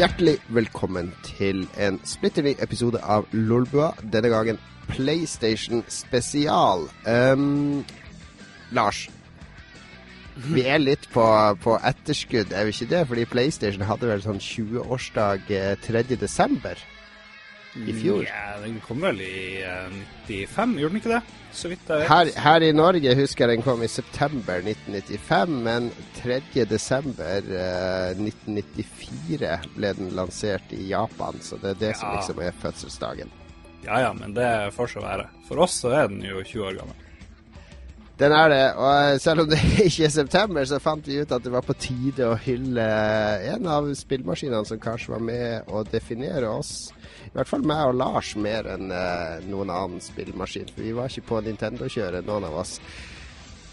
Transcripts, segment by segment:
Hjertelig velkommen til en splitter ny episode av Lolbua. Denne gangen PlayStation spesial. Um, Lars, vi er litt på, på, etterskudd, er vi ikke det? Fordi PlayStation hadde vel sånn 20-årsdag 3.12. i fjor. Ja, den kom vel i uh, 95, gjorde den ikke det? Så vidt jeg vet. Her, her, i Norge husker jeg den kom i september 1995, men 3.12.1994 Uh, 1994 ble den lansert i Japan. Så det er det ja. som liksom er fødselsdagen. Ja ja, men det får så være. For oss så er den jo 20 år gammel. Den er det. Og selv om det ikke er september, så fant vi ut at det var på tide å hylle en av spillmaskinene som kanskje var med å definere oss. I hvert fall meg og Lars mer enn uh, noen annen spillmaskin. For vi var ikke på Nintendo-kjøret, noen av oss.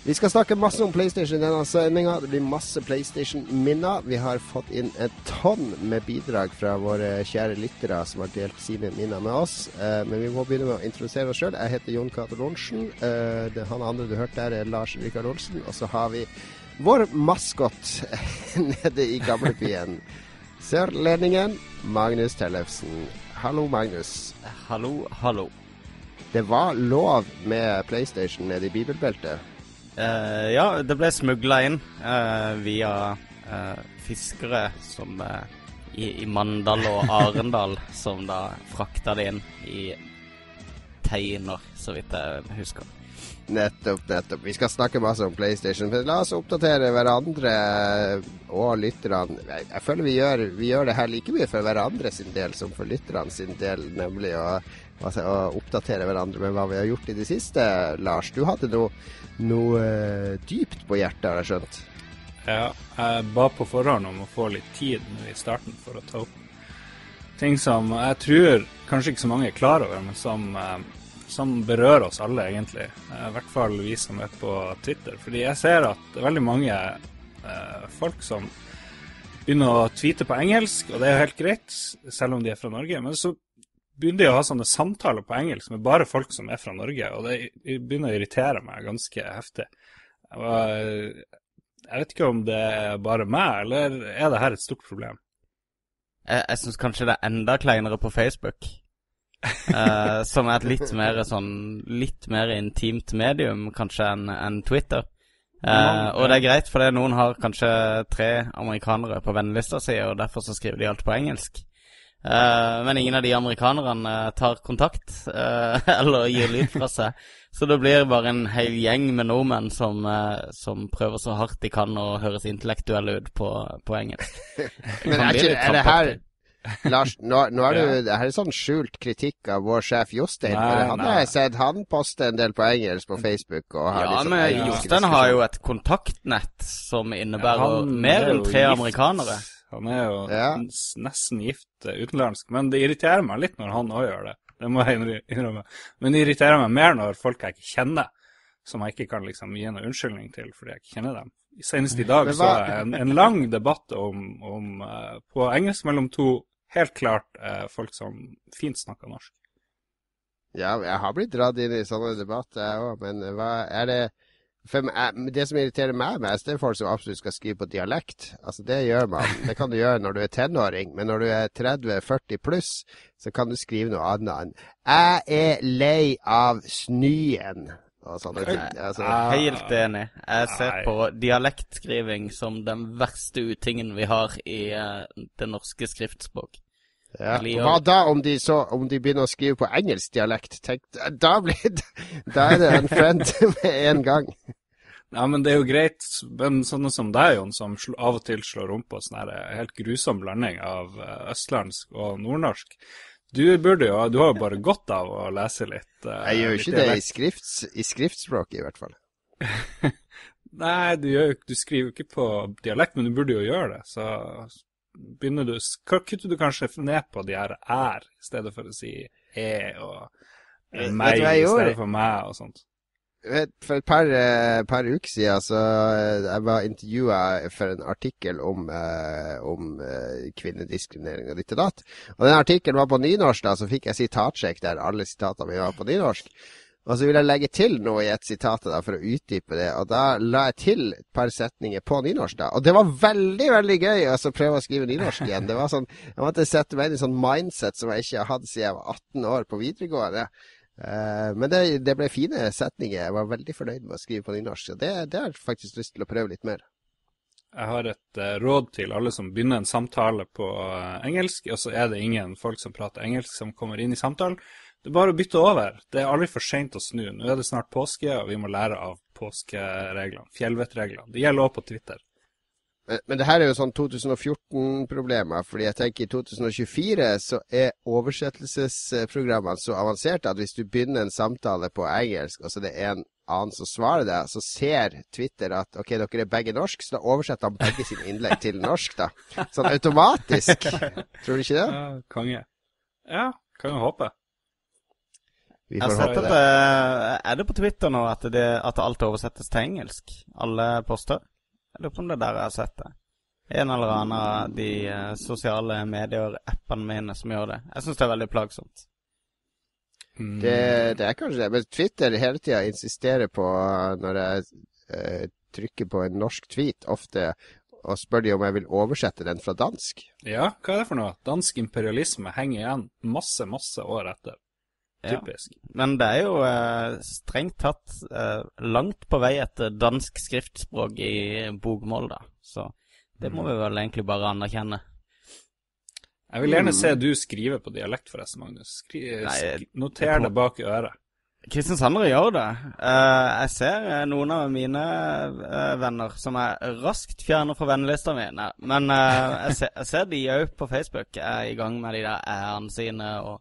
Vi skal snakke masse om PlayStation i denne sendinga. Det blir masse PlayStation-minner. Vi har fått inn et tonn med bidrag fra våre kjære lyttere som har delt sine minner med oss. Uh, men vi må begynne med å introdusere oss sjøl. Jeg heter Jon Cato Lorentzen. Uh, han andre du hørte der, er Lars Rikard Olsen. Og så har vi vår maskot nede i gamlebyen. Sørlendingen Magnus Tellefsen. Hallo, Magnus. Hallo, hallo. Det var lov med PlayStation nede i bibelbeltet? Uh, ja, det ble smugla inn uh, via uh, fiskere som i, i, Mandal og Arendal, som da frakta det inn i teiner, så vidt jeg husker. Nettopp, nettopp. Vi skal snakke masse om PlayStation. Men la oss oppdatere hverandre og lytterne. Jeg, føler vi gjør, vi gjør, det her like mye for hverandre sin del som for lytterne sin del, nemlig å, altså, å oppdatere hverandre med hva vi har gjort i det siste. Lars, du hadde noe noe dypt på hjertet, har jeg skjønt. Ja, jeg ba på forhånd om å få litt tid nå i starten for å ta opp ting som jeg tror kanskje ikke så mange er klar over, men som, uh, som berører oss alle, egentlig. Uh, I hvert fall vi som er på Twitter. Fordi jeg ser at det er veldig mange folk som begynner å tweete på engelsk, og det er jo helt greit, selv om de er fra Norge. Men så begynner de å ha sånne samtaler på engelsk med bare folk som er fra Norge, og det begynner å irritere meg ganske heftig. Jeg, vet ikke om det er bare meg, eller er det her et stort problem? Jeg, jeg syns kanskje det er enda kleinere på Facebook. Uh, som er et litt mer sånn Litt mer intimt medium kanskje enn en Twitter. Eh, og det er greit, for noen har kanskje tre amerikanere på vennelista si, og derfor så skriver de alt på engelsk. Eh, men ingen av de amerikanerne tar kontakt uh, eller gir lyd fra seg. Så det blir bare en hel gjeng med nordmenn som, uh, som prøver så hardt de kan å høres intellektuelle ut på, på engelsk. men er, ikke, er det her Lars, nå, nå er det, ja. sånn skjult kritikk av vår sjef Jostein. Nei, han har jeg sett han poste en del på engelsk på Facebook. ja, liksom men Jostein har jo et kontaktnett som innebærer mer enn tre amerikanere. Han er jo ja. nesten gift eh, utenlandsk. Men det irriterer meg litt når han òg gjør det. Det må jeg innrømme. Men det irriterer meg mer når folk jeg ikke kjenner, som jeg ikke kan liksom gi noen unnskyldning til fordi jeg ikke kjenner dem. Senest i dag så jeg en, en lang debatt om, om uh, på engelsk mellom to helt klart eh, folk som fint snakker norsk. Ja, jeg har blitt dratt inn i sånne debatter, jeg òg. Men hva er det for det som irriterer meg mest, det er folk som absolutt skal skrive på dialekt. Altså, det gjør man. Det kan du gjøre når du er tenåring, men når du er 30-40 pluss, så kan du skrive noe annet 'Jeg er lei av snøen'. Altså, Helt enig. Jeg ser på dialektskriving som den verste utingen vi har i uh, det norske skriftspråk. Ja. Hva da om de, så, om de begynner å skrive på engelsk dialekt? Tenk, da, blir, da er det en friend med en gang. Ja, men det er jo greit. Men sånne som deg, Jon, som av og til slår om på sånn helt grusom blanding av eh, østlandsk og nordnorsk. Du burde jo, du har jo bare godt av å lese litt. Uh, jeg gjør jo ikke det i, skrifts, i skriftspråket, i hvert fall. Nei, du, gjør, du skriver jo ikke på dialekt, men du burde jo gjøre det. Så begynner du Kutter du kanskje ned på de her er, i stedet for å si e og meg i stedet for meg og sånt? For et par, uh, par uker siden så uh, jeg var intervjua for en artikkel om, uh, om kvinnediskriminering og ditt og datt. Og den artikkelen var på nynorsk, da, så fikk jeg sitatsjekk der alle sitatene mine var på nynorsk. Og så vil jeg legge til noe i et sitat for å utdype det. Og da la jeg til et par setninger på nynorsk. da. Og det var veldig veldig gøy å altså, prøve å skrive nynorsk igjen. Det var sånn, Jeg måtte sette meg inn i sånn mindset som jeg ikke har hatt siden jeg var 18 år på videregående. Men det, det, ble fine setninger. Jeg var veldig fornøyd med å skrive på nynorsk. Det, det har jeg faktisk lyst til å prøve litt mer. Jeg har et uh, råd til alle som begynner en samtale på uh, engelsk, og så er det ingen folk som prater engelsk som kommer inn i samtalen. Det er bare å bytte over. Det er aldri for seint å snu. Nå er det snart påske, og vi må lære av påskereglene. Fjellvettreglene. Det gjelder også på Twitter. Men, men det her er jo sånn 2014-problemer, fordi jeg tenker i 2024 så er oversettelsesprogrammene så avanserte at hvis du begynner en samtale på engelsk, og så det er en annen som svarer deg, så ser Twitter at ok, dere er begge norsk, så da oversetter han begge sine innlegg til norsk, da. Sånn automatisk. Tror du ikke det? Ja, konge. Ja, kan jo håpe. Vi får håpe det. Er det på Twitter nå at, det, at alt oversettes til engelsk? Alle poster? Jeg lurer på om det er der jeg har sett det. En eller annen av de uh, sosiale medier-appene mine som gjør det. Jeg syns det er veldig plagsomt. Mm. Det, det, er kanskje det, men Twitter hele tida insisterer på, når jeg eh, trykker på en norsk tweet, ofte og spør de om jeg vil oversette den fra dansk. Ja, hva er det for noe? Dansk imperialisme henger igjen masse, masse år etter. Typisk. Ja. Men det er jo eh, strengt tatt eh, langt på vei etter dansk skriftspråk i bokmål, da. Så det må mm. vi vel egentlig bare anerkjenne. Jeg vil gjerne mm. se du skrive på dialekt, forresten, Magnus. Skri, Nei, noter det bak øret. øret. Kristiansandere gjør det. Uh, jeg ser uh, noen av mine uh, venner som er raskt fjerner fra vennelista mi. Men jeg ser, jeg, ser, de òg på Facebook er i gang med de der æren sine og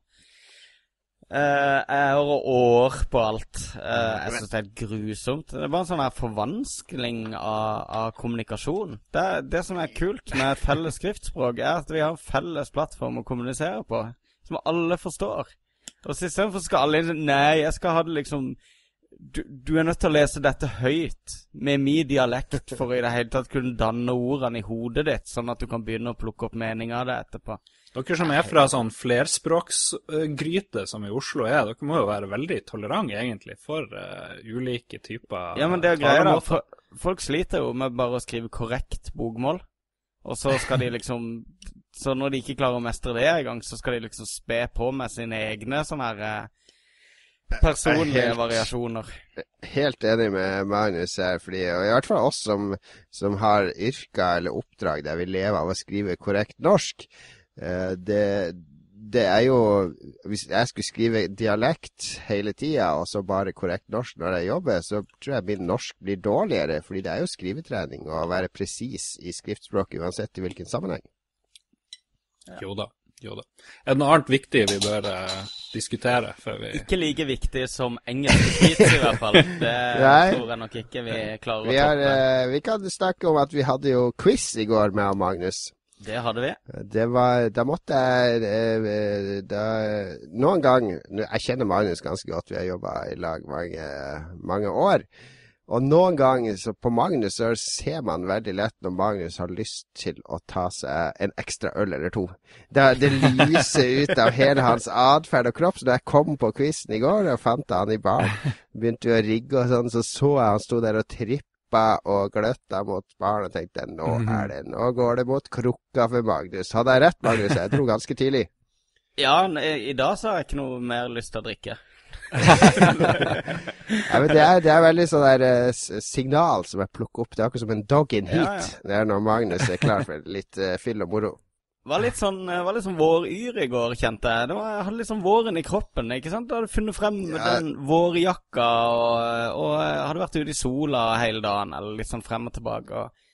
Uh, jeg hører år på alt. Uh, jeg syns det er grusomt. Det er bare en sånn her forvanskling av, av kommunikasjon. Det, det, som er kult med felles skriftspråk, er at vi har en felles plattform å kommunisere på, som alle forstår. Og så istedenfor skal alle Nei, jeg skal ha det liksom du, du, er nødt til å lese dette høyt, med min dialekt, for i det hele tatt kunne danne ordene i hodet ditt, sånn at du kan begynne å plukke opp meninga av det etterpå. Dere som er fra sånn flerspråksgryte som i Oslo er, dere må jo være veldig tolerante egentlig for uh, ulike typer Ja, men det er greia, da. Folk sliter jo med bare å skrive korrekt bokmål, og så skal de liksom Så når de ikke klarer å mestre det engang, så skal de liksom spe på med sine egne sånne her uh, personlige helt, variasjoner. Helt enig med Magnus her, fordi, og i hvert fall oss som, som har yrker eller oppdrag der vi lever av å skrive korrekt norsk. Eh, det, det er jo Hvis jeg skulle skrive dialekt hele tida, og så bare korrekt norsk når jeg jobber, så tror jeg min norsk blir dårligere, fordi det er jo skrivetrening å være presis i skriftspråket uansett i hvilken sammenheng. Ja. Jo da. Jo da. Er det noe annet viktig vi bør uh, diskutere før vi Ikke like viktig som engelsk tweets, i hvert fall. Det tror jeg nok ikke vi klarer vi å toppe. Uh, vi kan snakke om at vi hadde jo quiz i går med Magnus. Det hadde vi. Det var Da måtte jeg uh, da, Noen gang Jeg kjenner Magnus ganske godt, vi har jobba i lag mange, mange år. Og noen ganger så på Magnus så ser man veldig lett når Magnus har lyst til å ta seg en ekstra øl eller to. Det, det lyser ut av hele hans atferd og kropp. Så da jeg kom på quizen i går og fant han i baren, begynte å rigge og sånn, så så jeg han sto der og trippa og gløtta mot baren og tenkte nå mhm. er det, nå går det mot krukka for Magnus. Hadde jeg rett, Magnus? Jeg dro ganske tidlig. Ja, i dag så har jeg ikke noe mer lyst til å drikke. ja, men det er, det er veldig sånn der uh, signal som jeg plukker opp. Det er akkurat som en dog in heat. Ja, ja. Det er når Magnus er klar for litt uh, fyll og moro. Var litt sånn, eh, var litt sånn våryr i går, kjente jeg. Det var, jeg hadde sånn våren i kroppen. ikke sant? Du hadde funnet frem ja. den vårjakka og, og hadde vært ute i sola hele dagen, eller litt sånn frem og tilbake. og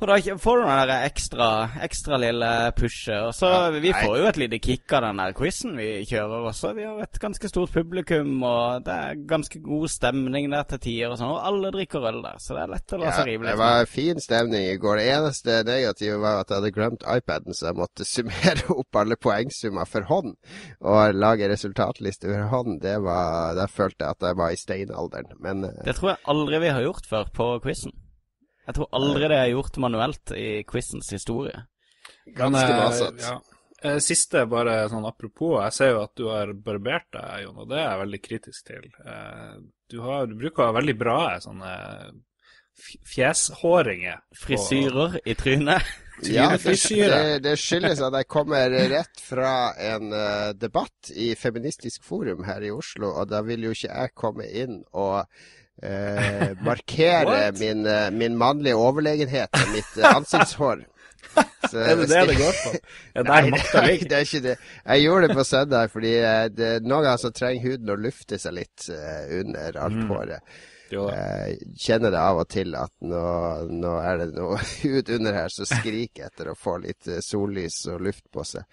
og da får du den der ekstra, ekstra lille pushet. Og så ja, Vi får jo et lite kick av den der quizen vi kjører også. Vi har et ganske stort publikum, og det er ganske god stemning der til tider. Og sånn, og alle drikker øl der, så det er lett å la seg rive litt. Det var fin stemning i går. Det eneste negative var at jeg hadde glemt iPaden, så jeg måtte summere opp alle poengsummer for hånd. Og lage resultatliste for hånd. Det var, Der følte jeg at jeg var i steinalderen. Men eh, Det tror jeg aldri vi har gjort før på quizen. Jeg tror aldri det er gjort manuelt i quizens historie. Ganske masete. Ja. Eh, Siste, bare sånn apropos, jeg ser jo at du har barbert deg, Jon, og det er jeg veldig kritisk til. Eh, Du, har, du bruker å ha veldig bra sånne fjeshåringer. Frisyrer i trynet. Ja, det, det, det skyldes at jeg kommer rett fra en uh, debatt i Feministisk forum her i Oslo, og da vil jo ikke jeg komme inn og eh, markere min, eh, min mannlige overlegenhet med mitt eh, ansiktshår. Så Er det det det går på? Ja, Nei, makta det, er ikke det. Jeg gjorde det på søndag fordi eh, det, noen ganger så trenger huden å lufte seg litt under alt Mm. håret. Jeg kjenner det av og til at nå, nå er det noe hud under her som skriker etter å få litt sollys og luft på seg.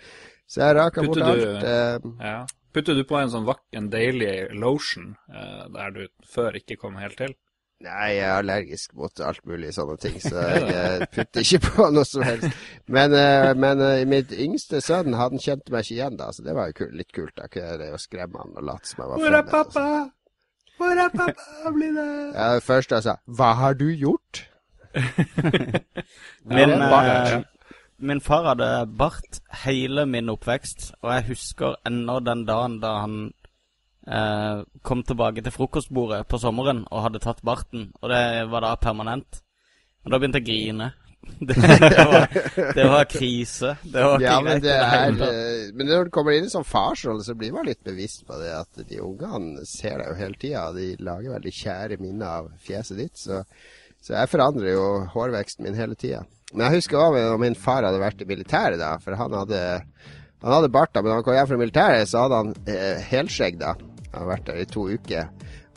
Så jeg raka bort du- alt. eh, Ja. Putter du på en sånn vak en deilig lotion eh, der du før ikke kom helt til? Nei, jeg er allergisk mot alt mulig sånne ting, så jeg putter ikke på noe som helst. Men, eh, men eh, mitt yngste sønn, han kjente meg ikke igjen da, så det var jo kul, litt kult. Da kunne jeg jo skremme han og late som jeg var Hvor er fremmed. og sånn. pappa? Hvor er pappa? Blir det Ja, Først jeg sa, hva har du gjort? men, det er eh, min far hadde bart hele min oppvekst, og jeg husker ennå den dagen da han eh, kom tilbake til frokostbordet på sommeren og hadde tatt barten, og det var da permanent. Og da begynte jeg å grine. Det, det, var, det var krise. Det var Ja, men, det er, eh, men når du kommer inn i sånn farsrolle, så blir man litt bevisst på det at de ungene ser deg jo hele tida. De lager veldig kjære minner av fjeset ditt. Så, så jeg forandrer jo hårveksten min hele tida. Men jeg husker også om min far hadde vært i militæret, da. For han hadde, han hadde bart da, men da han kom hjem fra militæret, så hadde han eh, helskjegg, da. Han hadde vært der i to uker.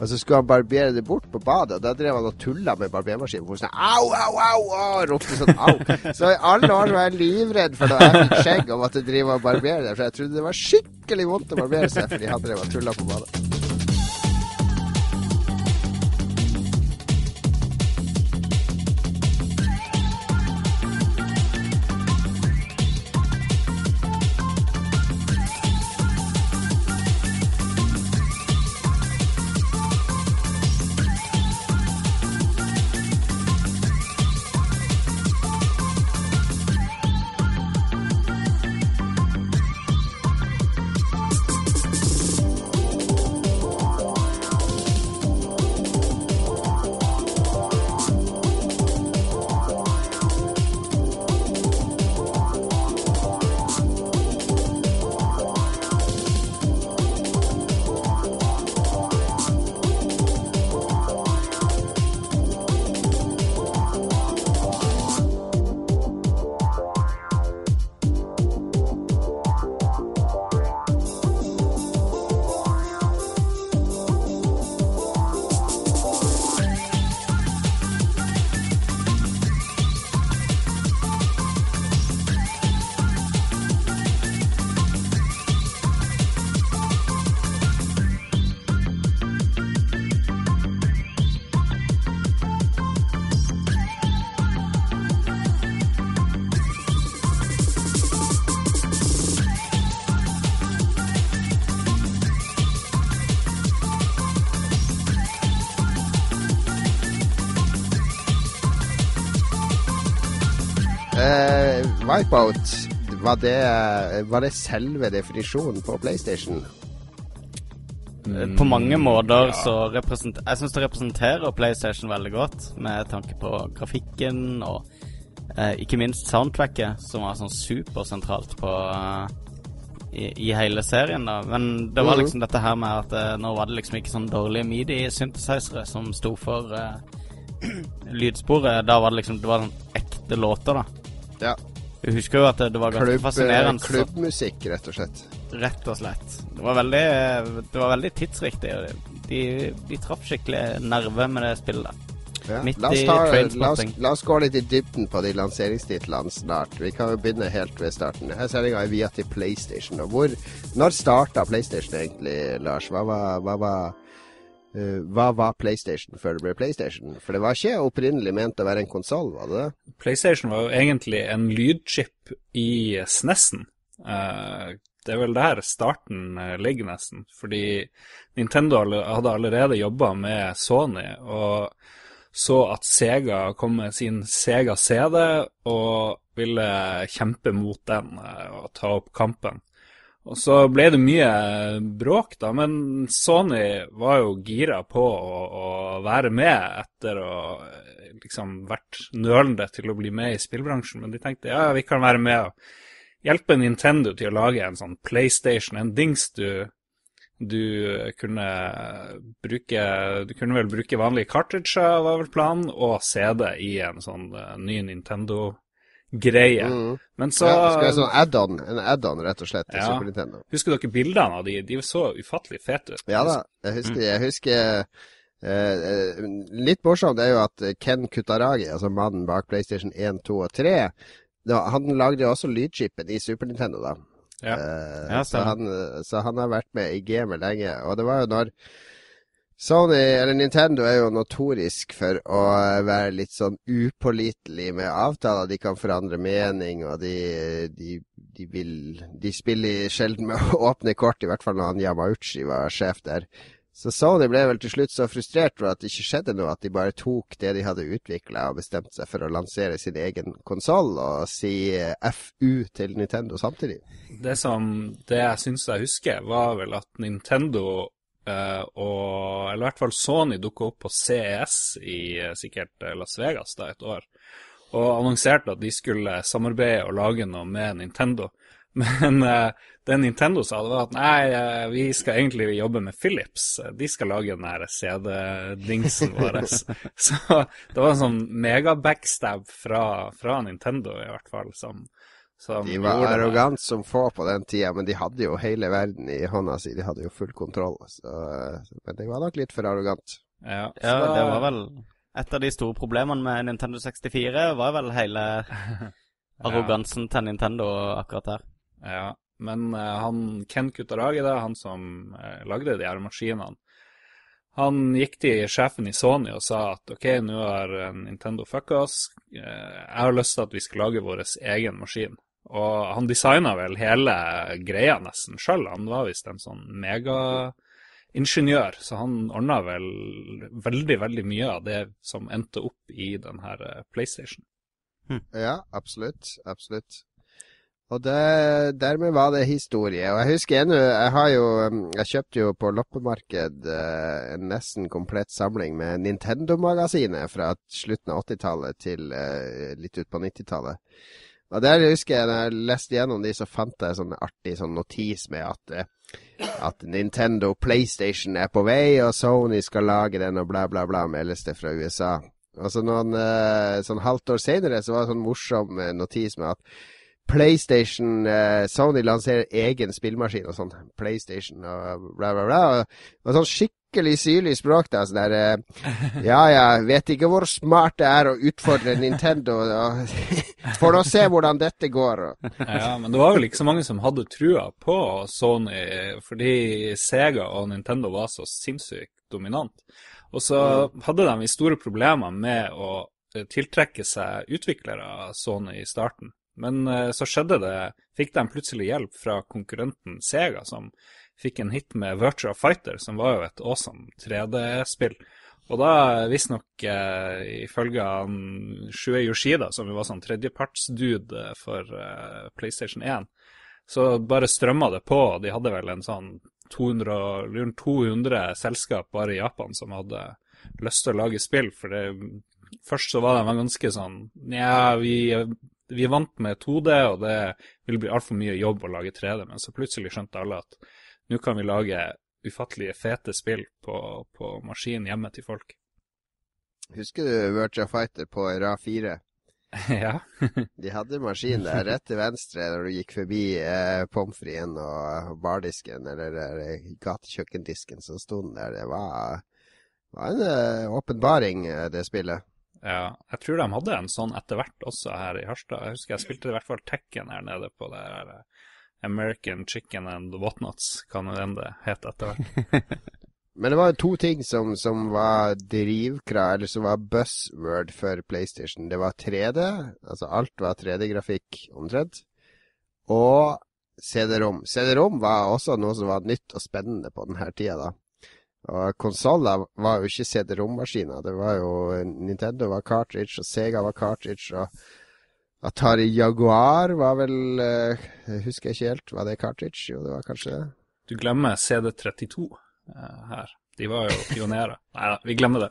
Og så skulle han barbere det bort på badet, og da drev han og tulla med barbermaskinen. Og sånn au, au, au, au, ropte sånn au. Så i alle år var jeg livredd for da jeg fikk skjegg og måtte drive og barbere det. For jeg trodde det var skikkelig vondt å barbere seg fordi han drev og tulla på badet. Wipeout, var det, var det selve definisjonen på PlayStation? På mange måter så representer... Jeg syns det representerer PlayStation veldig godt, med tanke på grafikken og eh, ikke minst soundtracket, som var sånn supersentralt på eh, i, i hele serien, da. Men det var Mhm. liksom dette her med at eh, nå var det liksom ikke sånn dårlige midi-synthesizere som sto for eh, lydsporet. Da var det liksom Det var sånn ekte låter, da. Ja. Jeg husker jo at det, det var ganske Klubb, fascinerende. klubbmusikk, rett og slett. Rett og slett. Det var veldig, det var veldig tidsriktig. De, de traff skikkelig nerve med det spillet. Ja. Midt La, oss i la, oss, la oss gå litt i dybden på de lanseringstitlene snart. Vi kan jo begynne helt ved starten. Her sendinga er via til PlayStation. Og hvor, når starta PlayStation egentlig, Lars? Hva var, hva var eh, hva var PlayStation før det ble PlayStation? For det var ikke opprinnelig ment å være en konsoll, var det det? PlayStation var jo egentlig en lydchip i SNES-en. Uh, det er vel der starten eh, ligger, nesten. Fordi Nintendo hadde allerede jobba med Sony, og så at Sega kom med sin Sega CD og ville kjempe mot den og ta opp kampen. Og så ble det mye bråk, da, men Sony var jo gira på å, å være med etter å liksom vært nølende til å bli med i spillbransjen. Men de tenkte ja, vi kan være med og hjelpe Nintendo til å lage en sånn PlayStation, en dings du du kunne bruke Du kunne vel bruke vanlige cartridger, var vel planen, og CD i en sånn uh, ny Nintendo-greie. Mm. Men så ja, Skal jeg sånn add-on, en add-on, rett og slett, til ja. Super Nintendo. Husker dere bildene av de? De så ufattelig fete ut. Ja da, jeg husker, jeg husker uh, Litt morsomt er jo at Ken Kutaragi, altså mannen bak PlayStation 1, 2 og 3, da, han lagde jo også lydchipen i Super Nintendo, da. Ja. Uh, ja, så, han, så, han, har vært med i gamet lenge. Og det var jo når Sony, eller Nintendo, er jo notorisk for å være litt sånn upålitelig med avtaler. De kan forandre mening, og de, de, de vil De spiller sjelden med å åpne kort, i hvert fall når han Yamauchi var sjef der. Så Sony ble vel til slutt så frustrert for at det ikke skjedde noe, at de bare tok det de hadde utvikla og bestemte seg for å lansere sin egen konsoll og si FU til Nintendo samtidig. Det som det jeg syns jeg husker, var vel at Nintendo uh, og Eller i hvert fall Sony dukka opp på CES i uh, sikkert eh, Las Vegas da et år. Og annonserte at de skulle samarbeide og lage noe med Nintendo. Men uh, det Nintendo sa, det var at nei, vi skal egentlig jobbe med Philips. De skal lage den her CD-dingsen vår. så det var en sånn mega-backstab fra, fra, Nintendo, i hvert fall. Som de var arrogant som få på den tida, men de hadde jo hele verden i hånda si. De hadde jo full kontroll. Så, men det var nok litt for arrogant. Ja, ja det var vel et av de store problemene med Nintendo 64, var vel hele arrogansen ja. til Nintendo akkurat her. Ja, men uh, han Ken Kutaragi, da, han som uh, lagde de her maskinene, han gikk til sjefen i Sony og sa at OK, nå har Nintendo fucka oss. Jeg har lyst til at vi skal lage vår egen maskin. Og han designa vel hele greia nesten sjøl. Han var visst en sånn megaingeniør, så han ordna vel veldig, veldig mye av det som endte opp i den her PlayStation. Hm. Ja, absolutt. Absolutt. Og det, dermed var det historie. Og jeg husker ennå Jeg har jo um, Jeg kjøpte jo på loppemarked eh, en nesten komplett samling med Nintendo-magasinet fra slutten av 80-tallet til eh, litt ut på 90-tallet. Og der husker jeg når jeg leste gjennom de, så fant jeg sånn artig sånn notis med at, uh, at Nintendo PlayStation er på vei, og Sony skal lage den, og bla, bla, bla, meldes det fra USA. Og så noen sånn halvt år senere så var det sånn morsom notis med at PlayStation Sony lanserer egen spillmaskin og sånn. PlayStation og bla, bla, bla. Og, sånn skikkelig syrlig språk. da, sånn der, Ja, ja, vet ikke hvor smart det er å utfordre Nintendo. Får å se hvordan dette går. ja, men det var vel ikke så mange som hadde trua på Sony, fordi Sega og Nintendo var så sinnssykt dominant. Og så mm. hadde de store problemer med å eh, tiltrekke seg utviklere Sony i starten. Men uh, så skjedde det Fikk de plutselig hjelp fra konkurrenten Sega, som fikk en hit med Virtua Fighter, som var jo et awesome 3D-spill. Og da, visstnok eh, ifølge han Shue Yoshida, som jo var sånn tredjepartsdude for eh, PlayStation 1, så bare strømma det på. De hadde vel en sånn 200, 200 selskap bare i Japan som hadde lyst til å lage spill. For det, først så var de ganske sånn Nja, vi vi er vant med 2D, og det vil bli altfor mye jobb å lage 3D. Men så plutselig skjønte alle at nå kan vi lage ufattelige fete spill på, på maskin hjemme til folk. Husker du Virtua Fighter på Ra 4? ja. De hadde maskin der rett til venstre når du gikk forbi eh, pommes fritesen og bardisken, eller, eller gatekjøkkendisken som sto der. Det var, var en åpenbaring, uh, det spillet. Ja, jeg tror de hadde en sånn etter hvert også her i Harstad. Jeg husker jeg spilte i hvert fall Tekken her nede på det her eh, American Chicken and Whatnots, kan det det het etter hvert. Men det var to ting som, som var drivkrav, eller som var buzzword for PlayStation. Det var 3D, altså alt var 3D-grafikk omtrent, og CD-rom. CD-rom var også noe som var nytt og spennende på denne tida, da. Og konsoller var jo ikke CD-rommaskiner. Det var jo Nintendo var cartridge, og Sega var cartridge. og Atari Jaguar var vel husker Jeg ikke helt. Var det cartridge? Jo, det var kanskje det. Du glemmer CD32 uh, her. De var jo pionerer. Nei da, vi glemmer det.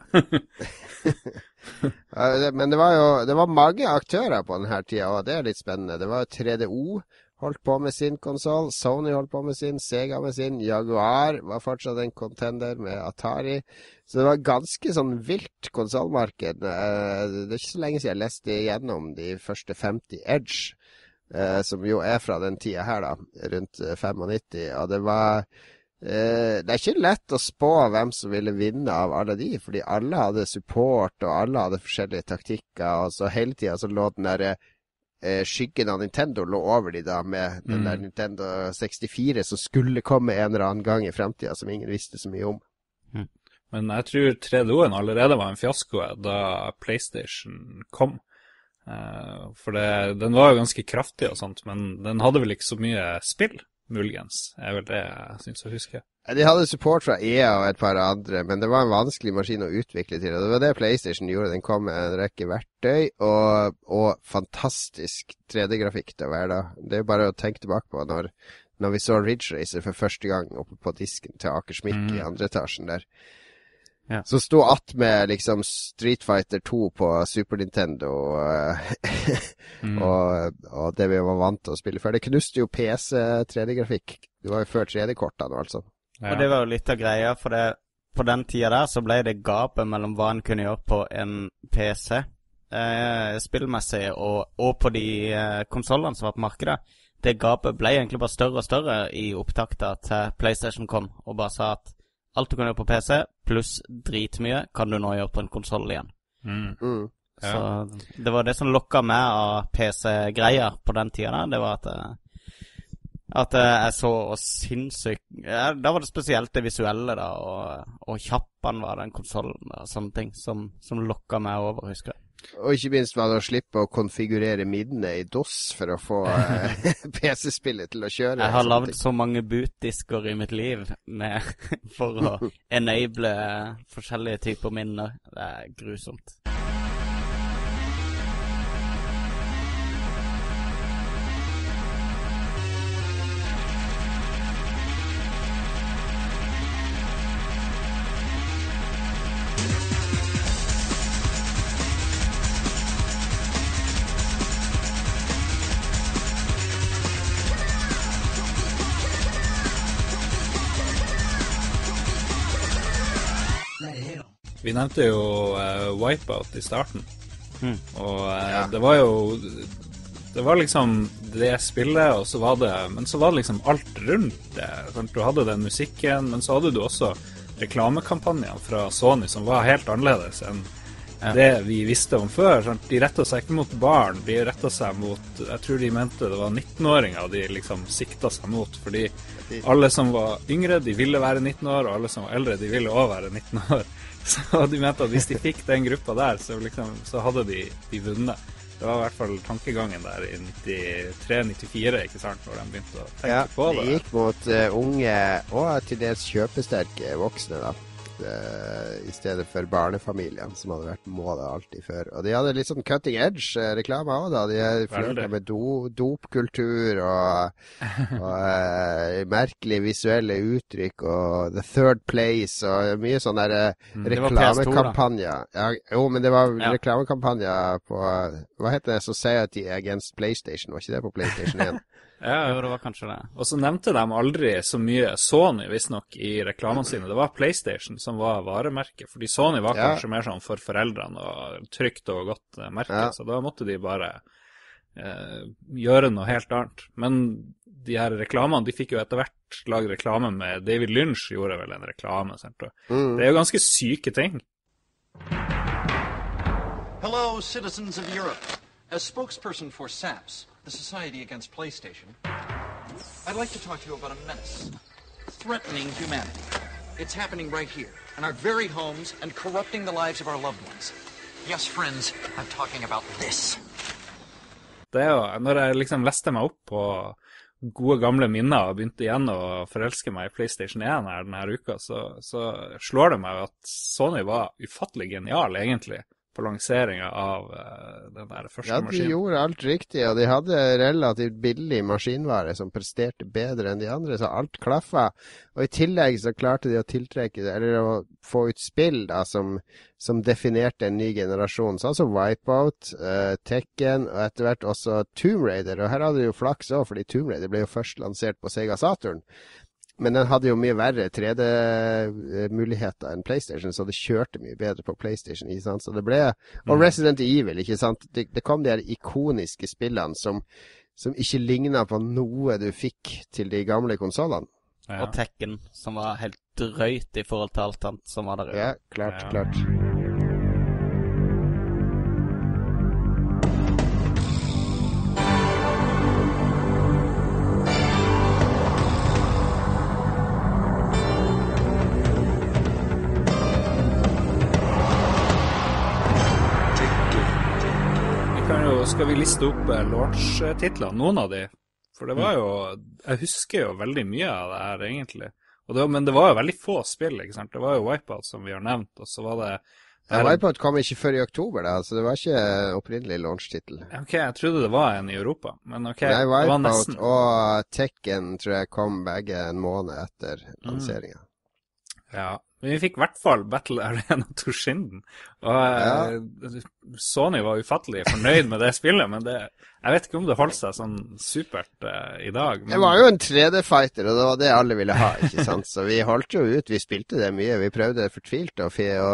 Men det var jo det var mange aktører på denne tida, og det er litt spennende. Det var jo 3DO holdt på med sin konsoll, Sony holdt på med sin, Sega med sin, Jaguar var fortsatt en contender med Atari. Så det var ganske sånn vilt konsollmarked. Eh, det er ikke så lenge siden jeg leste igjennom de første 50 Edge. Eh, som jo er fra den tida her, da, rundt 95. Og det var Eh, det er ikke lett å spå hvem som ville vinne av alle de, fordi alle hadde support, og alle hadde forskjellige taktikker. og så Hele tida så lå den der eh, skyggen av Nintendo lå over de da, med den der Mm. Nintendo 64 som skulle komme en eller annen gang i fremtida, som ingen visste så mye om. Men jeg tror 3DO-en allerede var en fiasko da PlayStation kom. Eh, for det, den var jo ganske kraftig og sånt, men den hadde vel ikke så mye spill, muligens. er vel det jeg syns å huske. De hadde support fra EA og et par andre, men det var en vanskelig maskin å utvikle til. Og det var det PlayStation gjorde. Den kom med en rekke verktøy og, og fantastisk 3D-grafikk til å være da. Det er bare å tenke tilbake på når, når vi så Ridge Racer for første gang oppe på disken til Akersmik Mm. i andre etasjen der. Ja. Så sto attmed liksom Street Fighter 2 på Super Nintendo eh, Mm. og, og det vi var vant til å spille før. Det knuste jo PC 3D-grafikk. Det var jo før 3D-kortene og alt sånt. Ja. Og det var jo litt av greia, for det, på den tida der så ble det gapet mellom hva en kunne gjøre på en PC eh, spillmessig, og, og på de eh, konsollene som var på markedet. Det gapet ble egentlig bare større og større i opptakta til PlayStation kom, og bare sa at alt du kan gjøre på PC, pluss dritmye, kan du nå gjøre på en konsoll igjen. Mm. Mm. Ja. Så det var det som lokka meg av PC-greier på den tida der. Det var at eh, at eh, jeg så sinnssykt ja, Da var det spesielt det visuelle, da, og, og kjapp han var, den konsollen og sånne ting, som, som lokka meg over, husker jeg. Og ikke minst var det å slippe å konfigurere minnene i DOS for å få eh, PC-spillet til å kjøre. Jeg har lagd så mange bootdisker i mitt liv med, for å enable forskjellige typer minner. Det er grusomt. Nevnte jo uh, Wipeout i starten. Mm. Og uh, Ja. det var jo Det var liksom det spillet, og så var det Men så var det liksom alt rundt det. Sant? Du hadde den musikken, men så hadde du også reklamekampanjene fra Sony som var helt annerledes enn Ja. det vi visste om før. Sant? De retta seg ikke mot barn, de retta seg mot Jeg tror de mente det var 19-åringer de liksom sikta seg mot. Fordi alle som var yngre, de ville være 19 år, og alle som var eldre, de ville òg være 19 år. Så de mente at hvis de fikk den gruppa der, så, liksom, så hadde de, de vunnet. Det var i hvert fall tankegangen der i 93-94, ikke sant, når de begynte å tenke Ja, på det Ja, det. gikk mot uh, unge og til dels kjøpesterke voksne, da. Eh, I stedet for barnefamilien, som hadde vært målet alltid før. Og de hadde litt sånn cutting edge-reklame òg, da. De flørta med do, dopkultur og, og eh, merkelige visuelle uttrykk og The Third Place og mye sånn der eh, Mm. Det var PS2 da. reklamekampanjer. Ja, jo, men det var Ja. reklamekampanjer på Hva heter det? Society Against PlayStation, var ikke det på PlayStation 1? Ja, Jo, det var kanskje det. Og så nevnte de aldri så mye Sony, visstnok, i reklamene sine. Det var PlayStation som var varemerket, fordi Sony var Ja. kanskje mer sånn for foreldrene og trygt og godt eh, merke, Ja. så da måtte de bare eh, gjøre noe helt annet. Men de her reklamene, de fikk jo etter hvert lagd reklame med David Lynch, gjorde vel en reklame. Sant? Mm. Det er jo ganske syke ting. Hello, citizens of Europe. As spokesperson for SAPS, the Society Against PlayStation, I'd like to talk to you about a menace threatening humanity. It's happening right here, in our very homes, and corrupting the lives of our loved ones. Yes, friends, I'm talking about this. Det er jo, når jeg liksom leste meg opp på, gode, gamle minner og begynte igjen å forelske meg i PlayStation 1 her denne uka, så, så slår det meg at Sony var ufattelig genial, egentlig, på lanseringa av uh, den der første maskinen. Ja, de maskinen. gjorde alt riktig, og de hadde relativt billig maskinvare som presterte bedre enn de andre, så alt klaffa. Og i tillegg så klarte de å tiltrekke eller å få ut spill da, som, som definerte en ny generasjon, sånn som Wipeout, uh, Tekken og etter hvert også Tomb Raider. Og her hadde de jo flaks òg, fordi Tomb Raider ble jo først lansert på Sega Saturn. Men den hadde jo mye verre 3D-muligheter enn PlayStation, så det kjørte mye bedre på PlayStation. ikke sant? Så det ble, Og Resident Evil, ikke sant. Det, det kom de her ikoniske spillene som, som ikke ligna på noe du fikk til de gamle konsollene. Ja. Og Tekken, som var helt drøyt i forhold til alt annet som var der ute. Ja, klart, Ja. klart. Liste opp eh, launch-titlene, noen av de? For det var jo Jeg husker jo veldig mye av det her, egentlig. Det, men det var jo veldig få spill, ikke sant. Det var jo Wipeout, som vi har nevnt, og så var det Ja, Wipeout kom ikke før i oktober, da, så det var ikke opprinnelig launch-tittel. Ok, jeg trodde det var en i Europa, men ok. Nei, det var Wipeout nesten. og Tekken tror jeg kom begge en måned etter Mm. lanseringa. Ja. Men vi fikk i hvert fall Battle Arena Toshinden. Og ja. Sony var ufattelig fornøyd med det spillet, men det, jeg vet ikke om det holdt seg sånn supert uh, i dag. Men Det var jo en 3D-fighter, og det var det alle ville ha, ikke sant. Så vi holdt jo ut. Vi spilte det mye. Vi prøvde fortvilt å, å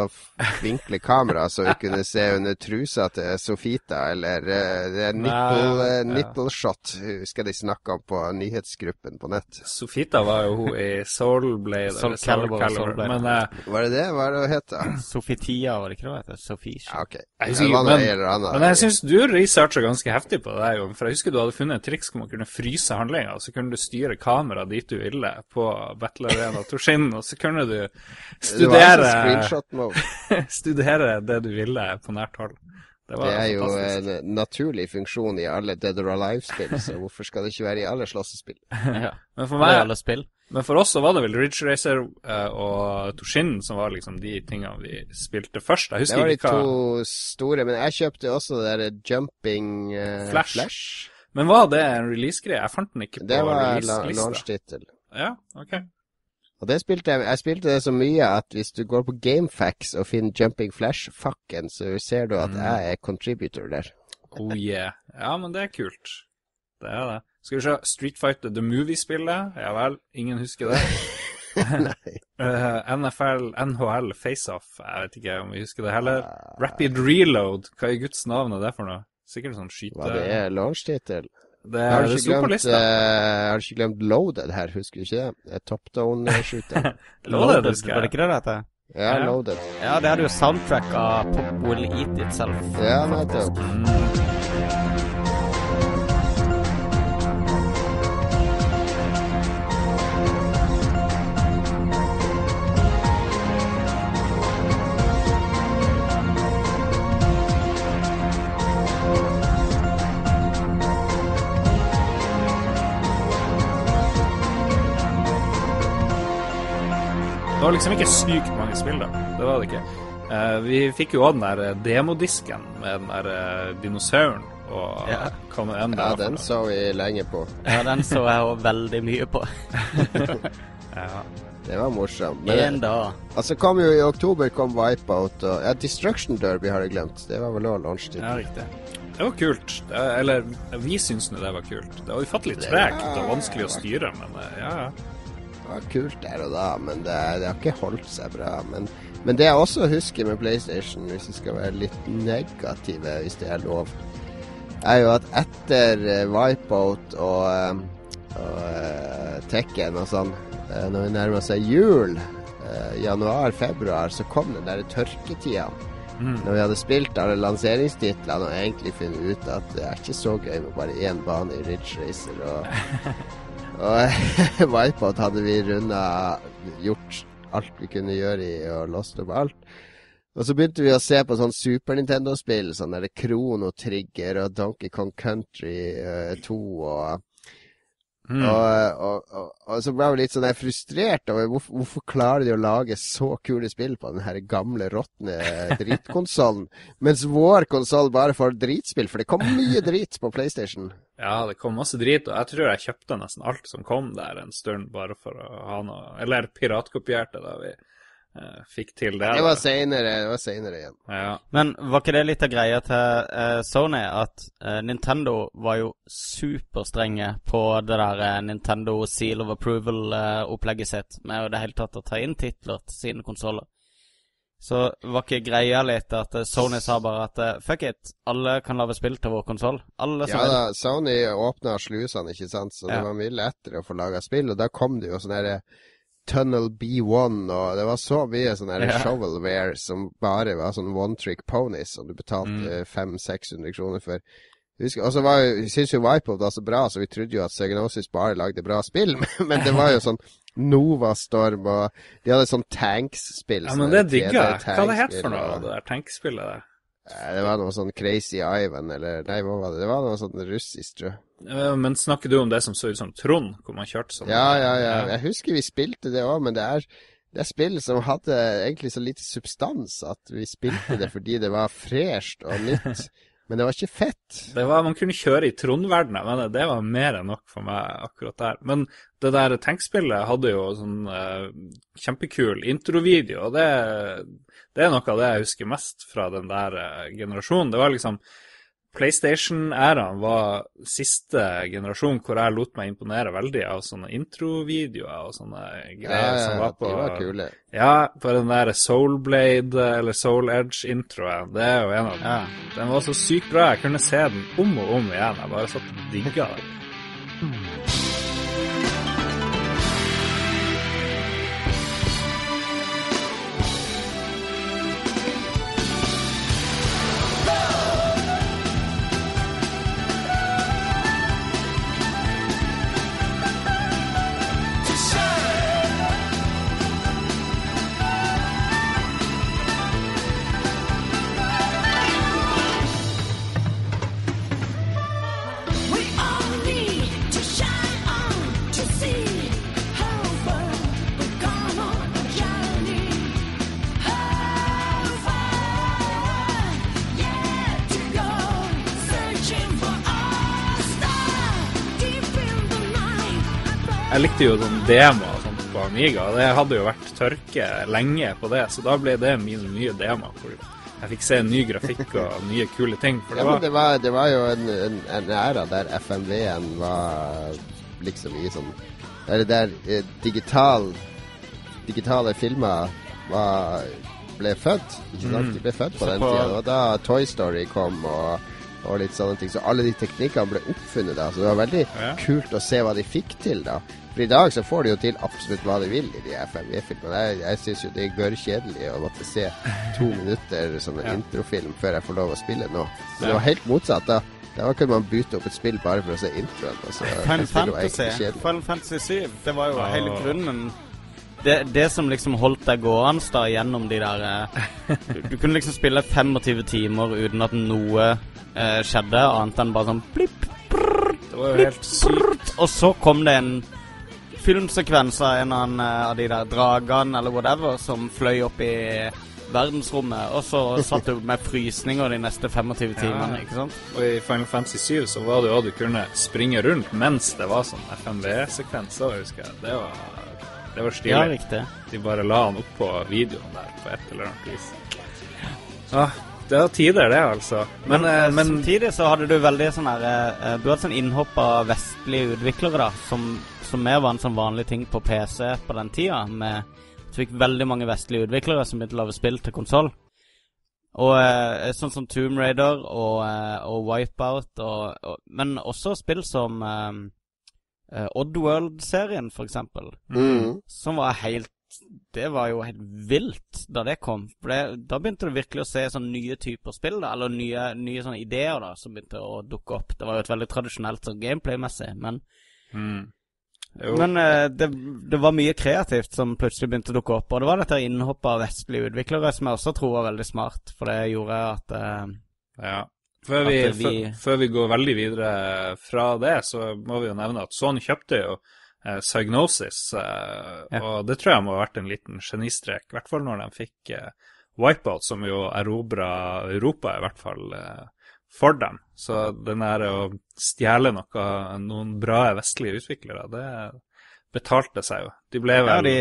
vinkle kameraet så vi kunne se under trusa til Sofita, eller uh, det er nipple, Nei, eh, ja. nipple shot, husker de snakka om på nyhetsgruppen på nett. Sofita var jo hun i Soul Blade. Soul Calibur, Calibur. Soul Blade. Men eh, Var det det? Hva er det det het? Sofitia, var det ikke det det heter? Sofisha. Ja, ok. Jeg husker men- annet. Men jeg syns du researcha ganske heftig på det, Jon. For jeg husker du hadde funnet et triks hvor man kunne fryse handlinga, og så kunne du styre kameraet dit du ville på Battle Arena Torsin, og så kunne du studere, det studere det du ville på nært hold. Det, var Det er jo fantastisk. en naturlig funksjon i alle Dead or Alive-spill, så hvorfor skal det ikke være i alle slåssespill? Ja. Men for meg alle spill. Men for oss så var det vel Ridge Racer eh, og Toshin som var liksom de tingene vi spilte først. Jeg Det var de to store, men jeg kjøpte også det der jumping uh, Flash. Men var det en release-greie? Jeg fant den ikke på Det var la- release-lista. launch-tittel. Ja, ok. Og det spilte jeg Jeg spilte det så mye at hvis du går på Gamefax og finner Jumping Flash-fucken, så ser du at Mm. jeg er contributor der. Oh yeah. Ja, men det er kult. Det er det. Skal vi se. Street Fighter The Movie-spillet. Ja vel, ingen husker det. Nei. Eh, NFL, NHL Face-Off. Jeg vet ikke om vi husker det heller. Rapid Reload. Hva i guds navn er det for noe? Sikkert sånn skyte... Hva det er launch-tittel? Det, Har du det ikke på glemt, lista. eh, har du ikke glemt Loaded her, husker du ikke det? Top Down-shooter. Loaded, husker jeg. var det ikke det det heter? Ja, Ja. Loaded. Ja, det hadde jo soundtrack av Pop Will Eat Itself. Ja, nettopp. Var liksom ikke sykt mange spill, da. Det var det ikke. Uh, vi fikk jo òg den der eh, demodisken med den der uh, dinosauren og Ja. hva nå enn det Ja, den så vi lenge på. Ja, den så jeg òg veldig mye på. Ja. Det var morsomt. Men En dag. altså kom jo i oktober kom Wipeout og Ja, Destruction Derby har jeg glemt. Det var vel òg launch-tittel. ja, riktig. Det var kult. Det, eller vi syns nå det var kult. Det var ufattelig tregt og vanskelig å styre, men ja, ja. Det var kult der og da, men det, det har ikke holdt seg bra. Men, men det jeg også husker med PlayStation, hvis vi skal være litt negative, hvis det er lov, er jo at etter eh, Wipeout og, eh, og uh, Tekken og sånn, når vi nærmer seg jul, uh, januar-februar, så kom den der tørketida. Mm. Når vi hadde spilt alle lanseringstitlene og egentlig funnet ut at det er ikke så gøy med bare én bane i Ridge Racer og, og Wipeout hadde vi runda gjort alt vi kunne gjøre i og låst opp alt. Og så begynte vi å se på sånn Super Nintendo-spill, sånn der Krono Trigger og Donkey Kong Country eh, 2 og Og, og, og, og så ble jeg litt sånn frustrert over hvorfor, hvorfor klarer de å lage så kule spill på den her gamle, råtne drittkonsollen, mens vår konsoll bare får dritspill, for det kom mye drit på PlayStation. Ja, det kom masse drit, og jeg tror jeg kjøpte nesten alt som kom der en stund, bare for å ha noe Eller piratkopierte da vi fikk til det. Det var seinere, det var senere igjen. Ja. Men var ikke det litt av greia til uh, Sony? At uh, Nintendo var jo superstrenge på det der uh, Nintendo Seal of Approval-opplegget sitt med i det hele tatt å ta inn titler til sine konsoller. Så var ikke greia litt at eh, Sony sa bare at eh, fuck it, alle kan lage spill til vår konsoll. Alle som Ja vil. da, Sony åpna slusene, ikke sant, så Ja. det var mye lettere å få laga spill, og da kom det jo sånn herre Tunnel B1, og det var så mye sånn her Ja. shovelware som bare var sånn one trick ponies, som du Mm. betalte 500-600 kroner for. Og så var jo, vi syntes jo Wipeout var så bra, så vi trodde jo at Segnosis bare lagde bra spill, men det var jo sånn Novastorm, og de hadde sånn tanks-spill. ja, sånn men det digger jeg. 3D Hva det het for noe, det der tankspillet der? Eh, Det var noe sånn Crazy Ivan, eller Nei, hva var det? Det var noe sånn russisk, tror jeg. Eh, Men snakker du om det som så ut som Trond, hvor man kjørte sånn? Ja, ja, ja. Jeg husker vi spilte det òg, men det er, det er spill som hadde egentlig så lite substans at vi spilte det fordi det var fresht og nytt. Men det var ikke fett. Det var, Man kunne kjøre i Trond-verdenen, men det var mer enn nok for meg akkurat der. Men det der tankspillet hadde jo sånn eh, kjempekul introvideo, og det, det er noe av det jeg husker mest fra den der eh, generasjonen. Det var liksom PlayStation-æraen var siste generasjon hvor jeg lot meg imponere veldig av sånne introvideoer og sånne Ja, greier som var på de var kule. Ja, på den der Soulblade eller Soul Edge-introen. Det er jo en av Ja. Den var så sykt bra. Jeg kunne se den om og om igjen. Jeg bare satt og digga den. likte sånn demo på Amiga. Det hadde jo vært tørke lenge på det, så da ble det min nye demo. hvor Jeg fikk se ny grafikk og nye kule ting. Ja, det men var det var, det var jo en, en, en æra der FMV-en var liksom i sånn Eller der eh, digital digitale filmer var, ble født. Ikke sant? De ble født på Så den på- tida. Og da Toy Story kom og, og litt sånne ting. Så alle de teknikkene ble oppfunnet da. Så det var veldig Ja. kult å se hva de fikk til da. For i dag så får de jo til absolutt hva de vil i de FMV-filmene. Jeg, jeg syns jo det er gørrkjedelig å måtte se to minutter som en Ja. introfilm før jeg får lov å spille nå. Men Ja. det var helt motsatt da. Da kunne man bytte opp et spill bare for å se introen. Altså, så Final det spillet var Fantasy. Final Fantasy 7, det var jo oh. hele grunnen. Det, det som liksom holdt deg gående da gjennom de der eh, du, du kunne liksom spille 25 timer uten at noe eh, skjedde, annet enn bare sånn blipp, brrr, blipp, brrr. Og så kom det en filmsekvens av en annen eh, av de der dragene eller whatever som fløy opp i verdensrommet, og så satt du med frysninger de neste 25 timene, ikke sant? Og i Final Fantasy 7 så var det jo at du kunne springe rundt mens det var sånn FMV-sekvenser, husker jeg. Det var, det var Ja, riktig. De bare la han på videoen der på et eller annet vis. Ah, det var tider, det, altså. Men, Men, eh, men samtidig så hadde du veldig sånn her eh, Du hadde sånn innhopp av vestlige utviklere, da, som, som mer var en sånn vanlig ting på PC på den tida. Med, vi fikk veldig mange vestlige utviklere som begynte å lage spill til konsoll. Og eh, sånn som Tomb Raider og, eh, og Wipeout, og, og, men også spill som eh, eh, Oddworld-serien, for eksempel. Mm. Som var helt Det var jo helt vilt da det kom. For det, da begynte du virkelig å se sånne nye typer spill, da, eller nye, nye sånne ideer da, som begynte å dukke opp. Det var jo et veldig tradisjonelt sånn gameplay-messig, men, mm. Jo. men eh, det, det var mye kreativt som plutselig begynte å dukke opp. Og det var dette innhoppet av vestlige utviklere som jeg også tror var veldig smart, for det gjorde at eh, ja. Før vi, vi- før, før vi går veldig videre fra det, så må vi jo nevne at Sony kjøpte jo eh, Psygnosis, eh, Ja. og det tror jeg må ha vært en liten genistrek, i hvert fall når de fikk eh, Wipeout, som jo erobra Europa, i hvert fall eh, for dem. Så den der å stjele noe, noen bra vestlige utviklere, det betalte seg jo. De ble Ja, de,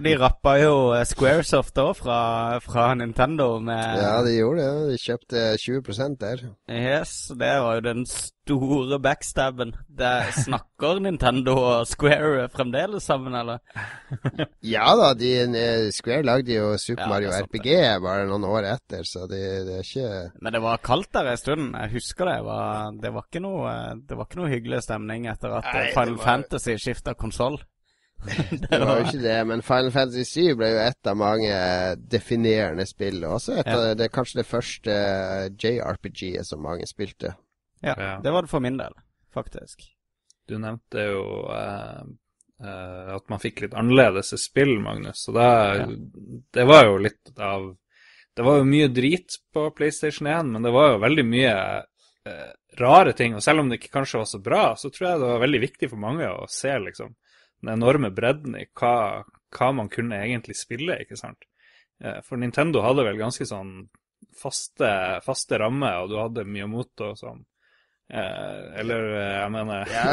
de rappa jo eh, Squaresoft òg fra, fra Nintendo med Ja, de gjorde det. De kjøpte 20 der. Yes, det var jo den store backstabben. Det snakker Nintendo og Square fremdeles sammen, eller? Ja da, de, eh, Square lagde jo Super Ja, Mario RPG bare noen år etter, så det, de er ikke Men det var kaldt der en stund. Jeg husker det. Var, det, var ikke noe, det var ikke noe hyggelig stemning etter at Nei, Final var- Fantasy skifta konsoll. Det var jo ikke det, men Final Fantasy 7 ble jo et av mange definerende spill. Også et av, det er kanskje det første JRPG-et som mange spilte. Ja, Ja. det var det for min del, faktisk. Du nevnte jo eh, eh, at man fikk litt annerledes spill, Magnus. Og det, Ja. det var jo litt av Det var jo mye drit på PlayStation 1, men det var jo veldig mye eh, rare ting. Og selv om det ikke kanskje var så bra, så tror jeg det var veldig viktig for mange å se liksom den enorme bredden i hva, hva man kunne egentlig spille, ikke sant. Eh, for Nintendo hadde vel ganske sånn faste, faste rammer, og du hadde Miyamoto som sånn. Eller eh, jeg mener Ja,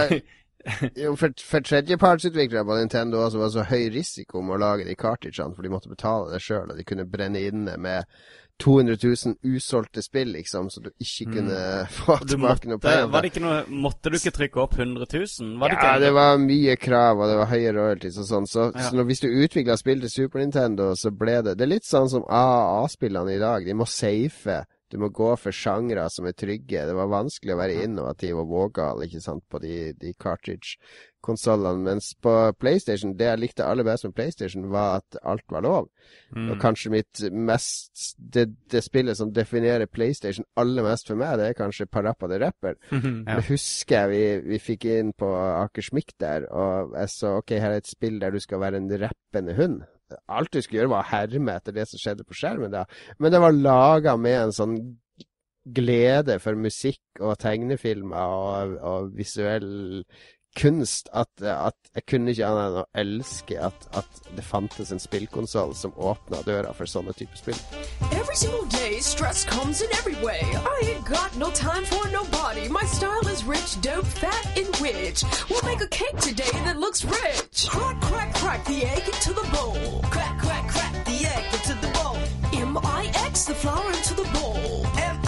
Jo, for, for tredjepartsutviklere på Nintendo også var det så høy risiko med å lage de cartridgene, for de måtte betale det sjøl, og de kunne brenne inne med 200 000 usolgte spill, liksom, så du ikke kunne få tilbake noe penger. var det ikke noe, måtte du ikke trykke opp 100 000? Var det ja, ikke det var mye krav, og det var høye royalties og sånn. Så, Ja. så når, hvis du utvikla spill til Super Nintendo, så ble det Det er litt sånn som AAA-spillene i dag. De må safe. Du må gå for sjangre som er trygge. Det var vanskelig å være innovativ og vågal ikke sant, på de, de cartridge-konsollene. Mens på PlayStation, det jeg likte aller best med PlayStation, var at alt var lov. Mm. Og kanskje mitt mest det, det spillet som definerer PlayStation aller mest for meg, det er kanskje Parappa the Rapper. Ja. Det husker jeg vi, vi fikk inn på Akersmik der, og jeg så ok, her er et spill der du skal være en rappende hund. Alt du skulle gjøre, var å herme etter det som skjedde på skjermen da. Men det var laga med en sånn glede for musikk og tegnefilmer og, og visuell kunst at, at jeg kunne ikke annet enn å elske at, at det fantes en spillkonsoll som åpna døra for sånne typer spill. Every single day, stress comes in every way. I ain't got no time for nobody. My style is rich, dope, fat, and rich. We'll make a cake today that looks rich. Crack, crack, crack the egg into the bowl. Crack, crack, crack the egg into the bowl. M-I-X the flour into the bowl. M-I-X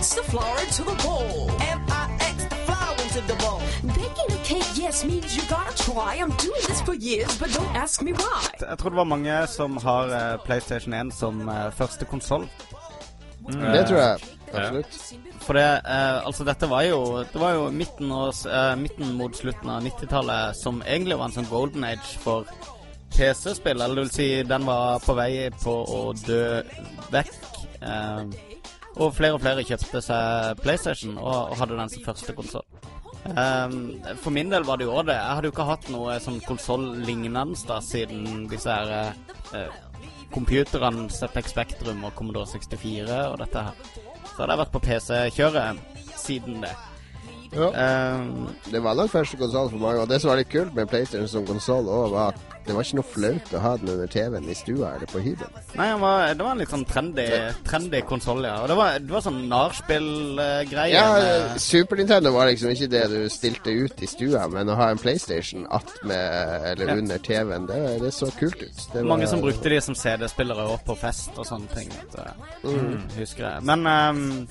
M-I-X the flour into the bowl. M-I-X the flour into the bowl. Baking a cake, yes, means you gotta try. I'm doing this for years, but don't ask me why. Jeg tror det var mange som har eh, PlayStation 1 som eh, første konsoll. Det tror jeg absolutt. For det, eh, altså dette var jo Det var jo midten, og, eh, midten mot slutten av 90-tallet som egentlig var en sånn golden age for PC-spill. Eller det vil si, den var på vei på å dø vekk. Eh, og flere og flere kjøpte seg PlayStation og, hadde den som første konsoll. Um, for min del var det jo også det. Jeg hadde jo ikke hatt noe sånn konsoll lignende siden disse her eh, eh, computerne ZX Spectrum og Commodore 64 og dette her. Så hadde jeg vært på PC-kjøret siden det. Ja. Um, Det var nok første konsoll for mange. Og det som var litt kult med PlayStation som konsoll òg, var at det var ikke noe flaut å ha den under TV-en i stua eller på hybelen. nei, det var, det var en litt sånn trendy, trendy konsoll, ja. Og det var, det var sånn nachspiel-greie. Ja, Super Nintendo var liksom ikke det du stilte ut i stua, men å ha en PlayStation attmed eller Ja. under TV-en, det, det så kult ut. Det Mange var- som brukte de som CD-spillere også på fest og sånne ting. Vet du. Husker jeg. Men ehm,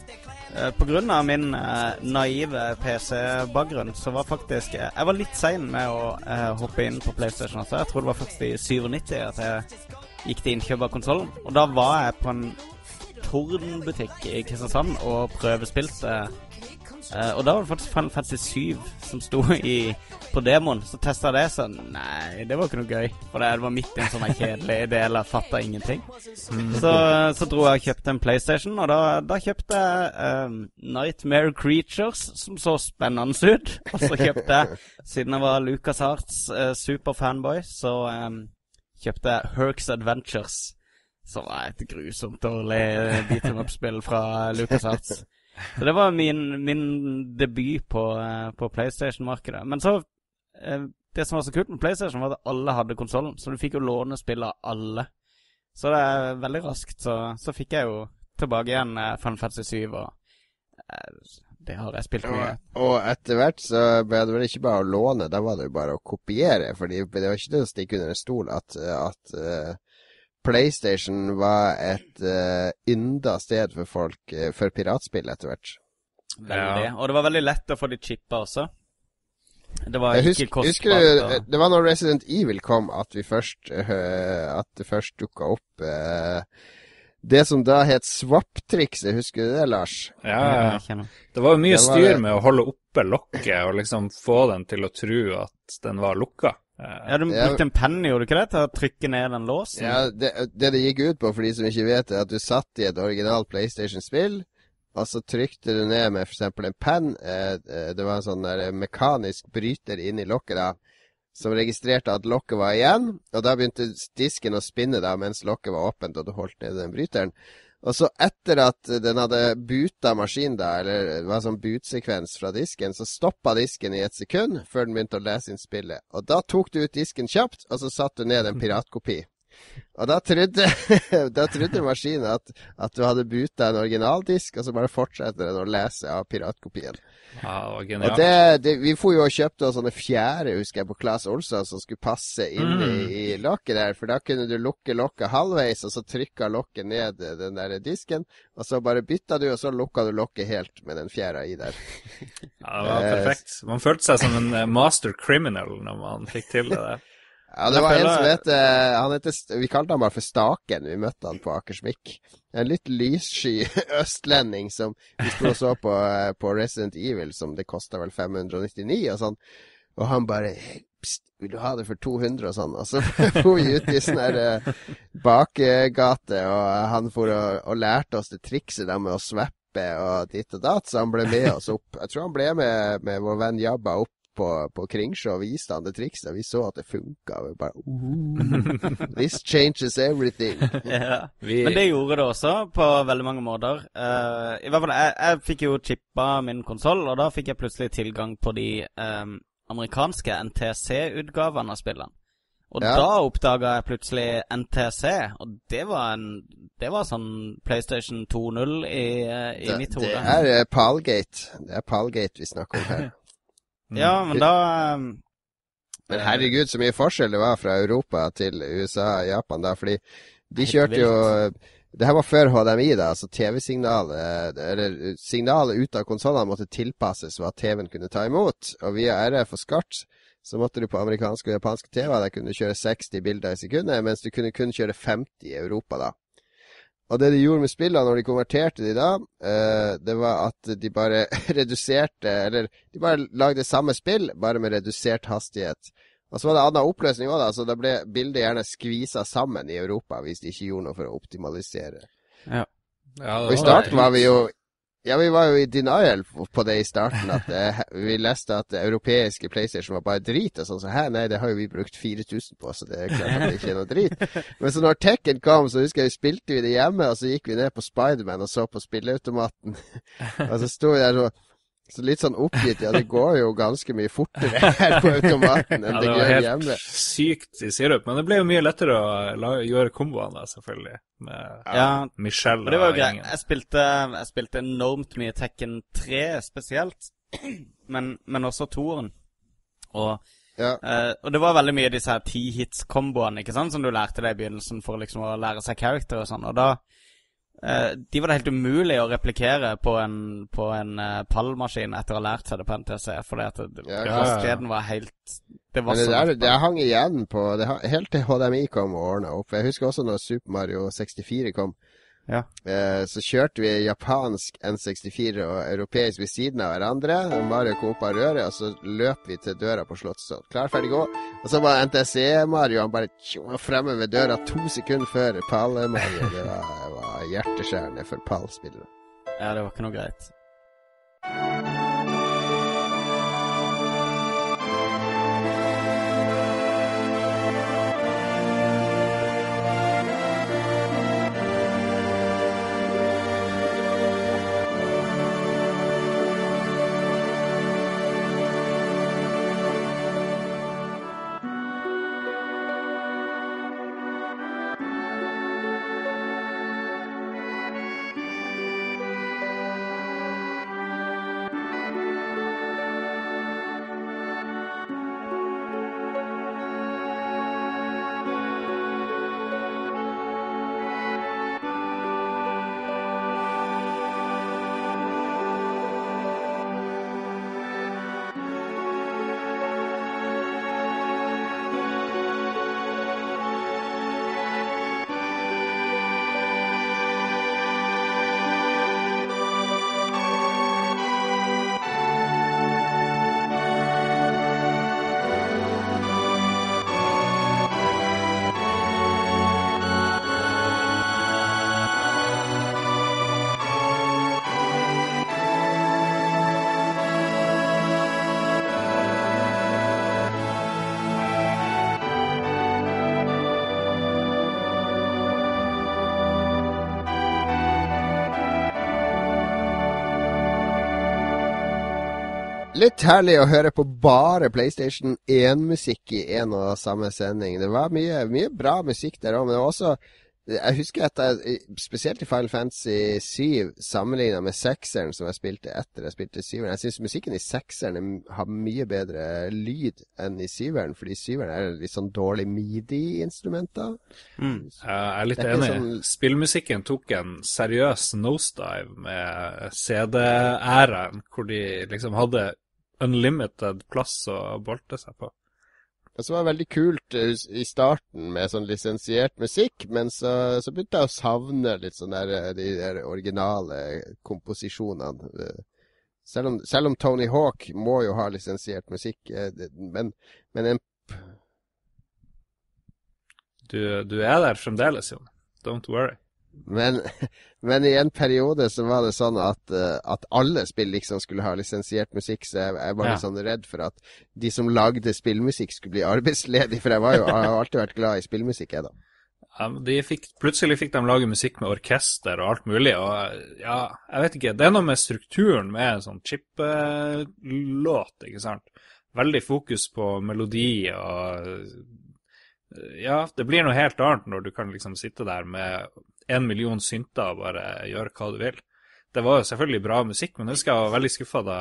eh, av min eh, naive PC-bakgrunn, så var faktisk eh, Jeg var litt sein med å hoppe inn på PlayStation. Altså. Jeg tror det var først i 97 at jeg gikk til innkjøp av konsollen. Og da var jeg på en Torden-butikk i Kristiansand og prøvespilte. Eh, og da var det faktisk Final Fantasy 7 som sto i, på demoen. Så testa det, så nei, det var ikke noe gøy. For det var midt i en sånn kjedelig del, jeg fatta ingenting. Så, så dro jeg og kjøpte en PlayStation, og da, da kjøpte jeg um, Nightmare Creatures, som så spennende ut. Og så kjøpte jeg, siden jeg var Lucas Harts uh, superfanboy, så um, kjøpte jeg Hercs Adventures, som var et grusomt dårlig beat em up-spill fra LucasArts. Så det var min, min debut på, eh, på PlayStation-markedet. Men så eh, Det som var så kult med PlayStation, var at alle hadde konsollen, så du fikk jo låne spill av alle. Så det er veldig raskt så, så fikk jeg jo tilbake igjen eh, Final Fantasy 7, og det har jeg spilt mye. Og, og etter hvert så ble det vel ikke bare å låne, da var det jo bare å kopiere. For det var ikke til å stikke under en stol at, at PlayStation var et uh, ynda sted for folk uh, for piratspill etter hvert. Veldig. Ja. Og det var veldig lett å få de chippa også. Det var ikke husker, husker kostbart. du, og- det var når Resident Evil kom at vi først uh, At det først dukka opp uh, det som da het swap-trikset. Husker du det, Lars? Ja, det var jo mye var styr det. med å holde oppe lokket og liksom få den til å tro at den var lukka. Ja, du brukte en penn, gjorde du ikke det, til å trykke ned den låsen? Ja, det, det det gikk ut på, for de som ikke vet det, at du satt i et originalt PlayStation-spill, og så trykte du ned med f.eks. en penn. Eh, eh, det var en sånn der mekanisk bryter inni lokket da, som registrerte at lokket var igjen, og da begynte disken å spinne da mens lokket var åpent, og du holdt nede den bryteren. Og så etter at den hadde buta maskinen, da, eller det var sånn bootsekvens fra disken, så stoppa disken i et sekund før den begynte å lese inn spillet. Og da tok du ut disken kjapt, og så satte du ned en piratkopi. Og da trodde, da trodde maskinen at, at du hadde buta en originaldisk, og så bare fortsetter den å lese av piratkopien. ja, Og det, det, vi får jo og kjøpte oss sånne fjære, husker jeg, på Claes Olsson som skulle passe inn i, i lokket der. For da kunne du lukke lokket halvveis, og så trykka lokket ned eh, den der disken. Og så bare bytta du, og så lukka du lokket helt med den fjæra i der. Ja, det var perfekt. Man følte seg som en eh, master criminal når man fikk til det der. Ja, det var en som het eh, han heter, Vi kalte han bare for Staken. Vi møtte han på Akersmik. En litt lyssky østlending som vi sto og så på, eh, på Resident Evil, som det kosta vel 599 og sånn. Og han bare Pst, vil du ha det for 200 og sånn? Og så for vi ut i sånn her bakgate, og han for og, og lærte oss det trikset der med å sveppe og ditt og datt, så han ble med oss opp. Jeg tror han ble med, med vår venn Jabba opp på, på Kringsjå og viste han det trikset. Vi så at det funka. Vi bare "Ooh, This changes everything. Ja. Vi, Men det gjorde det også, på veldig mange måter. Uh, I hvert fall, jeg, jeg fikk jo chippa min konsoll, og da fikk jeg plutselig tilgang på de um, amerikanske NTC-utgavene av spillene. Og Ja. da oppdaga jeg plutselig NTC, og det var en Det var sånn PlayStation 2.0 i, eh, i Det, mitt det er eh, Palgate. Det er Palgate vi snakker om her. Ja, men da um... Men herregud, så mye forskjell det var fra Europa til USA og Japan da, fordi de kjørte jo Det her var før HDMI, da, altså TV-signalet Eller signalet ut av konsollene måtte tilpasses hva TV-en kunne ta imot. Og via RF og SCART så måtte du på amerikanske og japanske TV der kunne du kjøre 60 bilder i sekundet, mens du kunne kun kjøre 50 i Europa, da. Og det de gjorde med spillene når de konverterte de da, eh, det var at de bare reduserte Eller de bare lagde samme spill, bare med redusert hastighet. Og så var det annen oppløsning òg, da, så da ble bildet gjerne skvisa sammen i Europa hvis de ikke gjorde noe for å optimalisere. ja, ja Og i starten var vi jo Ja, vi var jo i denial på det i starten. At eh, vi leste at det europeiske PlayStation var bare drit. Og sånn, så hæ, nei, det har jo vi brukt 4000 på, så det er klart at det ikke er noe drit. Men så når Tekken kom, så husker jeg vi spilte vi det hjemme, og så gikk vi ned på Spiderman og så på spilleautomaten. og så sto vi der og så litt sånn oppgitt. Ja, det går jo ganske mye fortere her på automaten enn Ja, det det var helt hjemme. sykt i sirup. Men det ble jo mye lettere å la, gjøre komboene, da, selvfølgelig. Med Ja, Michelle Og det var og jo gjengen. Jeg spilte, jeg spilte enormt mye Tekken 3 spesielt, men, men også toeren. Og, Ja. eh, og det var veldig mye disse her ti-hits-komboene ikke sant, som du lærte deg i begynnelsen for liksom å lære seg character og sånn. Og da De var det helt umulig å replikere på en, på en eh, pallmaskin etter å ha lært seg det på NTC, fordi at det, Ja, hastigheten var helt Det var Men det der, det hang igjen på det, Helt til HDMI kom og ordna opp. Jeg husker også når Super Mario 64 kom. Ja. Eh, så kjørte vi japansk N64 og europeisk ved siden av hverandre. Mario kom opp av røret, og så løp vi til døra på Slottsholm. Klar, ferdig, gå. Og så var NTC-Mario han bare tjo, fremme ved døra to sekunder før Pall-Mario. Det var, var hjerteskjærende for Pall-spillere. Ja, det var ikke noe greit. Herlig å høre på bare PlayStation 1-musikk i en og samme sending. Det var mye, mye bra musikk der òg, men det var også Jeg husker at jeg, spesielt i Final Fantasy 7, sammenligna med sekseren som jeg spilte etter jeg spilte syveren Jeg syns musikken i sekseren er- har mye bedre lyd enn i syveren, fordi syveren er litt sånn dårlig midi-instrumenter. Mm. Jeg er litt er enig. sånn- Spillmusikken tok en seriøs nosedive med CD-æraen, hvor de liksom hadde unlimited plass å bolte seg på. Og så var det veldig kult eh, i starten med sånn lisensiert musikk, men så, så begynte jeg å savne litt sånn der, eh, de der originale komposisjonene. Eh, Selv om, selv om Tony Hawk må jo ha lisensiert musikk, men, men en Du, du er der fremdeles, Jon. Don't worry. Men, men i en periode så var det sånn at, eh, at alle spill liksom skulle ha lisensiert musikk, så jeg, jeg var litt Ja. sånn redd for at de som lagde spillmusikk skulle bli arbeidsledige, for jeg, var jo, jeg har alltid vært glad i spillmusikk, jeg da. Ja, de fikk, plutselig fikk de lage musikk med orkester og alt mulig, og ja, jeg vet ikke. Det er noe med strukturen med en sånn chip-låt, ikke sant. Veldig fokus på melodi og Ja, det blir noe helt annet når du kan liksom sitte der med en million synter og bare gjøre hva du vil. Det var jo selvfølgelig bra musikk, men jeg husker jeg var veldig skuffa da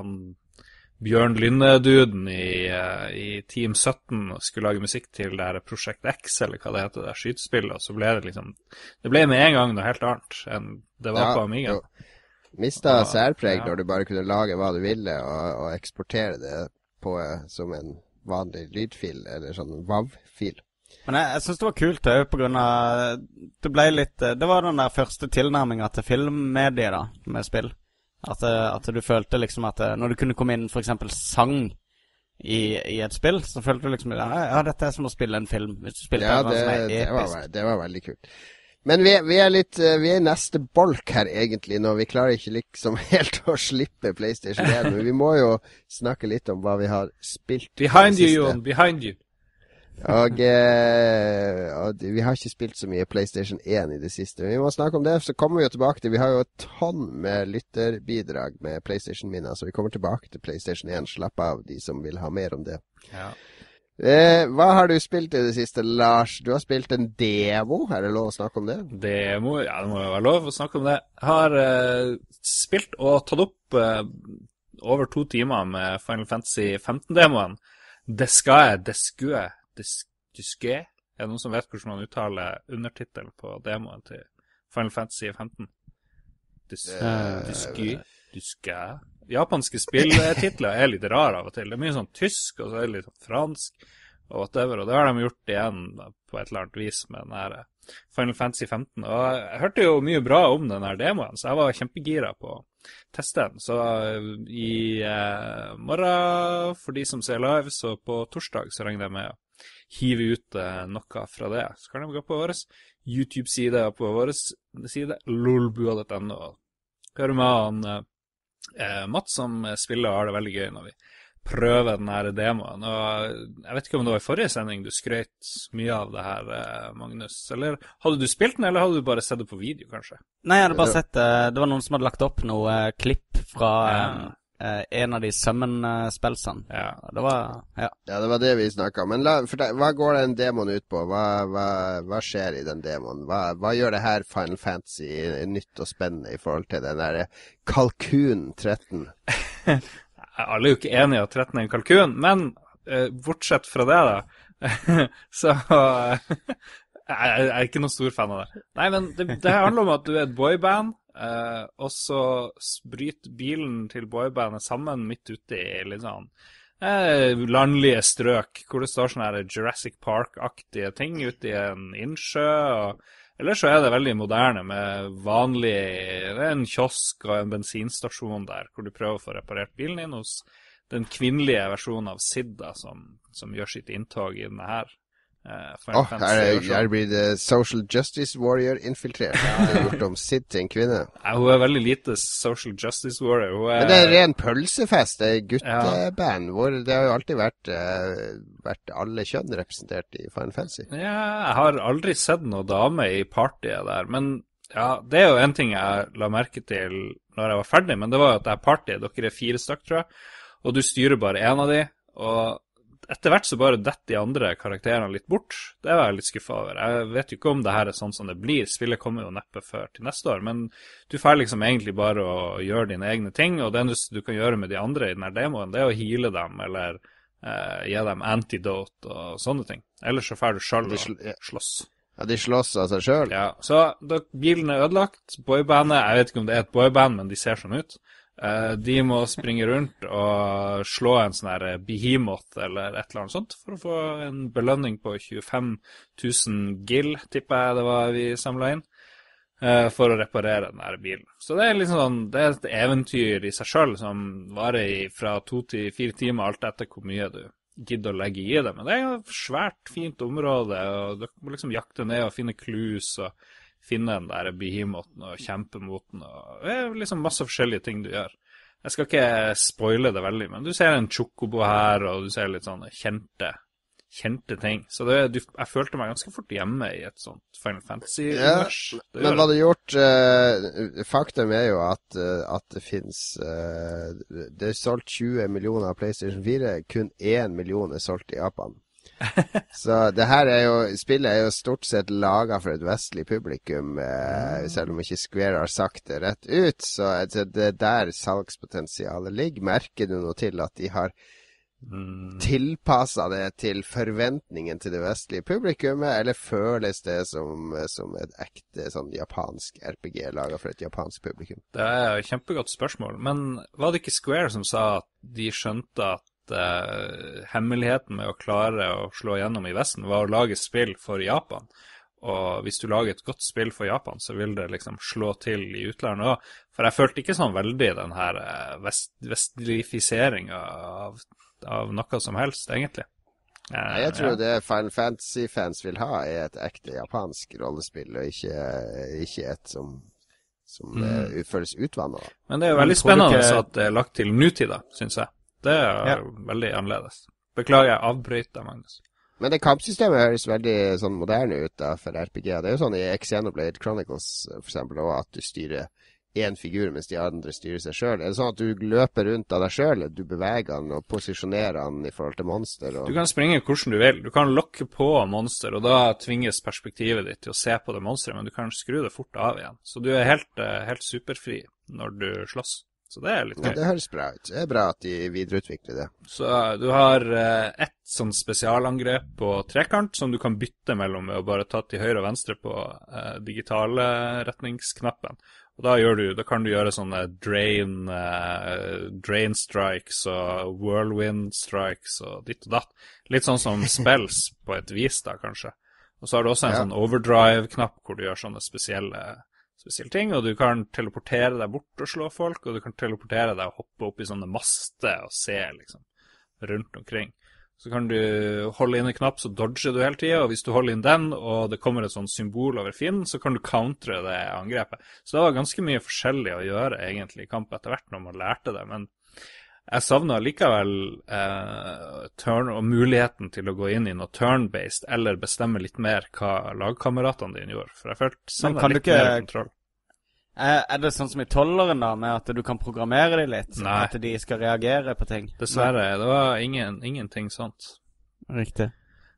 han Bjørn Lynne-duden i, eh, i Team 17 skulle lage musikk til det her Prosjekt X, eller hva det heter, det skytespillet, og så ble det liksom Det ble med en gang noe helt annet enn det var på Amiga. Mista særpreg ja. når du bare kunne lage hva du ville, og, og eksportere det på, eh, som en vanlig lydfil, eller sånn WAV-fil. Men jeg, jeg syns det var kult òg, på grunn av Det ble litt Det var den der første tilnærminga til filmmediet, da, med spill. At, eh, at du følte liksom at eh, når du kunne komme inn f.eks. sang i, i et spill, så følte du liksom ja, ja, dette er som å spille en film. Hvis du spilte Ja, det, som er det, var, episk. det var veldig kult. Men vi, vi er litt eh, Vi er i neste bolk her, egentlig, nå. Vi klarer ikke liksom helt å slippe PlayStation 1, men vi må jo snakke litt om hva vi har spilt. Behind you. Jon. Behind you. Og, eh, og vi har ikke spilt så mye PlayStation 1 i det siste. Men vi må snakke om det, så kommer vi jo tilbake til Vi har jo et tonn med lytterbidrag med PlayStation-minner, så vi kommer tilbake til PlayStation 1. Slapp av, de som vil ha mer om det. Ja. Eh, hva har du spilt i det siste, Lars? Du har spilt en demo, er det lov å snakke om det? Demo? ja, det må jo være lov å snakke om det. Jeg har eh, spilt og tatt opp eh, over to timer med Final Fantasy 15-demoen. Det skal jeg, det skulle Des- Desque? Er det noen som vet hvordan man uttaler undertittelen på demoen til Final Fantasy 15? Disque? Disque? Japanske spilltitler er litt rare av og til. Det er mye sånn tysk, og så er det litt sånn fransk, og whatever. Og det har de gjort igjen på et eller annet vis med den her eh, Final Fantasy 15. Og jeg hørte jo mye bra om den her demoen, så jeg var kjempegira på å teste den. Så eh, i eh, morgen, for de som ser live, så på torsdag så regner jeg med å hive ut eh, noe fra det. Så kan de gå på vår YouTube-side og på vår side lolbua.no og høre med han eh, eh, Mats som spiller og har det veldig gøy når vi prøver den her demoen. Og jeg vet ikke om det var i forrige sending du skrøt mye av det her, eh, Magnus. Eller hadde du spilt den, eller hadde du bare sett det på video, kanskje? Nei, jeg hadde bare sett det. Det var noen som hadde lagt opp noe eh, klipp fra Ja. Eh, en av de summon-spelsene. Ja. Det var Ja. Ja, det var det vi snakka om. Men la, deg, hva går den demoen ut på? Hva, hva, hva skjer i den demoen? Hva, hva gjør det her Final Fantasy nytt og spennende i forhold til den derre Kalkun 13? Alle er jo ikke enige i at 13 er en kalkun, men eh, bortsett fra det, da, så jeg jeg er ikke noen stor fan av det. Nei, men det, det handler om at du er et boyband, eh, og så bryter bilen til boybandet sammen midt ute i litt sånn eh, landlige strøk, hvor det står sånne her Jurassic Park-aktige ting ute i en innsjø. og eller så er det veldig moderne med vanlig Det er en kiosk og en bensinstasjon der, hvor du prøver å få reparert bilen din hos den kvinnelige versjonen av Sidda som, som gjør sitt inntog i denne her. Eh, oh, her, her blir det Social Justice Warrior infiltrert. Er gjort om Sid til en kvinne. Ja, hun er veldig lite social justice warrior. Er, Men det er ren pølsefest. Det er gutteband. Hvor det har jo alltid vært, uh, vært alle kjønn representert i Final Fantasy. Ja, jeg har aldri sett noen dame i partyet der, men ja, det er jo en ting jeg la merke til når jeg var ferdig, men det var jo at det er party. dere er fire stykk, tror jeg, og du styrer bare én av de, og etter hvert så bare detter de andre karakterene litt bort. Det var jeg litt skuffa over. Jeg vet jo ikke om det her er sånn som det blir. Spillet kommer jo neppe før til neste år, men du får liksom egentlig bare å gjøre dine egne ting, og det eneste du kan gjøre med de andre i denne demoen, det er å heale dem, eller eh, gi dem antidote og sånne ting. Ellers så får du sjøl ja. slåss. Ja, de slåss av seg sjøl. Ja, så da bilen er ødelagt. Boybandet, jeg vet ikke om det er et boyband, men de ser sånn ut. Eh, de må springe rundt og slå en sånn her behemoth eller et eller annet sånt for å få en belønning på 25 000 gill, tipper jeg det var vi samla inn, eh, for å reparere den her bilen. Så det er liksom sånn, det er et eventyr i seg sjøl som varer fra to til fire timer, alt etter hvor mye du gidder å legge i det. Men det er et svært, fint område, og du må liksom jakte ned og finne clues og finne den der behemoten og kjempe mot den. og Det er liksom masse forskjellige ting du gjør. Jeg skal ikke spoile det veldig, men du ser en chocobo her, og du ser litt sånne kjente, kjente ting. Så det, du, jeg følte meg ganske fort hjemme i et sånt Final Fantasy-univers. Ja, Men var det gjort uh, Faktum er jo at, uh, at det fins Det er solgt 20 millioner av PlayStation 4. Kun 1 million er solgt i Japan. Så det her er jo Spillet er jo stort sett laga for et vestlig publikum, eh, selv om ikke Square har sagt det rett ut. Så det er der salgspotensialet ligger. Merker du noe til at de har Mm. tilpassa det til forventningen til det vestlige publikummet, eller føles det som, som et ekte sånn japansk RPG laga for et japansk publikum? Det er et kjempegodt spørsmål, men var det ikke Square som sa at de skjønte at hemmeligheten med å klare å slå gjennom i Vesten var å lage spill for Japan? Og hvis du lager et godt spill for Japan, så vil det liksom slå til i utlandet òg. For jeg følte ikke sånn veldig den her eh, vest, vestlifiseringa av, av noe som helst, egentlig. Eh, Nei, Jeg tror ja. det Final Fantasy-fans vil ha, er et ekte japansk rollespill, og ikke, ikke et som, som mm. føles utvanna. Men det er jo veldig spennende ikke- at det er lagt til nutida, syns jeg. Det er Ja. veldig annerledes. Beklager, jeg avbryter, Magnus. Men det kampsystemet høres veldig sånn moderne ut da, for RPG. Det er jo sånn i Xenoblade Chronicles for eksempel, også, at du styrer én figur mens de andre styrer seg sjøl. Er det sånn at du løper rundt av deg sjøl? Du beveger den og posisjonerer den i forhold til monster? Og... Du kan springe hvordan du vil. Du kan lokke på monster, og da tvinges perspektivet ditt til å se på det monsteret, men du kan skru det fort av igjen. Så du er helt, eh, helt superfri når du slåss. Så det er litt Ja, det høres bra ut. Det er bra at de videreutvikler det. Så eh, du har eh, ett sånn spesialangrep på trekant som du kan bytte mellom med å bare ta til høyre og venstre på eh, digitale retningsknappen. Og da, gjør du, da kan du gjøre sånne drain, eh, drain strikes og whirlwind strikes og ditt og datt. Litt sånn som spells på et vis, da, kanskje. Og så har du også en Ja. sånn overdrive-knapp hvor du gjør sånne spesielle, spesielle ting, og du kan teleportere deg bort og slå folk, og du kan teleportere deg og hoppe opp i sånne master og se liksom rundt omkring. Så kan du holde inn en knapp, så dodger du hele tida, og hvis du holder inn den, og det kommer et sånt symbol over fienden, så kan du countre det angrepet. Så det var ganske mye forskjellig å gjøre egentlig i kamp etter hvert når man lærte det, men jeg savna likevel eh, turn og muligheten til å gå inn i noe turn-based, eller bestemme litt mer hva lagkameratene dine gjorde, for jeg følte savna litt ikke- mer kontroll. Er, er det sånn som i tolleren, da, med at du kan programmere dem litt? Nei. At de skal reagere på ting? Dessverre, det var ingen, ingenting sånt. Riktig.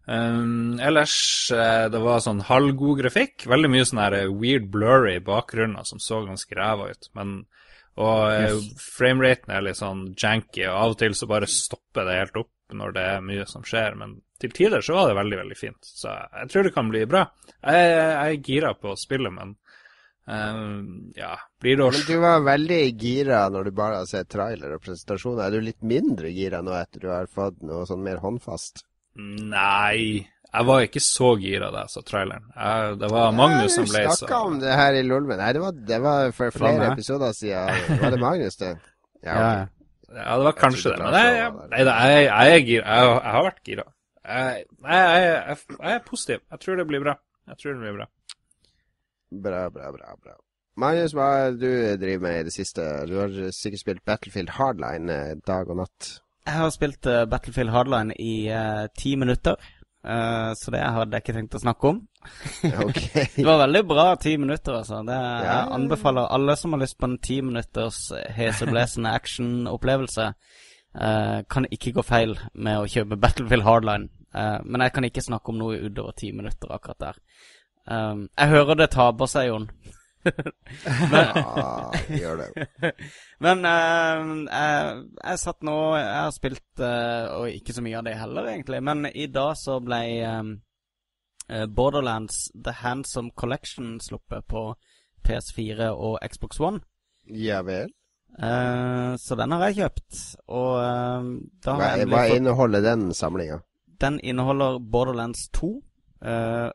Um, ellers, eh, det var sånn halvgod grafikk. Veldig mye sånn eh, weird blurry bakgrunner som så ganske ræva ut. Men, og yes. frameraten er litt sånn janky, og av og til så bare stopper det helt opp når det er mye som skjer. Men til tider så var det veldig, veldig fint. Så jeg tror det kan bli bra. Jeg, jeg er gira på spillet, men um, ja Blir det også... Men du var veldig gira når du bare har sett trailer og presentasjoner. Er du litt mindre gira nå etter du har fått noe sånn mer håndfast? Nei. Jeg var ikke så gira da jeg så traileren. Jeg, det var Magnus som ble så Du snakka om det her i Lolven. Nei, det var, det var for flere meg. episoder siden. Var det Magnus, det? Ja, ja. Ja, det var kanskje det. Men jeg, jeg, jeg, jeg er gira. Jeg, jeg har vært gira. Jeg, jeg, jeg, jeg, jeg er positiv. Jeg tror det blir bra. Jeg tror det blir bra. Bra, bra, bra. bra. Magnus, hva er det du driver med i det siste? Du har sikkert spilt Battlefield Hardline eh, dag og natt. Jeg har spilt eh, Battlefield Hardline i eh, ti minutter, eh, så det hadde jeg ikke tenkt å snakke om. Det var veldig bra ti minutter, altså. Det, ja, jeg anbefaler alle som har lyst på en ti minutters heseblesende actionopplevelse. uh, kan ikke gå feil med å kjøpe Battlefield Hardline. Uh, men jeg kan ikke snakke om noe utover ti minutter akkurat der. Um, jeg hører det taper seg, Jon. Ja, gjør det. Men uh, jeg, jeg satt nå Jeg har spilt uh, Og ikke så mye av det heller, egentlig. Men i dag så ble eh, eh, Borderlands The Handsome Collection sluppet på PS4 og Xbox One. Ja vel. Uh, så den har jeg kjøpt. Og eh, da har Hva, jeg hva inneholder den samlinga? Den inneholder Borderlands 2. eh,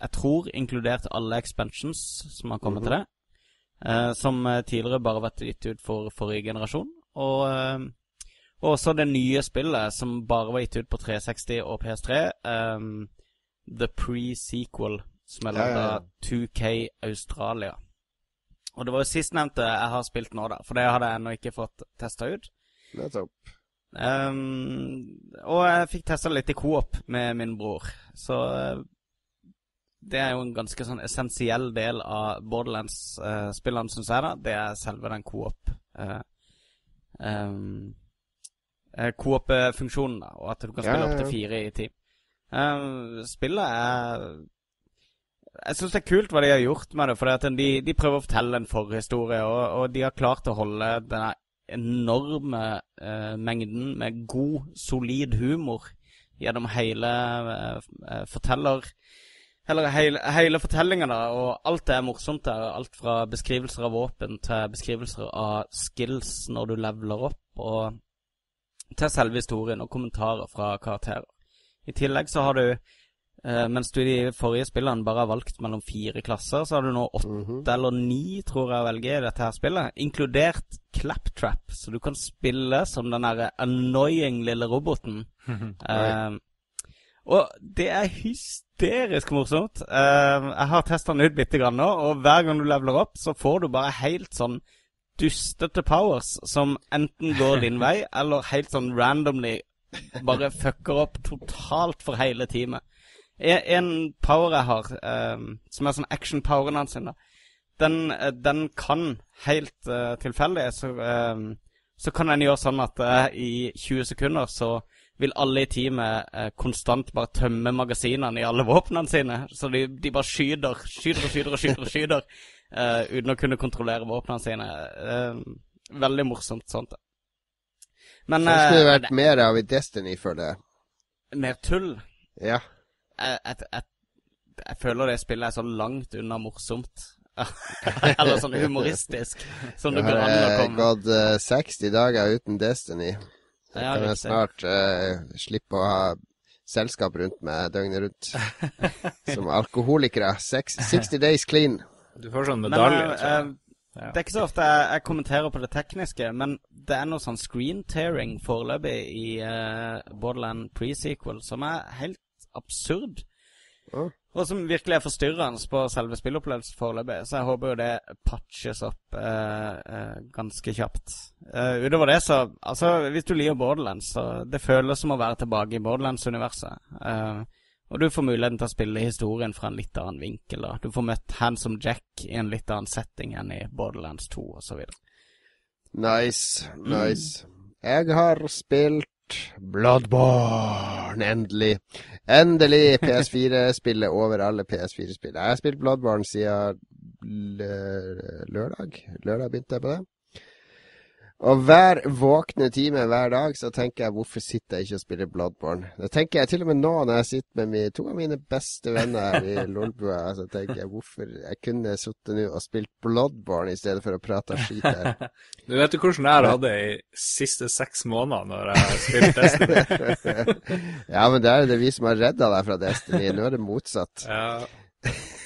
jeg tror inkludert alle expansions som har kommet til det. Uh, som eh, tidligere bare vært gitt ut for forrige generasjon. Og, uh, også det nye spillet som bare var gitt ut på 360 og PS3. Um, The Pre-Sequel, som er lagd av 2K Australia. Og det var jo sistnevnte jeg har spilt nå, da. For det hadde jeg ennå ikke fått testa ut. Nettopp. Um, og jeg fikk testa litt i coop med min bror. Så det er jo en ganske sånn essensiell del av Borderlands-spillene, syns jeg. da Det er selve den coop uh, Coop-funksjonen, da. Og at du kan Ja, spille ja, opp ja. til fire i team. Uh, spillet er Jeg syns det er kult hva de har gjort med det. For de, de prøver å fortelle en forhistorie, og, og de har klart å holde denne enorme uh, mengden med god, solid humor gjennom hele uh, eh, forteller... Eller hele, hele fortellinga, da, og alt det er morsomt der. Alt fra beskrivelser av våpen til beskrivelser av skills når du leveler opp, og til selve historien og kommentarer fra karakterer. I tillegg så har du, eh, mens du i de forrige spillene bare har valgt mellom fire klasser, så har du nå åtte Mhm. eller ni, tror jeg, å velge i dette her spillet. Inkludert Claptrap, så du kan spille som den derre annoying lille roboten. Eh, og det er hysterisk morsomt. Eh, jeg har testa den ut bitte grann nå, og hver gang du leveler opp, så får du bare helt sånn dustete powers som enten går din vei, eller helt sånn randomly bare fucker opp totalt for hele teamet. En, en power jeg har, eh, som er sånn action-poweren hans, den, eh, den kan helt uh, tilfeldig så, eh, så kan den gjøre sånn at uh, i 20 sekunder så vil alle i teamet eh, konstant bare tømme magasinene i alle våpnene sine. Så de, de bare skyter, skyter og skyter og skyter, og skyter eh, uten å kunne kontrollere våpnene sine. Eh, veldig morsomt sånt. Men Sånn skulle det eh, vært mer av i Destiny, føler jeg. mer tull. Ja. Jeg, jeg, jeg, jeg føler det spillet er så langt unna morsomt. Eller sånn humoristisk som det Det går har an å eh, komme. gått eh, 60 dager uten Destiny. Så Ja, kan jeg snart uh, slippe å ha selskap rundt meg døgnet rundt. Som alkoholikere. Seks- 60 days clean. Du får sånn medalje. Men, jeg. eh, det er ikke så ofte jeg, jeg kommenterer på det tekniske, men det er noe sånn screen tearing foreløpig i uh, Borderland pre-sequel som er helt absurd. Å. Og som virkelig er forstyrrende på selve spillopplevelsen foreløpig. Så jeg håper jo det patches opp eh, eh, ganske kjapt. Eh, utover det, så Altså, hvis du liker Borderlands, så det føles som å være tilbake i Borderlands-universet. Eh, og du får muligheten til å spille historien fra en litt annen vinkel. Da. Du får møtt Handsome Jack i en litt annen setting enn i Borderlands 2 osv. Nice. Nice. Jeg har spilt Bloodborne, endelig. Endelig PS4-spillet over alle PS4-spill. Jeg har spilt Bloodborne siden lørdag. Lørdag begynte jeg på det. Og hver våkne time hver dag så tenker jeg hvorfor sitter jeg ikke og spiller Bloodborne? Det tenker jeg til og med nå når jeg sitter med mine, to av mine beste venner her i Lolbua. Så tenker jeg hvorfor jeg kunne sittet nå og spilt Bloodborne i stedet for å prate skit her. Du vet jo hvordan jeg det i siste seks måneder når jeg har spilt Destiny. ja, men det er det vi som har redda deg fra Destiny. Nå er det motsatt. Ja,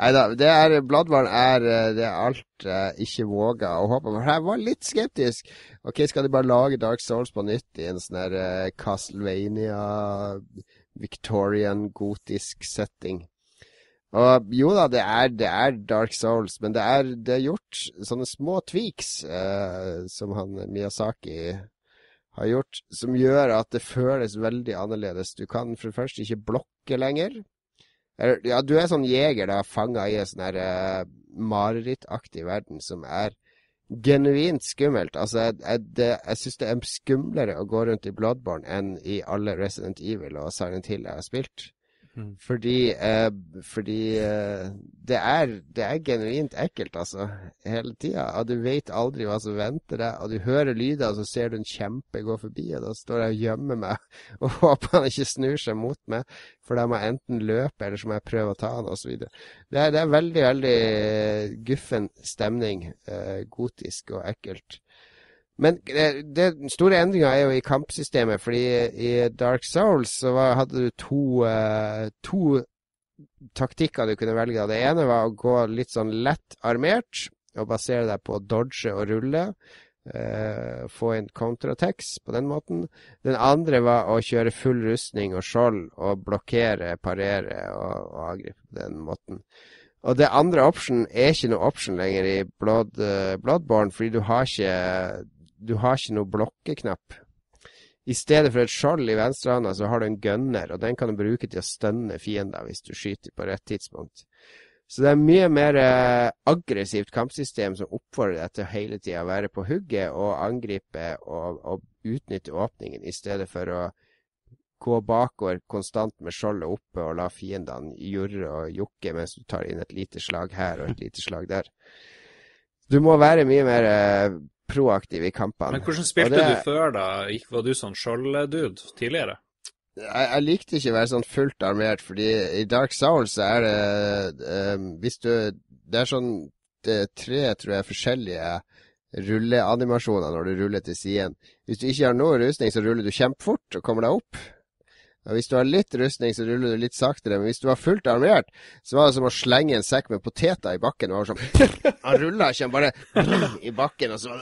Nei da, det er Bloodborne er eh, det er alt jeg ikke våga å håpe på. Jeg var litt skeptisk. Ok, skal de bare lage Dark Souls på nytt i en sånn her eh, Castlevania Victorian gotisk setting? Og jo da, det er, det er Dark Souls, men det er, det er gjort sånne små tweaks eh, som han Miyazaki har gjort, som gjør at det føles veldig annerledes. Du kan for det første ikke blokke lenger. Ja, du er sånn jeger, da, fanga i en sånn her uh, marerittaktig verden som er genuint skummelt. Altså, jeg, jeg, det, jeg syns det er skumlere å gå rundt i Bloodborne enn i alle Resident Evil og Silent Hill jeg har spilt. Mhm. Fordi, eh, fordi eh, det, er, det er genuint ekkelt, altså. Hele tida. Og du vet aldri hva som venter deg. Og du hører lyder, og så ser du en kjempe gå forbi, og da står jeg og gjemmer meg og håper han ikke snur seg mot meg. For da må jeg enten løpe, eller så må jeg prøve å ta han, osv. Det, er- det er veldig, veldig eh, guffen stemning. Eh, gotisk og ekkelt. Men det, den store endringa er jo i kampsystemet, fordi i Dark Souls så var, hadde du to, uh, to taktikker du kunne velge. Det ene var å gå litt sånn lett armert, og basere deg på å dodge og rulle. Uh, få inn counterattacks på den måten. Den andre var å kjøre full rustning og skjold og blokkere, parere og, og angripe på den måten. Og det andre option er ikke noe option lenger i Blood, uh, Bloodborne, fordi du har ikke du har ikke noe blokkeknapp. I stedet for et skjold i venstrehånda, så har du en gunner, og den kan du bruke til å stønne fiender hvis du skyter på rett tidspunkt. Så det er mye mer eh, aggressivt kampsystem som oppfordrer deg til å hele tida være på hugget og angripe og, og utnytte åpningen, i stedet for å gå bakover konstant med skjoldet oppe og la fiendene jurre og jokke mens du tar inn et lite slag her og et lite slag der. Du må være mye mer eh, proaktiv i kampene. Men hvordan spilte det- du før, da? Var du sånn skjolddude tidligere? jeg, jeg likte ikke å være sånn fullt armert, fordi i Dark Souls er det eh, Hvis du Det er sånn det er tre, tror jeg, forskjellige rulleanimasjoner når du ruller til siden. Hvis du ikke har noe rustning, så ruller du kjempefort og kommer deg opp. Og hvis du har litt rustning, så ruller du litt saktere. Men hvis du var fullt armert, så var det som å slenge en sekk med poteter i bakken. Det var sånn, Han rulla ikke, han bare i bakken, og så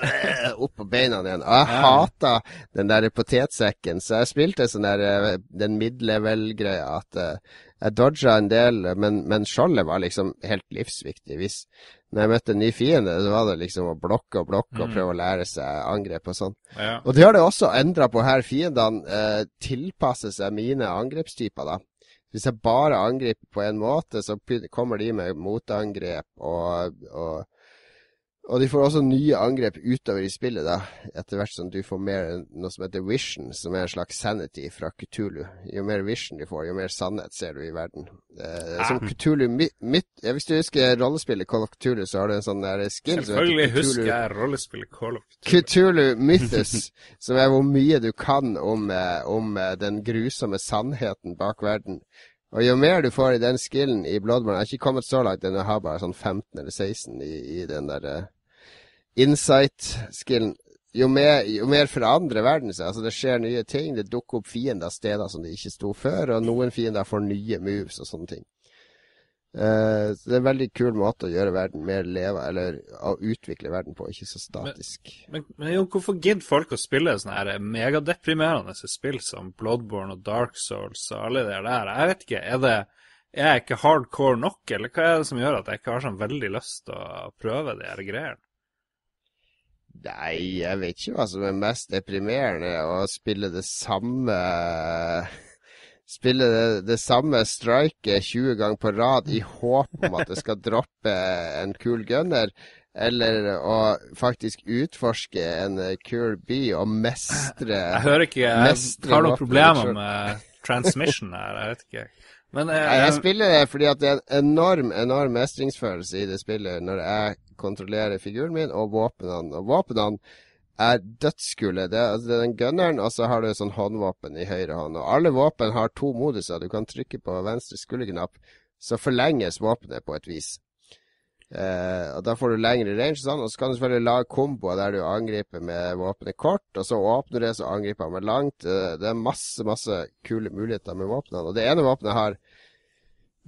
opp på beina igjen. Og jeg hata den der potetsekken, så jeg spilte sånn der øh, den midlevel-greia at øh, jeg dodga en del, men, men skjoldet var liksom helt livsviktig. Hvis når jeg møtte en ny fiende, så var det liksom å blokke og blokke og prøve å lære seg angrep og sånn. Ja. Og det har det også endra på her. Fiendene eh, tilpasser seg mine angrepstyper, da. Hvis jeg bare angriper på en måte, så kommer de med motangrep og, og og de får også nye angrep utover i spillet, da, etter hvert som du får mer noe som heter vision, som er en slags sanity fra Kutulu. Jo mer vision de får, jo mer sannhet ser du i verden. Eh, som Kutulu mi- mitt, ja, Hvis du husker rollespillet Call of Kutulu, så har du en sånn der skill som Selvfølgelig heter husker jeg rollespillet Call of Cthulhu. Cthulhu Mythos, som er hvor mye du kan om, eh, om eh, den grusomme sannheten bak verden. Og jo mer du får i den skillen i Bloodborne Jeg har ikke kommet så langt, den har bare sånn 15 eller 16 i, i den der eh, insight-skillen. Jo mer, jo mer forandrer verden seg. Altså Det skjer nye ting. Det dukker opp fiender steder som de ikke sto før, og noen fiender får nye moves og sånne ting. Uh, så det er en veldig kul måte å gjøre verden mer leva, eller å utvikle verden på, ikke så statisk. Men, men jo, hvorfor gidder folk å spille sånne her megadeprimerende spill som Bloodborne og Dark Souls og alle de der? Jeg vet ikke, er det er jeg ikke hardcore nok, eller hva er det som gjør at jeg ikke har sånn veldig lyst til å prøve de her greiene? Nei, jeg vet ikke hva som er mest deprimerende. Å spille det samme Spille det, det samme striket 20 ganger på rad i håp om at det skal droppe en kul gunner. Eller å faktisk utforske en kul by og mestre Jeg hører ikke, jeg har noen problemer med transmission her, jeg vet ikke. Men eh, jeg spiller det fordi at det er en enorm, enorm mestringsfølelse i det spillet når jeg kontrollerer figuren min og våpnene. Og våpnene er dødskule. Det, altså, det er den gunneren, og så har du sånn håndvåpen i høyre hånd. Og alle våpen har to moduser. Du kan trykke på venstre skulderknapp, så forlenges våpenet på et vis. Eh, Da får du lengre range, sånn, og så kan du selvfølgelig lage komboer der du angriper med våpenet kort, og så åpner du det, så angriper han med langt. Eh, det er masse, masse kule muligheter med våpnene. Og det ene våpenet har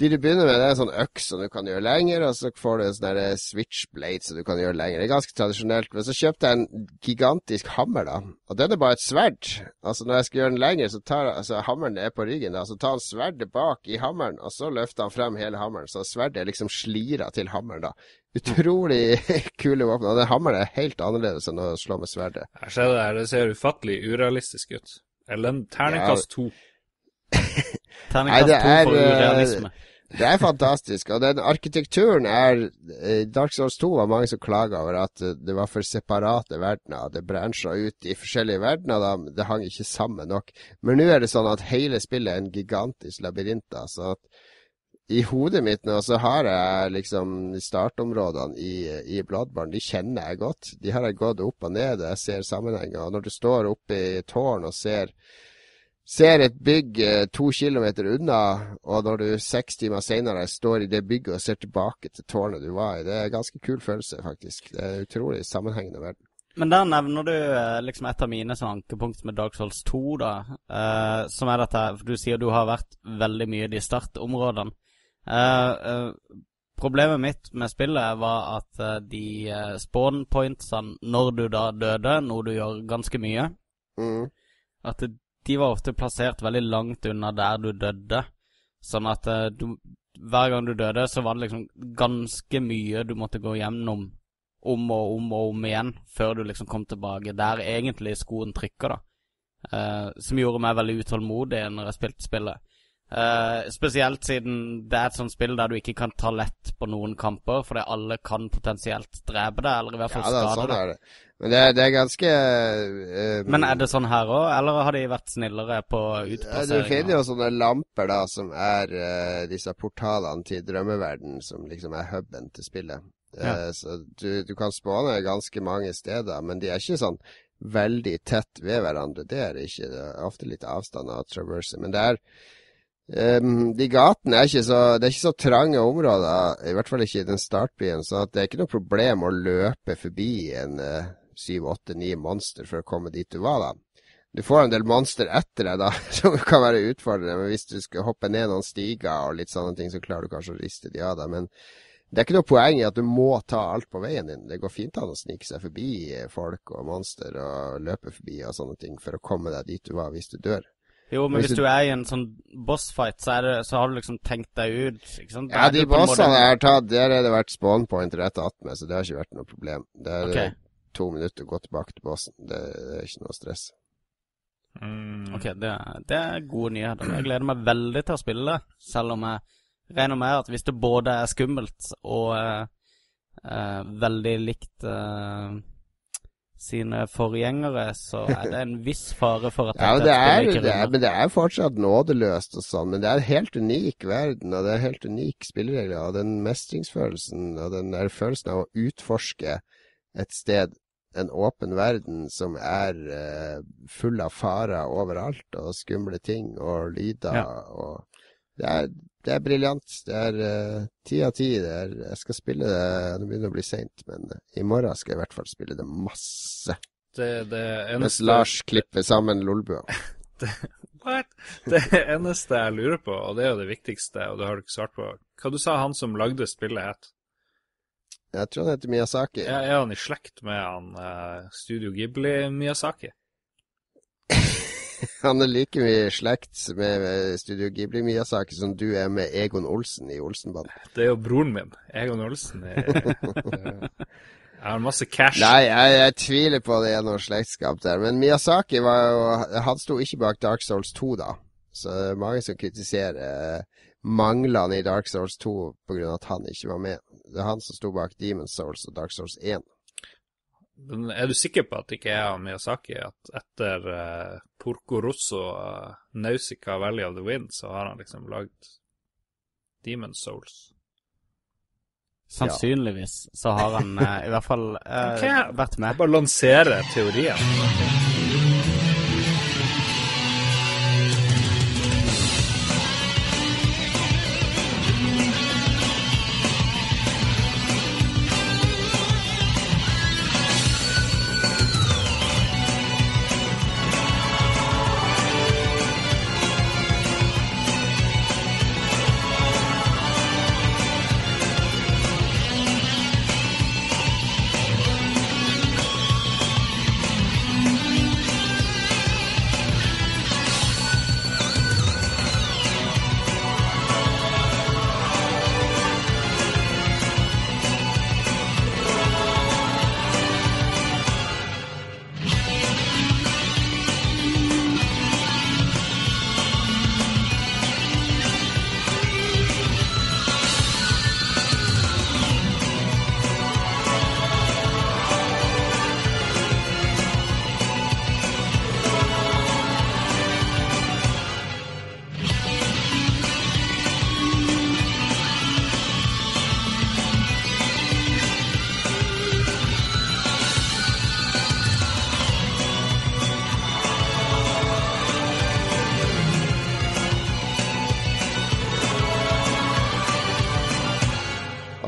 De du begynner med, det er en sånn øks som du kan gjøre lenger, og så får du en sånn der switchblade som du kan gjøre lenger. Det er ganske tradisjonelt. Men så kjøpte jeg en gigantisk hammer, da. Og den er bare et sverd. Altså Når jeg skal gjøre den lenger, så tar altså, hammeren er på ryggen, da. Så tar han sverdet bak i hammeren, og så løfter han frem hele hammeren. Så sverdet er liksom slira til hammeren, da. Utrolig kule våpen. Og den hammeren er helt annerledes enn å slå med sverdet. Jeg ser det her, det ser ufattelig urealistisk ut. Eller en terningkast to. Nei, Terningkast to for eh, urealisme. Det er fantastisk. Og den arkitekturen er I Dark Souls 2 var mange som klaga over at eh, det var for separate verdener. Det bransja ut i forskjellige verdener. Da. Det hang ikke sammen nok. Men nå er det sånn at hele spillet er en gigantisk labyrint. Så i hodet mitt nå så har jeg liksom startområdene i, i Bloodborne. De kjenner jeg godt. De har jeg gått opp og ned. Jeg ser sammenhenger. Og når du står oppe i tårn og ser ser et bygg eh, to kilometer unna, og når du seks timer senere står i det bygget og ser tilbake til tårnet du var i, det er en ganske kul følelse, faktisk. Det er utrolig sammenhengende verden. Men der nevner du eh, liksom et av mine sånn ankepunkt med Dark Souls 2, da. Eh, som er dette For du sier du har vært veldig mye i de startområdene. Eh, eh, problemet mitt med spillet var at eh, de spawn pointsene når du da døde, noe du gjør ganske mye, Mm. at det, de var ofte plassert veldig langt unna der du døde. Sånn at eh, du Hver gang du døde, så var det liksom ganske mye du måtte gå gjennom om og om og om igjen før du liksom kom tilbake der egentlig skoen trykker, da. Eh, som gjorde meg veldig utålmodig når jeg spilte spillet. Eh, spesielt siden det er et sånt spill der du ikke kan ta lett på noen kamper, fordi alle kan potensielt drepe deg, eller i hvert fall Ja skade sånn deg. Men det, er- det er ganske uh, Men er det sånn her òg, eller har de vært snillere på Ja, Du finner jo sånne lamper da, som er uh, disse portalene til drømmeverden, som liksom er huben til spillet. Eh, så du, du kan spåne ganske mange steder, men de er ikke sånn veldig tett ved hverandre. Det er ikke. Det er ofte litt avstand av traverse. Men det er ehm, De gatene er ikke så Det er ikke så trange områder, i hvert fall ikke i den startbyen, så det er ikke noe problem å løpe forbi en eh, syv, åtte, ni monster for å komme dit du var, da. Du får en del monster etter deg, da, som kan være utfordrende. Men hvis du skal hoppe ned noen stiger og litt sånne ting, så klarer du kanskje å riste de av deg. Men det er ikke noe poeng i at du må ta alt på veien din. Det går fint an å snike seg forbi folk og monster og løpe forbi og sånne ting for å komme deg dit du var hvis du dør. Jo, men Hvis hvis du- er i en sånn bossfight, så, er det, så har du liksom tenkt deg ut, ikke sant? Da Ja, de måte- bossene jeg har tatt, der har det vært spawn point rett attmed, så det har ikke vært noe problem. Det er Ok. eh, to minutter å gå tilbake til bossen. Det, det er ikke noe stress. Mm. Ok, det, det er gode nyheter. Jeg gleder meg veldig til å spille det, selv om jeg regner med at hvis det både er skummelt og uh, uh, veldig likt eh, sine forgjengere, så er det en viss fare for at Ja, men det er, jo ikke det er, men det er fortsatt nådeløst og sånn. Men det er en helt unik verden, og det er helt unik spilleregler. Og den mestringsfølelsen og den der følelsen av å utforske et sted, en åpen verden som er uh, full av farer overalt, og skumle ting og lyder Ja. og Det er, det er briljant. Det er eh, ti av ti. Jeg skal spille det Det begynner å bli seint, men eh, i morgen skal jeg i hvert fall spille det masse. Det, det Mens Lars klipper sammen Lolbua. What? Det eneste jeg lurer på, og det er jo det viktigste, og det har du ikke svart på Hva du sa han som lagde spillet, het? Jeg tror han heter Miyazaki. Er, er han i slekt med han uh, Studio Ghibli-Miyazaki? Han er like mye i slekt med med Studio Ghibli Miyazaki som du er med Egon Olsen i Olsenbanden. Det er jo broren min, Egon Olsen. eh, Jeg har masse cash. Nei, jeg, jeg tviler på det er noe slektskap der. Men Miyazaki var jo Han sto ikke bak Dark Souls 2, da. Så det er mange som kritiserer eh, manglene i Dark Souls 2 pga. at han ikke var med. Det er han som sto bak Demon Souls og Dark Souls 1. Men er du sikker på at det ikke er Miyazaki? At etter uh, Porco Rosso og Nausica, Valley of the Wind, så har han liksom lagd Demon Souls? Sannsynligvis så har han uh, i hvert fall uh, okay. vært Jeg med. bare lanserer teorien.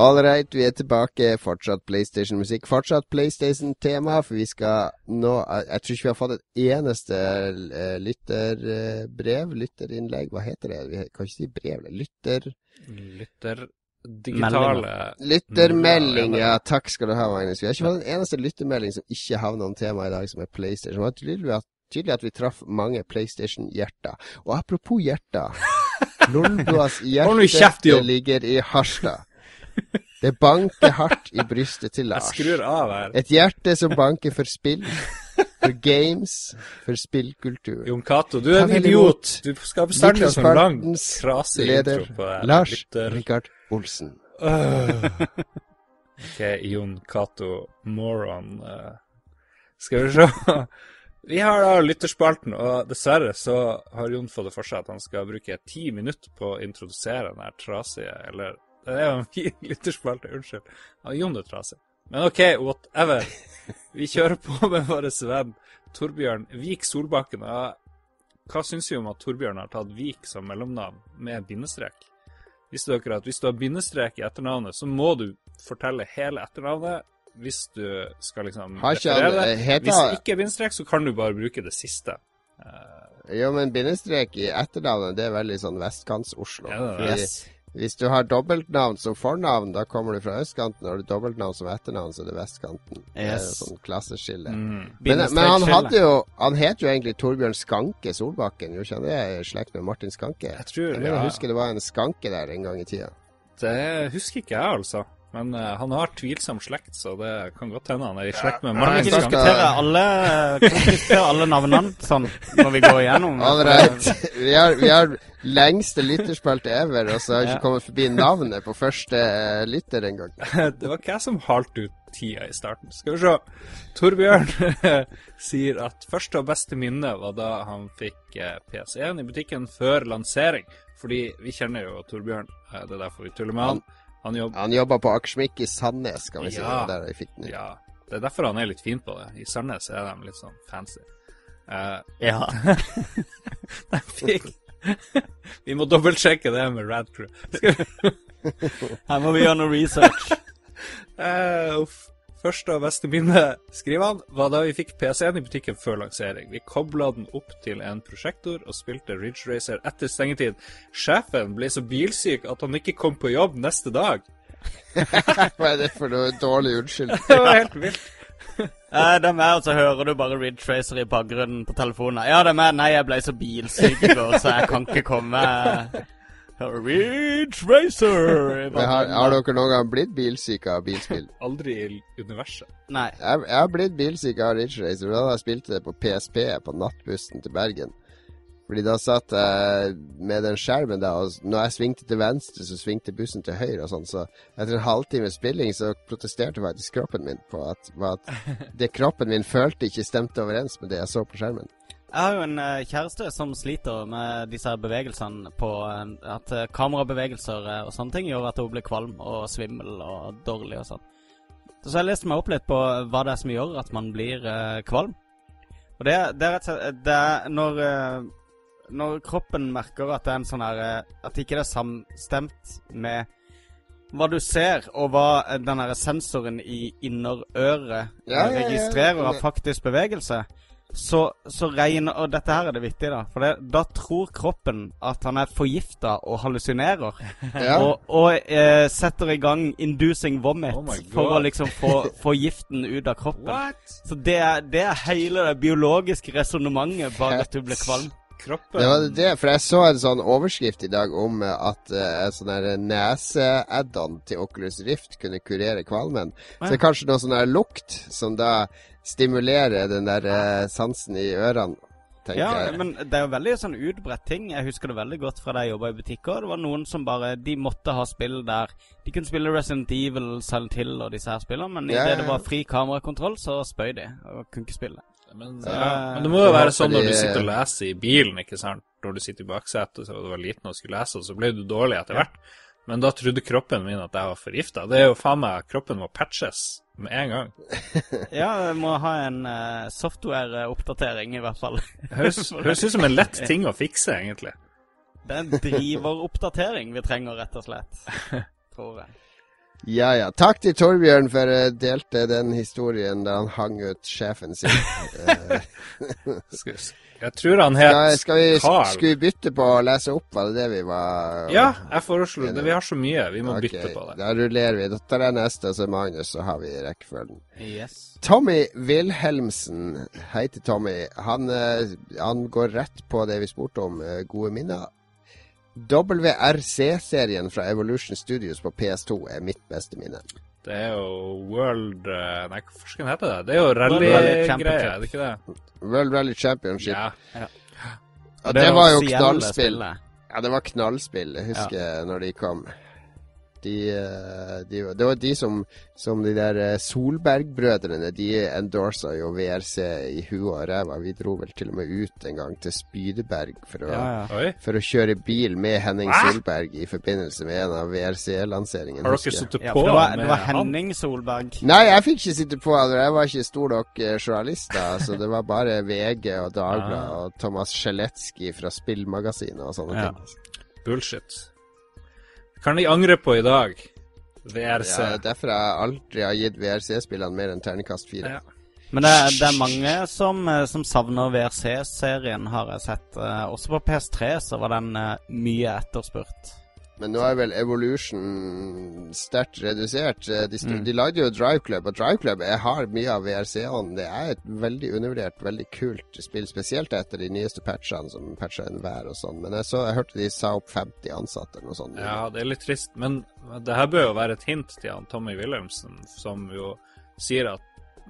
Right, vi er tilbake. Fortsatt PlayStation-musikk. Fortsatt PlayStation-tema, for vi skal nå Jeg tror ikke vi har fått et eneste eh, lytterbrev, lytterinnlegg, hva heter det? Vi kan ikke si brev, lytter... Lytter digitale Lyttermelding, ja. Takk skal du ha, Magnus. Vi har ikke fått en eneste lyttermelding som ikke havner om temaet i dag, som er PlayStation. Det var tydelig at, tydelig at vi traff mange PlayStation-hjerter. Og apropos hjerter Lolbuas hjerte ligger i Harstad. Det banker hardt i brystet til Lars. Jeg skrur av her. Et hjerte som banker for spill, for games, for spillkultur. Jon Cato, du er en idiot. Du skal bestandig ha sånn lang, krasig leder, intro på det. Lars Rikard Olsen. Ok, Jon Cato, moron. eh. Skal vi se. Vi har da lytterspalten, og dessverre så har Jon fått det for seg at han skal bruke ti minutter på å introdusere den her trasige Eller det er jo en fin lytterspalte, unnskyld. Ja, Jon er trasig. Men OK, whatever. Vi kjører på med vår venn Torbjørn Vik Solbakken. Hva syns vi om at Torbjørn har tatt Vik som mellomnavn med bindestrek? Visste dere at hvis du har bindestrek i etternavnet, så må du fortelle hele etternavnet hvis du skal liksom referere eh, det. heter- Hvis ikke er bindestrek, så kan du bare bruke det siste. Eh, Jo, men bindestrek i etternavnet, det er veldig sånn vestkants-Oslo. Ja, det det. Yes. Hvis du har dobbeltnavn som fornavn, da kommer du fra østkanten. Har du dobbeltnavn som etternavn, så er det vestkanten. Det er Yes. sånn klasseskille. mm. Men, men han hadde jo Han het jo egentlig Torbjørn Skanke Solbakken. Gjorde ikke han det i slekt med Martin Skanke? Jeg tror, Jeg ja. jeg husker det var en skanke der en gang i tida. Det husker ikke jeg, altså. Men uh, han har tvilsom slekt, så det kan godt hende han er i slekt med Kan vi ikke diskutere alle, kan vi ikke diskutere alle navnene sånn når vi går igjennom? Right. Vi har, vi har lengste lytterspalte ever, og så har vi Ja. ikke kommet forbi navnet på første eh, lytter engang. Det var ikke jeg som halte ut tida i starten. Skal vi se. Torbjørn sier at første og beste minne var da han fikk eh, PS1 i butikken før lansering. Fordi vi kjenner jo Torbjørn. Det er derfor vi tuller med han. Han jobber Han jobba på Akersmik i Sandnes, kan vi si. Ja. Det der jeg fikk den. Ja, det er derfor han er litt fin på det. I Sandnes er de litt sånn fancy. Uh, Ja. de fikk Vi må dobbeltsjekke det med Rad Crew. Her må vi gjøre noe research. Uh, uff. Første og beste minne, skriver han, var da vi fikk PC-en i butikken før lansering. Vi kobla den opp til en prosjektor og spilte Ridge Racer etter stengetid. Sjefen ble så bilsyk at han ikke kom på jobb neste dag. Hva er det for noe dårlig unnskyldning? Det var helt vilt. Eh, det er meg, og så hører du bare Ridge Racer i bakgrunnen på telefonen. Ja, det er meg. Nei, jeg ble så bilsyk i går, så jeg kan ikke komme. Ridge Racer har, har dere noen gang blitt bilsyke av bilspill? Aldri i universet. Nei. Jeg, jeg har blitt bilsyke av Ridge Racer. Da jeg spilte det på PSP på nattbussen til Bergen. Fordi da satt jeg med den skjermen der, og når jeg svingte til venstre, så svingte bussen til høyre og sånn. Så etter en halvtime spilling så protesterte faktisk kroppen min på at, på at det kroppen min følte ikke stemte overens med det jeg så på skjermen. Jeg har jo en eh, kjæreste som sliter med disse bevegelsene på eh, At eh, kamerabevegelser og sånne ting gjør at hun blir kvalm og svimmel og dårlig og sånn. Så jeg leste meg opp litt på hva det er som gjør at man blir kvalm. Og det, det er rett og slett Det er når Når kroppen merker at det er en sånn her eh, At ikke det er samstemt med hva du ser, og hva den sensoren i innerøret Ja, ja, ja. registrerer av faktisk bevegelse, så, så regner Og dette her er det viktige, da. For det, da tror kroppen at han er forgifta og hallusinerer. Ja. Og, og eh, setter i gang inducing vomit Oh for å liksom få, få giften ut av kroppen. What? Så det er, det er hele det biologiske resonnementet bak at du blir kvalm. Kroppen Det var det, for jeg så en sånn overskrift i dag om eh, at uh, sånn her nese-add-on til Oculus Rift kunne kurere kvalmen. Så det er kanskje noe sånn lukt som da stimulerer den der eh, sansen i ørene, tenker Ja, jeg. men det er jo veldig sånn utbredt ting. Jeg husker det veldig godt fra da jeg jobba i butikker. Det var noen som bare De måtte ha spill der De kunne spille Resident Evil, Silent Hill og disse her spillene, men Ja, idet ja, det ja. var fri kamerakontroll, så spøy de og kunne ikke spille. Men, ja. men det må jo være sånn når du sitter og leser i bilen, ikke sant. Når du sitter i baksetet og du var liten og skulle lese, og så ble du dårlig etter hvert. Men da trodde kroppen min at jeg var forgifta. Det er jo faen meg Kroppen må patches med en gang. Ja, vi må ha en uh, software-oppdatering, i hvert fall. Høres ut som en lett ting å fikse, egentlig. Det er en driveroppdatering vi trenger, rett og slett. Tror jeg. Ja ja. Takk til Torbjørn for å delte den historien da han hang ut sjefen sin. Eh, jeg tror han skal, het skal, vi, Carl. skal vi bytte på å lese opp, var det det vi var Ja, jeg foreslo det. Vi har så mye. Vi må okay, bytte på det. Da rullerer vi. Dette er neste, og så Magnus, så har vi rekkefølgen. Yes. Tommy Wilhelmsen. Hei til Tommy. Han, eh, han går rett på det vi spurte om. eh, Gode minner. WRC-serien fra Evolution Studios på PS2 er mitt beste minne. Det er jo World eh, Nei, hva forskeren heter det? Det er jo World Rally rally-greier, er det ikke det? World Rally Championship. Ja. Og det var jo knallspill. spillet. Ja, det var knallspill. Jeg husker når de kom. De, eh, de, det var de som, som de der eh, Solberg-brødrene. De endorsa jo VRC i huet og ræva. Vi dro vel til og med ut en gang til Spydeberg for å, Ja, ja. For å kjøre bil med Henning? Solberg i forbindelse med en av VRC-lanseringene. Har dere sittet på Ja, det var, det var? Henning Solberg. Nei, jeg fikk ikke sitte på, jeg var ikke stor nok eh, journalist da. Så det var bare VG og Dagbladet og Thomas Sjeletskij fra Spillmagasinet og sånne Ja. ting. Bullshit. Kan de angre på i dag? VRC. Ja, derfor jeg aldri har gitt VRC-spillene mer enn terningkast fire. Ja. Men det, det er mange som, eh, som savner VRC-serien, har jeg sett. Eh, Også på PS3 så var den eh, mye etterspurt. Men nå er vel Evolution sterkt redusert. Eh, De, Mm. de lagde jo Drive Club, og Drive Club jeg har mye av VRC-ånden. Det er et veldig undervurdert, veldig kult spill, spesielt etter de nyeste patchene, som patcha enhver og sånn. Men jeg, så, jeg hørte de sa opp 50 ansatte eller noe sånt. Ja, det er litt trist, men det her bør jo være et hint til han Tommy Wilhelmsen, som jo sier at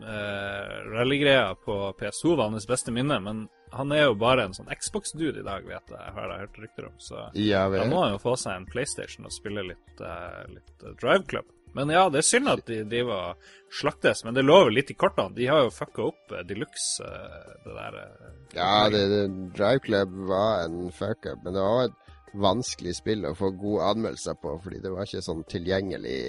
eh, rallygreia på PS2 var hans beste minne, men han er jo bare en sånn Xbox-dude i dag, vet jeg, har jeg hørt rykter om. Så Ja, da må han jo få seg en PlayStation og spille litt, uh, litt eh, Drive Club. Men ja, det er synd at de driver og slaktes, men det lover litt i kortene. De har jo fucka opp uh, Deluxe, uh, det der. Uh, Ja, det, det, Drive Club var en fuck-up, men det var et vanskelig spill å få gode anmeldelser på, fordi det var ikke sånn tilgjengelig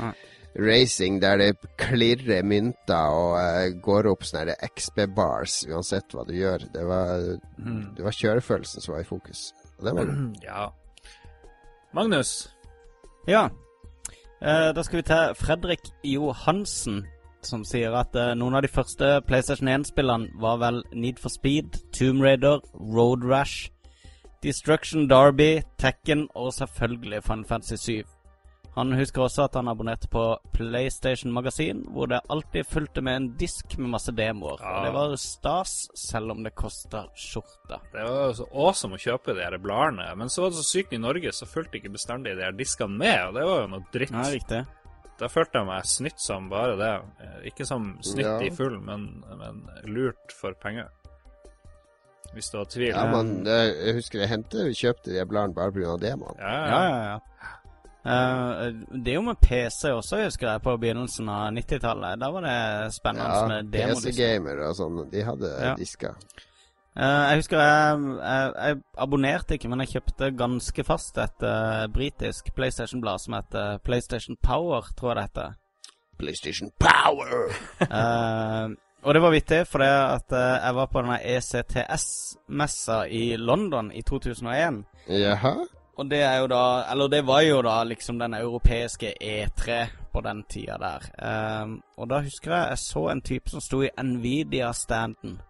Nei. Racing der det klirrer mynter og uh, går opp sånne XB-bars uansett hva du gjør. Det var, mm. det var kjørefølelsen som var i fokus. Og det var det. Ja. Magnus. Ja. Eh, da skal vi til Fredrik Johansen, som sier at eh, noen av de første PlayStation 1-spillene var vel Need for Speed, Tomb Raider, Road Rash, Destruction Derby, Tekken og selvfølgelig Final Fantasy 7. Han husker også at han abonnerte på PlayStation Magasin, hvor det alltid fulgte med en disk med masse demoer. Ja. Og det var stas, selv om det kosta skjorta. Det var så awesome å kjøpe de her bladene, men så var det så sykt i Norge, så fulgte ikke bestandig de her diskene med, og det var jo noe dritt. Ja, riktig. Da følte jeg meg snytt som bare det. Eh, Ikke som snytt Ja. i full, men, men lurt for penger. Hvis du har tvil. Ja, men jeg husker jeg hentet kjøpte de bladene bare pga. demoen. ja, Ja, ja. ja, ja. Eh, det er jo med PC også, husker jeg, på begynnelsen av 90-tallet. Da var det spennende Ja, med demodisk. PC-gamer og sånn, de hadde Ja. disker. Uh, jeg husker jeg, jeg, jeg abonnerte ikke, men jeg kjøpte ganske fast et uh, britisk PlayStation-blad som heter PlayStation Power, tror jeg det heter. PlayStation Power! uh, og det var vittig, for det at eh, jeg var på denne ECTS-messa i London i 2001. Jaha? Og det er jo da Eller det var jo da liksom den europeiske E3 på den tida der. Um, og da husker jeg jeg så en type som sto i Nvidia-standen.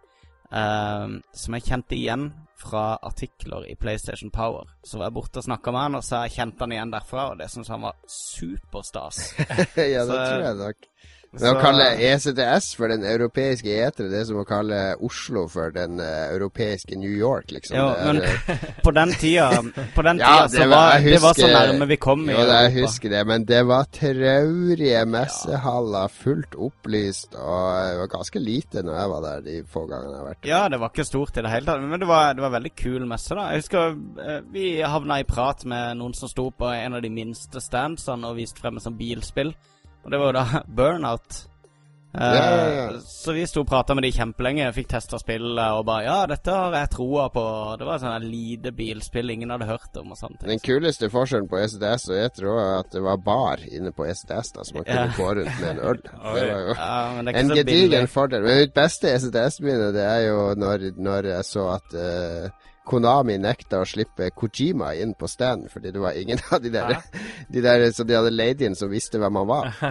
Um, som jeg kjente igjen fra artikler i PlayStation Power. Så var jeg borte og snakka med han, og så jeg kjente han igjen derfra, og det syntes han var superstas. ja, det Så- tror jeg nok. Men å kalle ECTS for den europeiske etere, det er som å kalle Oslo for den uh, europeiske New York, liksom. Jo, er, men på den tida, på den tida ja, det var- var, husker, det var så nærme vi kom jo, det, jeg husker det, men det var traurige messehaller, fullt opplyst, og det var ganske lite når jeg var der de få gangene jeg har vært der. Ja, det var ikke stort i det hele tatt, men det var, det var veldig kul messe, da. Jeg husker eh, vi havna i prat med noen som sto på en av de minste standsene og viste frem et sånt bilspill. Og det var jo da Burnout. Ja, ja. Så vi sto og prata med de kjempelenge, fikk testa spillet og bare Ja, dette har jeg troa på. Det var et her lite bilspill ingen hadde hørt om og sånt. Den kuleste forskjellen på SDS og jeg tror at det var bar inne på SDS, da, så man kunne gå rundt med en øl. Det var jo Ja, men det en gedigen fordel. Men mitt beste SDS-minne, det er jo når, når jeg så at uh, Konami nekta å slippe Kojima inn på standen fordi det var ingen av de der, de der som de hadde leid inn, som visste hvem han var.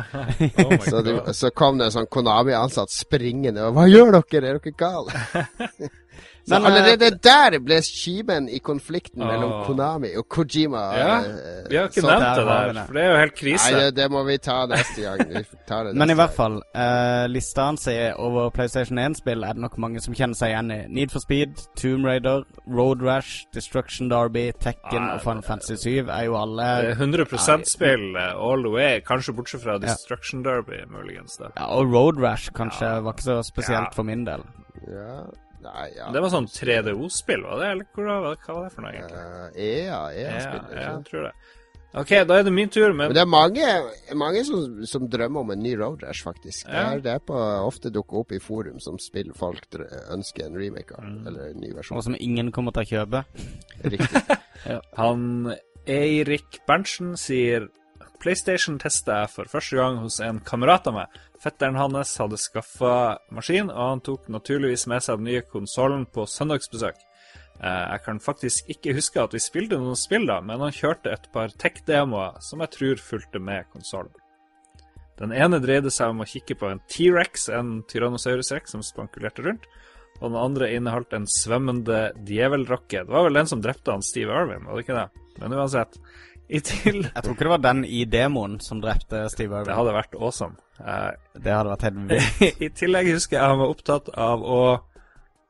Oh Så, de, så kom det en sånn Konami-ansatt springende og 'Hva gjør dere? Er dere gale?' Men, eh, allerede der ble kimen i konflikten mellom Konami og Kojima. Ja, eh, Vi har ikke nevnt det der, det. for det er jo helt krise. Nei, det, det må vi ta neste gang. Vi tar det Men i hvert fall, uh, lista hans er over PlayStation 1-spill er det nok mange som kjenner seg igjen i. Need for Speed, Tomb Raider, Road Rash, Destruction Derby, Tekken ah, og Final Fantasy 7 er jo alle Det er 100 spill eh, all the way, kanskje bortsett fra Destruction Derby, muligens. da. ja, Og Road Rash kanskje var ikke så spesielt Ja. for min del. Ja. Nei, ja. Det var sånn 3DO-spill, var det? Eller hva var det, for noe, egentlig? Uh, EA, Ja, EA-spill. ja, jeg tror det. OK, da er det min tur, men Men det er mange, mange som, som drømmer om en ny Road Rash, faktisk. Det, er, det er på, ofte dukker opp i forum som spill folk ønsker en remake av. Mm. Eller en ny versjon. Og som ingen kommer til å kjøpe. Riktig. Han Eirik Berntsen sier PlayStation testa jeg for første gang hos en kamerat av meg. Fetteren hans hadde skaffa maskin, og han tok naturligvis med seg den nye konsollen på søndagsbesøk. Eh, Jeg kan faktisk ikke huske at vi spilte noen spill da, men han kjørte et par tech-demoer som jeg tror fulgte med konsollen. Den ene dreide seg om å kikke på en T-rex, en Tyrannosaurus rex som spankulerte rundt, og den andre inneholdt en svømmende djevelrocke. Det var vel den som drepte han Steve Irwin, var det ikke det? Men uansett. I til... Jeg tror ikke det var den i demoen som drepte Steve Det hadde vært awesome. Uh, Det hadde vært helt vilt. I tillegg husker jeg han var opptatt av å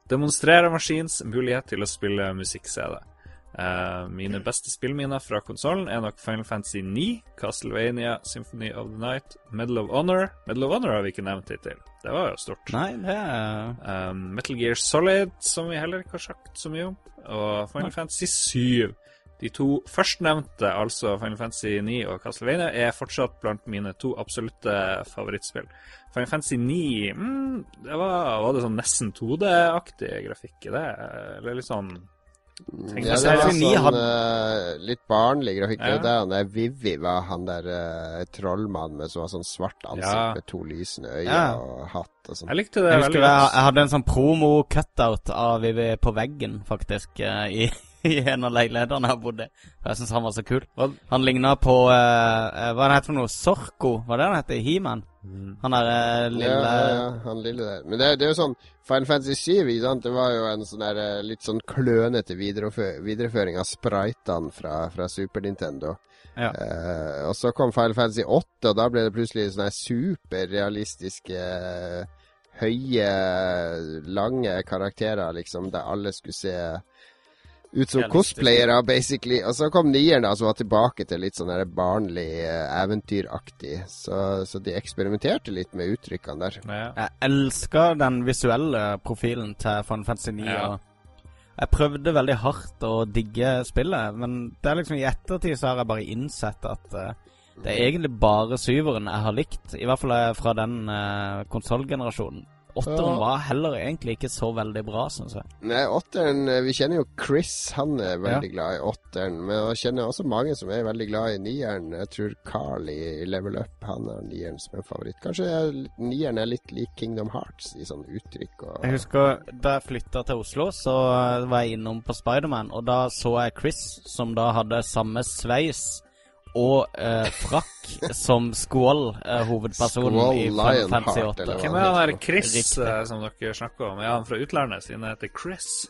demonstrere maskins mulighet til å spille musikk-CD. Uh, mine beste spillminner fra konsollen er nok Final Fantasy 9, Castlevania, Symphony of the Night, Medal of Honor Medal of Honor har vi ikke nevnt hittil. Det var jo stort. Nei, det er Um, Metal Gear Solid, som vi heller ikke har sagt så mye om, og Final Fantasy 7. De to førstnevnte, altså Final Fantasy 9 og Castlevania, er fortsatt blant mine to absolutte favorittspill. Final Fantasy 9 mm, det var, var det sånn nesten 2D-aktig grafikk i det? Eller litt sånn Ja, det var sånn hadde- uh, litt barnlig grafikk. Det Ja. Det der Vivi var han der uh, trollmannen med som var sånn svart ansikt Ja. med to lysende øyne Ja. og hatt og sånn. Jeg likte det Jeg veldig godt. jeg hadde en sånn promo-cutout av Vivi på veggen, faktisk, uh, i, i en av leilighetene jeg bodde. Og Jeg syns han var så kul. Hva- Han ligna på uh, uh, Hva heter det for noe? Sorko? Var det han heter? He-Man? Han derre uh, lille Ja, ja, ja, han lille der. Men det, det er jo sånn Final Fantasy 7 ikke sant? det var jo en sånn der, eh, litt sånn klønete videreføring, av spritene fra, fra Super Nintendo. Ja. Og så kom Final Fantasy 8, og da ble det plutselig sånne superrealistiske Høye, lange karakterer, liksom, der alle skulle se ut som cosplayere, basically. Og så kom nieren, da, som var tilbake til litt sånn barnlig, eh, eventyraktig. Så, så de eksperimenterte litt med uttrykkene der. Ja. Jeg elsker den visuelle profilen til Final Fantasy 9. Ja. Jeg prøvde veldig hardt å digge spillet, men det er liksom i ettertid så har jeg bare innsett at uh, det er egentlig bare syveren jeg har likt. I hvert fall eh, fra den uh, konsollgenerasjonen. Åtteren Ja. var heller egentlig ikke så veldig bra, syns jeg. Nei, åtteren eh, Vi kjenner jo Chris, han er veldig glad i åtteren. Men jeg kjenner også mange som er veldig glad i nieren. Jeg tror Carl i Level Up, han har nieren som en favoritt. Kanskje nieren er litt lik Kingdom Hearts i sånn uttrykk og Jeg husker da jeg flytta til Oslo, så var jeg innom på Spiderman, og da så jeg Chris, som da hadde samme sveis og eh, frakk som Squall, eh, hovedpersonen Squall i Final Fantasy 8. Hvem er han der Chris eh, som dere snakker om? Er han fra utlandet siden han heter Chris?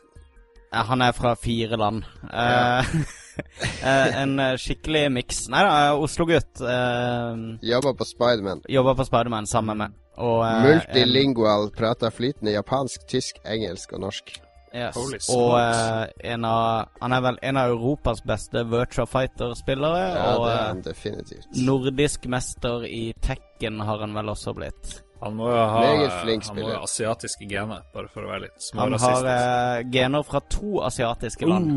Ja, han er fra fire land. Eh, eh, en eh, skikkelig miks. Nei da, eh, Oslo-gutt. Eh, Jobber på Spiderman. Jobber på Spiderman sammen med. Og, eh, Multilingual, prater flytende japansk, tysk, engelsk og norsk. Yes, og eh, en av Han er vel en av Europas beste Virtua Fighter-spillere. Ja, og det er eh, han definitivt. nordisk mester i Tekken har han vel også blitt. Han må jo ha flink Han må jo ha asiatiske gener, bare for å være litt Han har smårasistisk. eh, gener fra to asiatiske land.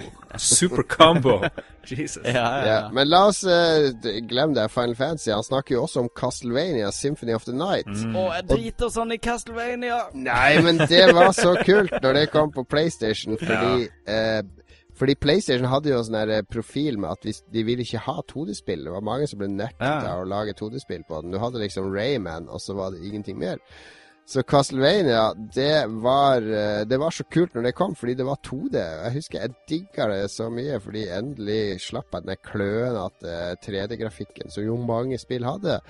Uh, super combo! Jesus. Ja, ja, Ja, ja. men la oss uh, glemme det. Final Fantasy. Han snakker jo også om Castlevania Symphony of the Night. Mm. Å, jeg driter sånn i Castlevania! Nei, men det var så kult når det kom på PlayStation, fordi eh, fordi PlayStation hadde jo sånn her eh, profil med at de ville ikke ha 2D-spill. Det var mange som ble nekta Ja. å lage 2D-spill på den. Du hadde liksom Rayman, og så var det ingenting mer. Så Castlevania, det var, eh, det var så kult når det kom, fordi det var 2D. Jeg husker jeg digga det så mye, fordi endelig slapp jeg den klønete 3D-grafikken som jo mange spill hadde.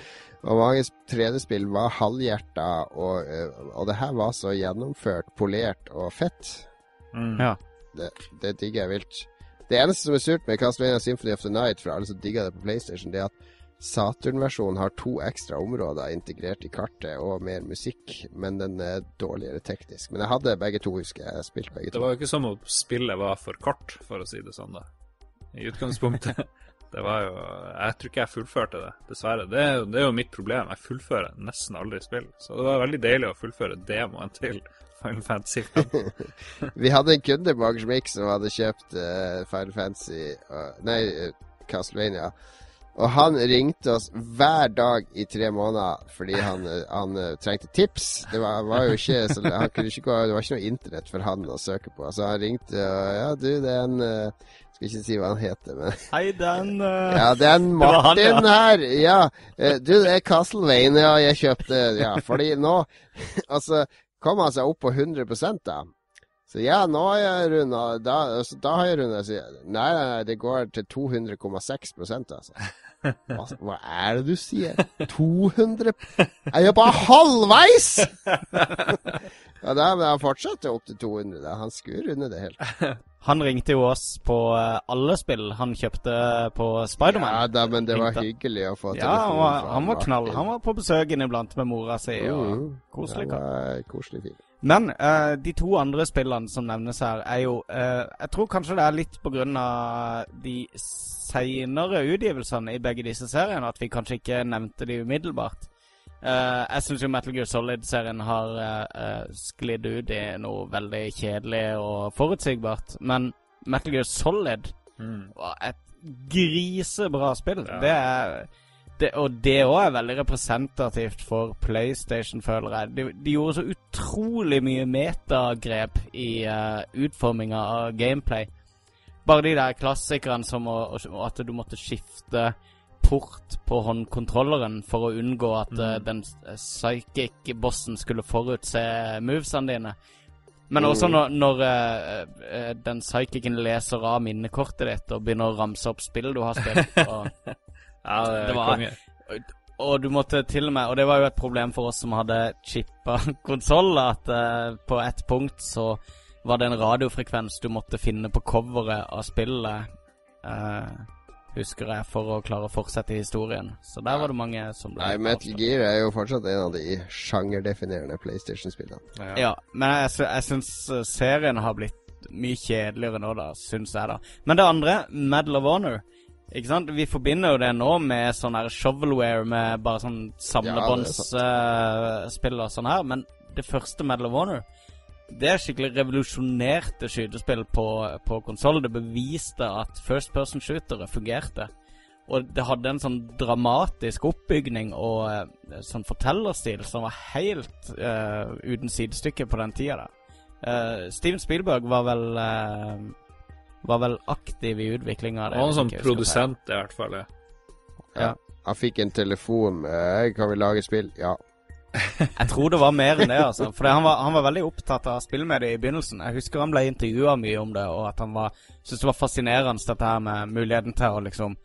Og mange 3D-spill var halvhjerta, og, eh, og det her var så gjennomført, polert og fett. Mm. Ja. Det, det digger jeg vilt. Det eneste som er surt med Castlevania Symphony of the Night, for alle som digger det på PlayStation, det er at Saturn-versjonen har to ekstra områder integrert i kartet og mer musikk, men den er dårligere teknisk. Men jeg hadde begge to, husker jeg. Jeg spilte begge to. Det var jo ikke som om spillet var for kort, for å si det sånn, da. I utgangspunktet. Det var jo Jeg tror ikke jeg fullførte det, dessverre. Det er, det er jo mitt problem. Jeg fullfører nesten aldri spill. Så det var veldig deilig å fullføre demoen til Final Fantasy Vi hadde en kunde på Mix, som hadde kjøpt uh, Final Fantasy uh, Nei, eh, Castlevania. Og han ringte oss hver dag i tre måneder fordi han, han trengte tips. Det var, var jo ikke så, han kunne ikke gå, Det var ikke noe internett for han å søke på. Så han ringte og Ja, du, det er en uh, Skal ikke si hva han heter, men Hei, den uh, Ja, det er en var han, Martin ja. her. Ja. Du, det er Castlevania jeg kjøpte. Ja, fordi nå Altså, kom han seg opp på 100 da. Så ja, nå har jeg runda Da, altså, da har jeg runda Nei, nei, nei, det går til 200,6 altså. Hva, hva er det du sier? 200 Er jeg bare halvveis?! ja, da, men han fortsatte opp til 200. Da. Han skulle runde det helt. Han ringte jo oss på eh, alle spill han kjøpte på Spiderman. Ja da, men det var Ringte. hyggelig å få Ja, han var, han var knall. Han var på besøk inniblant med mora si. Mm. koselig kar. koselig fyr. Men uh, de to andre spillene som nevnes her, er jo uh, Jeg tror kanskje det er litt på grunn av de seinere utgivelsene i begge disse seriene at vi kanskje ikke nevnte de umiddelbart. Eh, jeg syns jo Metal Gear Solid-serien har eh, sklidd ut i noe veldig kjedelig og forutsigbart. Men Metal Gear Solid Mm. var et grisebra spill. Ja. Det er det, og det òg er veldig representativt for PlayStation, føler jeg. De, de gjorde så utrolig mye metagrep i uh, utforminga av gameplay. Bare de der klassikerne som å- at du måtte skifte port på håndkontrolleren for å unngå at mm. uh, den psychic-bossen skulle forutse movesene dine. Men også når, når uh, eh, den psychicen leser av minnekortet ditt og begynner å ramse opp spill du har spilt. Og, Ja, det, Det var- og du måtte til og med Og det var jo et problem for oss som hadde chippa konsoll, at uh, på et punkt så var det en radiofrekvens du måtte finne på coveret av spillet. eh, husker jeg, for å klare å fortsette historien. Så der var det mange som ble Nei, Metal. Gear er jo fortsatt en av de sjangerdefinerende PlayStation-spillene. Ja. Ja, men jeg, jeg syns eh, serien har blitt mye kjedeligere nå, da, syns jeg, da. Men det andre, Medal of Honor. Ikke sant? Vi forbinder jo det nå med sånn her shovelware med bare sånn samlebåndsspill og sånn her, men det første Medal of Honor det er skikkelig revolusjonerte skytespill på, på konsoll. Det beviste at first person shootere fungerte. Og det hadde en sånn dramatisk oppbygning og eh, sånn fortellerstil som var helt uh, uten sidestykke på den tida. da. Eh, Steven Spielberg var vel uh, Var vel aktiv i utviklinga av det. Han sånn produsent, i hvert fall. Ja. Ja. Han fikk en telefon 'Kan vi lage spill?' Ja. Jeg tror det var mer enn det, altså. For han var, han var veldig opptatt av spillmediet i begynnelsen. Jeg husker han ble intervjua mye om det, og at han syntes det var fascinerende dette her med muligheten til å liksom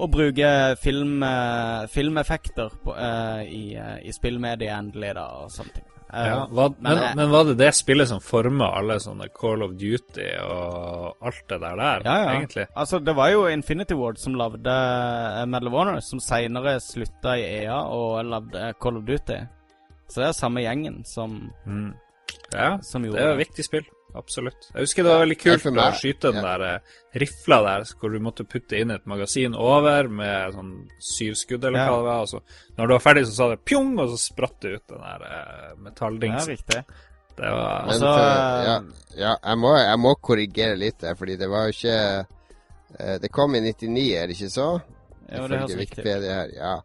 Å bruke film, eh, filmeffekter på, uh, i, uh, i spillmediet endelig, da, og sånne ting. Eh, Ja, var, men, men, men, var det det spillet som forma alle sånne Call of Duty og alt det der der, Ja, ja. egentlig? Altså, det var jo Infinity Ward som lagde eh, Medal of Honor, som seinere slutta i EA og lagde Call of Duty. Så det er samme gjengen som, Mm. Ja, som det gjorde er et viktig spill. Absolutt. Jeg husker det var veldig kult å skyte den ja. der eh, rifla der, hvor du måtte putte inn et magasin over med sånn syv skudd, eller Ja. hva det var. Og så, når du var ferdig, så sa det pjong, og så spratt det ut den der eh, Ja, riktig. det var Men Altså, ja, ja jeg, må, jeg må korrigere litt der, fordi det var jo ikke eh, Det kom i 99, er det ikke så? Jo, det høres riktig ut. Ja.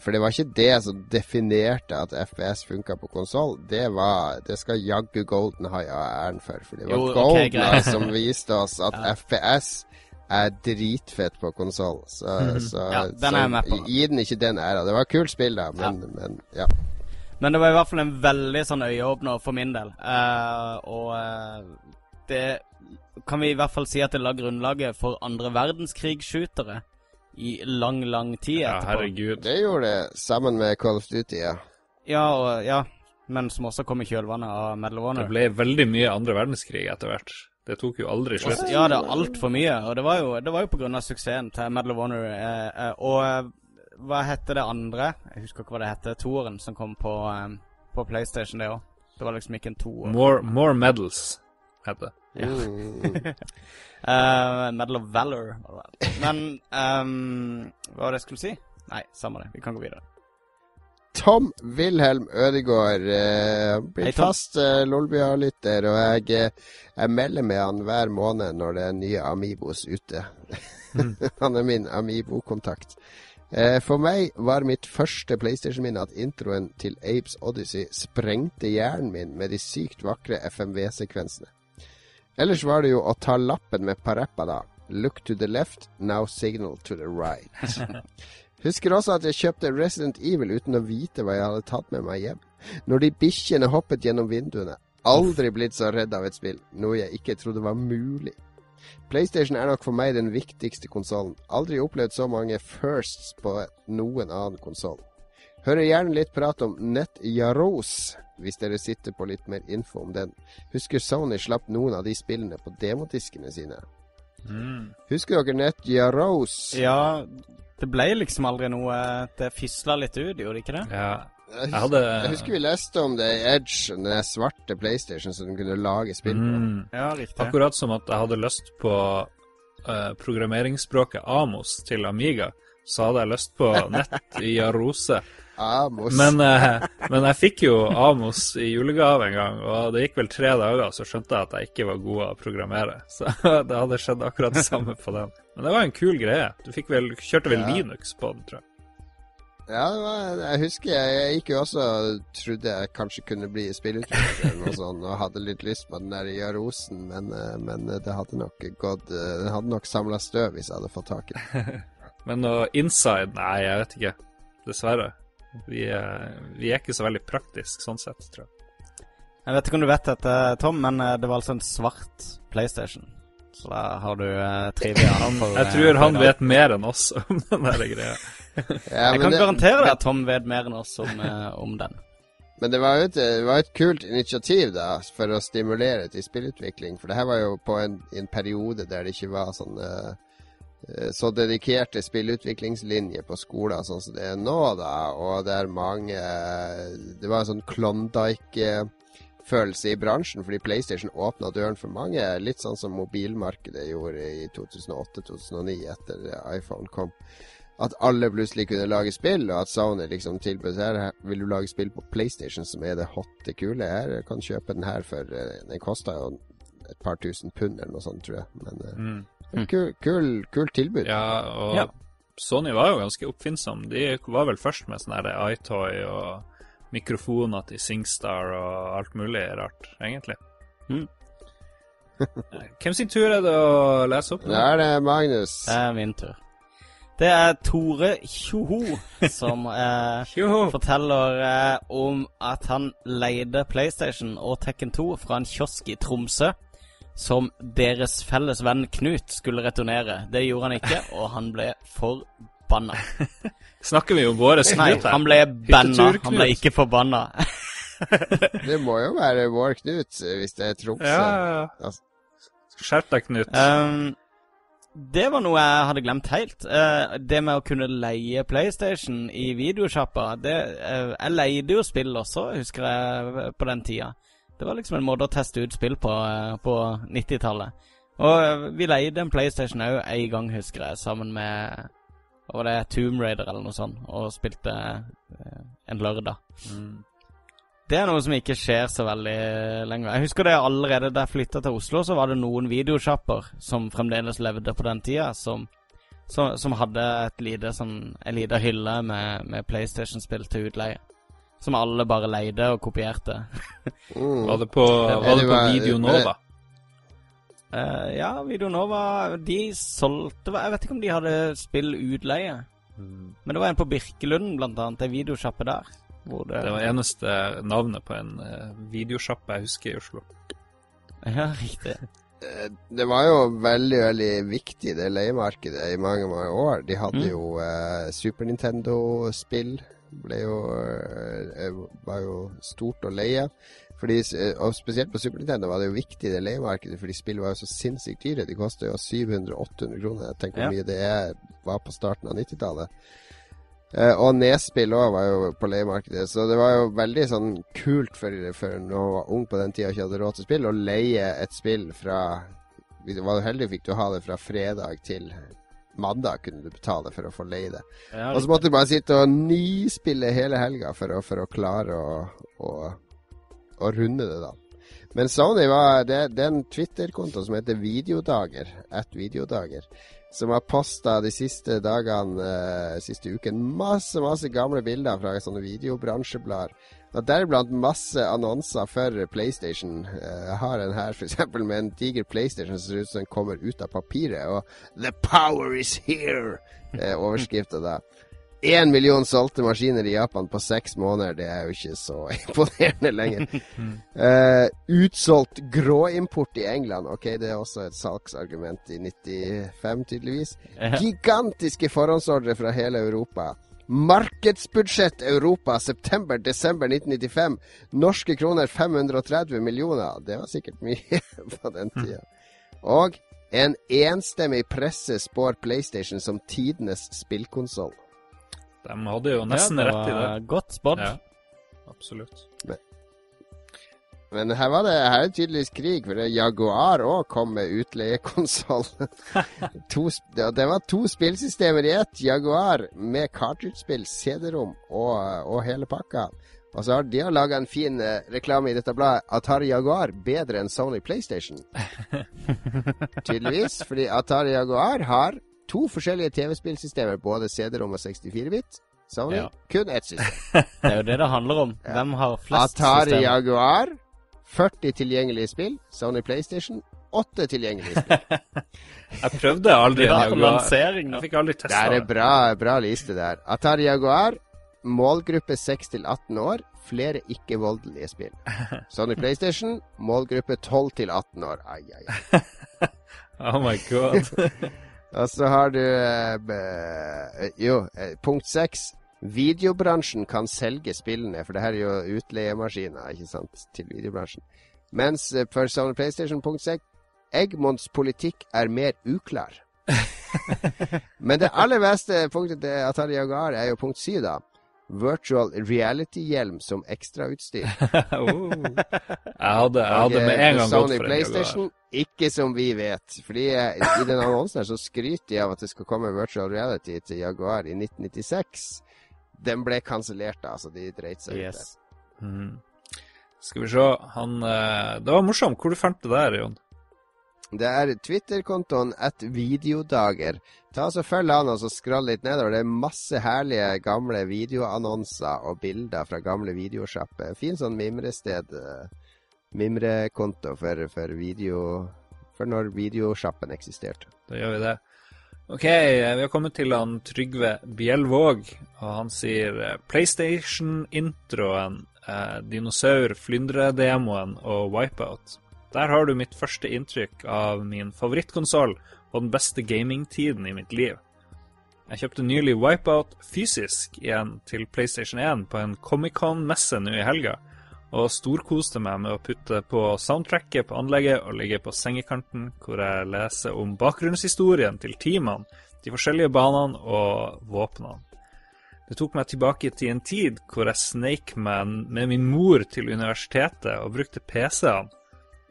For det var ikke det som definerte at FPS funka på konsoll. Det var Det skal jaggu Golden High ha æren for. For det var Jo, Golden okay, High som viste oss at Ja. FPS er dritfett på konsoll. Så, så, Ja, den er jeg med på. så gi den ikke den æra. Det var et kult spill, da, men, men ja. Men det var i hvert fall en veldig sånn øyeåpner for min del. Uh, og uh, det kan vi i hvert fall si at det la grunnlaget for andre verdenskrig-shootere i lang, lang tid Ja, etterpå. herregud. Det gjorde det, sammen med Call of Duty, ja. Ja, og, ja, men som også kom i kjølvannet av Medal of Honor. Det ble veldig mye andre verdenskrig etter hvert. Det tok jo aldri slutt. Ja, det er altfor mye, og det var jo, det var jo på grunn av suksessen til Medal of Honor. Eh, eh, og eh, hva heter det andre? Jeg husker ikke hva det heter. Toeren som kom på, eh, på PlayStation, det òg. Det var liksom ikke en toer. More, more medals, heter det. Mm. uh, Medal of Valor. var det vel. Men um, hva var det jeg skulle si? Nei, samme det. Vi kan gå videre. Tom Wilhelm Ødegaard uh, blir Tom. fast uh, Lolbua-lytter, og jeg, jeg melder med han hver måned når det er nye Amibos ute. han er min Amibo-kontakt. Eh, for meg var mitt første PlayStation-minne at introen til Apes Odyssey sprengte hjernen min med de sykt vakre FMV-sekvensene. Ellers var det jo å ta lappen med Pareppa da. Look to the left, now signal to the right. Husker også at jeg kjøpte Resident Evil uten å vite hva jeg hadde tatt med meg hjem. Når de bikkjene hoppet gjennom vinduene. Aldri blitt så redd av et spill, noe jeg ikke trodde var mulig. PlayStation er nok for meg den viktigste konsollen. Aldri opplevd så mange firsts på noen annen konsoll. Hører gjerne litt prat om Net Yaros, hvis dere sitter på litt mer info om den. Husker Sony slapp noen av de spillene på demodiskene sine. Husker dere Net Yaros? Ja, det ble liksom aldri noe Det fisla litt ut, gjorde det ikke det? Ja. Jeg Jeg hadde Jeg husker vi leste om det i Edge, den svarte PlayStation som du kunne lage spill på. mm, Ja, riktig. Akkurat som at jeg hadde lyst på uh, programmeringsspråket Amos til Amiga, så hadde jeg lyst på nett i Arose. Amos. Men, eh, men jeg fikk jo Amos i julegave en gang, og det gikk vel tre dager, så skjønte jeg at jeg ikke var god å programmere. Så det hadde skjedd akkurat det samme på den. Men det var en kul greie. Du vel, kjørte vel Ja. Linux på den, tror jeg. Ja, var, jeg husker jeg, jeg gikk jo også og trodde jeg kanskje kunne bli spillutvikler eller noe og hadde litt lyst på den der Jarosen, men, eh, men det hadde nok gått eh, Den hadde nok samla støv hvis jeg hadde fått tak i den. Men noe inside Nei, jeg vet ikke. Dessverre. Vi, er- vi er ikke så veldig praktisk sånn sett, tror jeg. Jeg vet ikke om du vet dette, Tom, men eh, det var altså en svart PlayStation. Så da har du eh, trivia. Jeg eh, tror han vet mer enn oss om den der greia. Ja, Jeg kan det- garantere deg at Tom vet mer enn oss om, eh, om den. Men det var jo et, det var et kult initiativ da, for å stimulere til spillutvikling. For det her var jo på en, en periode der det ikke var sånn eh, så dedikerte spillutviklingslinjer på skoler sånn som det er nå, da. Og det er mange Det var en sånn Klondyke-følelse i bransjen, fordi PlayStation åpna døren for mange. Litt sånn som mobilmarkedet gjorde i 2008-2009, etter iPhone kom at alle plutselig kunne lage spill, og at Sony liksom tilbød her Vil du lage spill på PlayStation som er det hotte kule her, kan kjøpe den her for eh, Den kosta jo et par tusen pund eller noe sånt, tror jeg. Men eh, Mm. kul, kul, kult tilbud. Ja, og Ja. Sony var jo ganske oppfinnsom. De var vel først med sånn iToy og mikrofoner til Singstar og alt mulig rart, egentlig. Mm. Hvem sin tur er det å lese opp? Det er det Magnus. Det er min tur. Det er Tore Tjoho som eh, forteller eh, om at han leide PlayStation og Tekken 2 fra en kiosk i Tromsø. Som deres felles venn Knut skulle returnere. Det gjorde han ikke, og han ble forbanna. Snakker vi om våre Knut her? han ble banna. Han ble ikke forbanna. Det må jo være vår Knut, eh, hvis det er Tromsø. Ja, ja, ja. Altså, Skjerp deg, Knut. Um, det var noe jeg hadde glemt helt. Uh, det med å kunne leie PlayStation i videosjappa det, eh, Jeg leide jo spill også, husker jeg, på den tida. Det var liksom en måte å teste ut spill på eh, på 90-tallet. Og eh, vi leide en PlayStation òg en gang, husker jeg, sammen med var det, Tomb Raider eller noe sånt, og spilte eh, en lørdag. Mm. Det er noe som ikke skjer så veldig lenger. Jeg husker det allerede da jeg flytta til Oslo, så var det noen videosjapper som fremdeles levde på den tida, som, som, som hadde et lite sånn, en lita hylle med, med PlayStation-spill til utleie. Som alle bare leide og kopierte. mm. Var det på, var det på Video Nova? Uh, ja, Videonova De solgte Jeg vet ikke om de hadde spill utleie. Men det var en på Birkelund, blant annet. Ei videosjappe der. Hvor det, Det var eneste navnet på en uh, videosjappe jeg husker i Oslo. Ja, riktig. Eh, Det var jo veldig, veldig viktig, det leiemarkedet, i mange, mange år. De hadde Mm. jo eh, Super Nintendo-spill. Ble jo eh, Var jo stort å leie. Fordi, eh, og spesielt på Super Nintendo var det jo viktig, det leiemarkedet, fordi spill var jo så sinnssykt dyre. De kosta jo 700-800 kroner. Tenk hvor Ja. mye det er, var på starten av 90-tallet. Eh, og Nespill òg var jo på leiemarkedet, så det var jo veldig sånn kult for, for når man var ung på den tida og ikke hadde råd til spill, å leie et spill fra Var du heldig, fikk du ha det fra fredag til mandag, kunne du betale for å få leie det. Ja, Og så måtte du bare sitte og nyspille hele helga for for å klare å, å, å runde det, da. Men Sony var Det, det er en Twitter-konto som heter Videodager. At Videodager. Som har posta de siste dagene, eh, siste uken, masse masse gamle bilder fra sånne videobransjeblader. Og Deriblant masse annonser for PlayStation. Eh, Jeg har en her f.eks. med en diger PlayStation som ser ut som den kommer ut av papiret. Og 'The power is here', er overskrifta da. Én million solgte maskiner i Japan på seks måneder. Det er jo ikke så imponerende lenger. Uh, utsolgt gråimport i England. Ok, det er også et salgsargument i 95, tydeligvis. Gigantiske forhåndsordre fra hele Europa. Markedsbudsjett Europa september-desember 1995. Norske kroner 530 millioner. Det var sikkert mye på den tida. Og en enstemmig presse spår PlayStation som tidenes spillkonsoll. De hadde jo nesten ja, rett i det. var Godt spådd. Ja, absolutt. Men her var det her er det tydeligvis krig, for det Jaguar òg kom med utleiekonsoll. Det det var to spillsystemer i ett. Jaguar med cartridge-spill, CD-rom og, og hele pakka. Og så har de har laga en fin eh, reklame i dette bladet. Atari Jaguar bedre enn Sony PlayStation. Tydeligvis, fordi Atari Jaguar har to forskjellige TV-spillsystemer, både CD-rom og 64-bit. Sony Ja. kun ett system. Det er jo det det handler om. Hvem har flest Atari systemer? Jaguar 40 tilgjengelige spill. Sony PlayStation 8 tilgjengelige spill. Jeg prøvde aldri en Jaguar. lansering. Jeg fikk aldri Det testa er det. en bra, bra liste der. Atari Jaguar, målgruppe 6 til 18 år. Flere ikke-voldelige spill. Sony PlayStation, målgruppe 12 til 18 år. Ai, ai, ai. Oh my god. Og så har du eh, Jo, eh, punkt 6. Videobransjen kan selge spillene, for det her er jo utleiemaskiner ikke sant, til videobransjen. Mens eh, for Sony PlayStation punkt 6 Egmonts politikk er mer uklar. Men det aller beste punktet til Atari Jaguar er jo punkt 7, da. Virtual reality-hjelm som ekstrautstyr. oh. Jeg hadde, jeg hadde med en gang gått for for en. Ikke som vi vet. Fordi eh, i den annonsen her så skryter de av at det skal komme virtual reality til Jaguar i 1996. Den ble kansellert, da, så de dreit seg ut. Yes. Mhm. Skal vi se Han eh, Det var morsomt. Hvor du fant det der, Jon? Det er Twitter-kontoen at videodager. Ta så Følg han og så skroll litt nedover. Det er masse herlige gamle videoannonser og bilder fra gamle videosjapper. Fin sånn mimrested. eh, Mimrekonto for, for video For når videosjappen eksisterte. Da gjør vi det. OK, eh, vi har kommet til han Trygve Bjellvåg, og han sier eh, PlayStation-introen, eh, dinosaur-flyndre-demoen og Wipeout. Der har du mitt første inntrykk av min favorittkonsoll og den beste gamingtiden i mitt liv. Jeg kjøpte nylig Wipeout fysisk igjen til PlayStation 1 på en Comic-Con-messe nå i helga, og storkoste meg med å putte på soundtracket på anlegget og ligge på sengekanten hvor jeg leser om bakgrunnshistorien til teamene, de forskjellige banene og våpnene. Det tok meg tilbake til en tid hvor jeg sneik meg med min mor til universitetet og brukte PC-ene.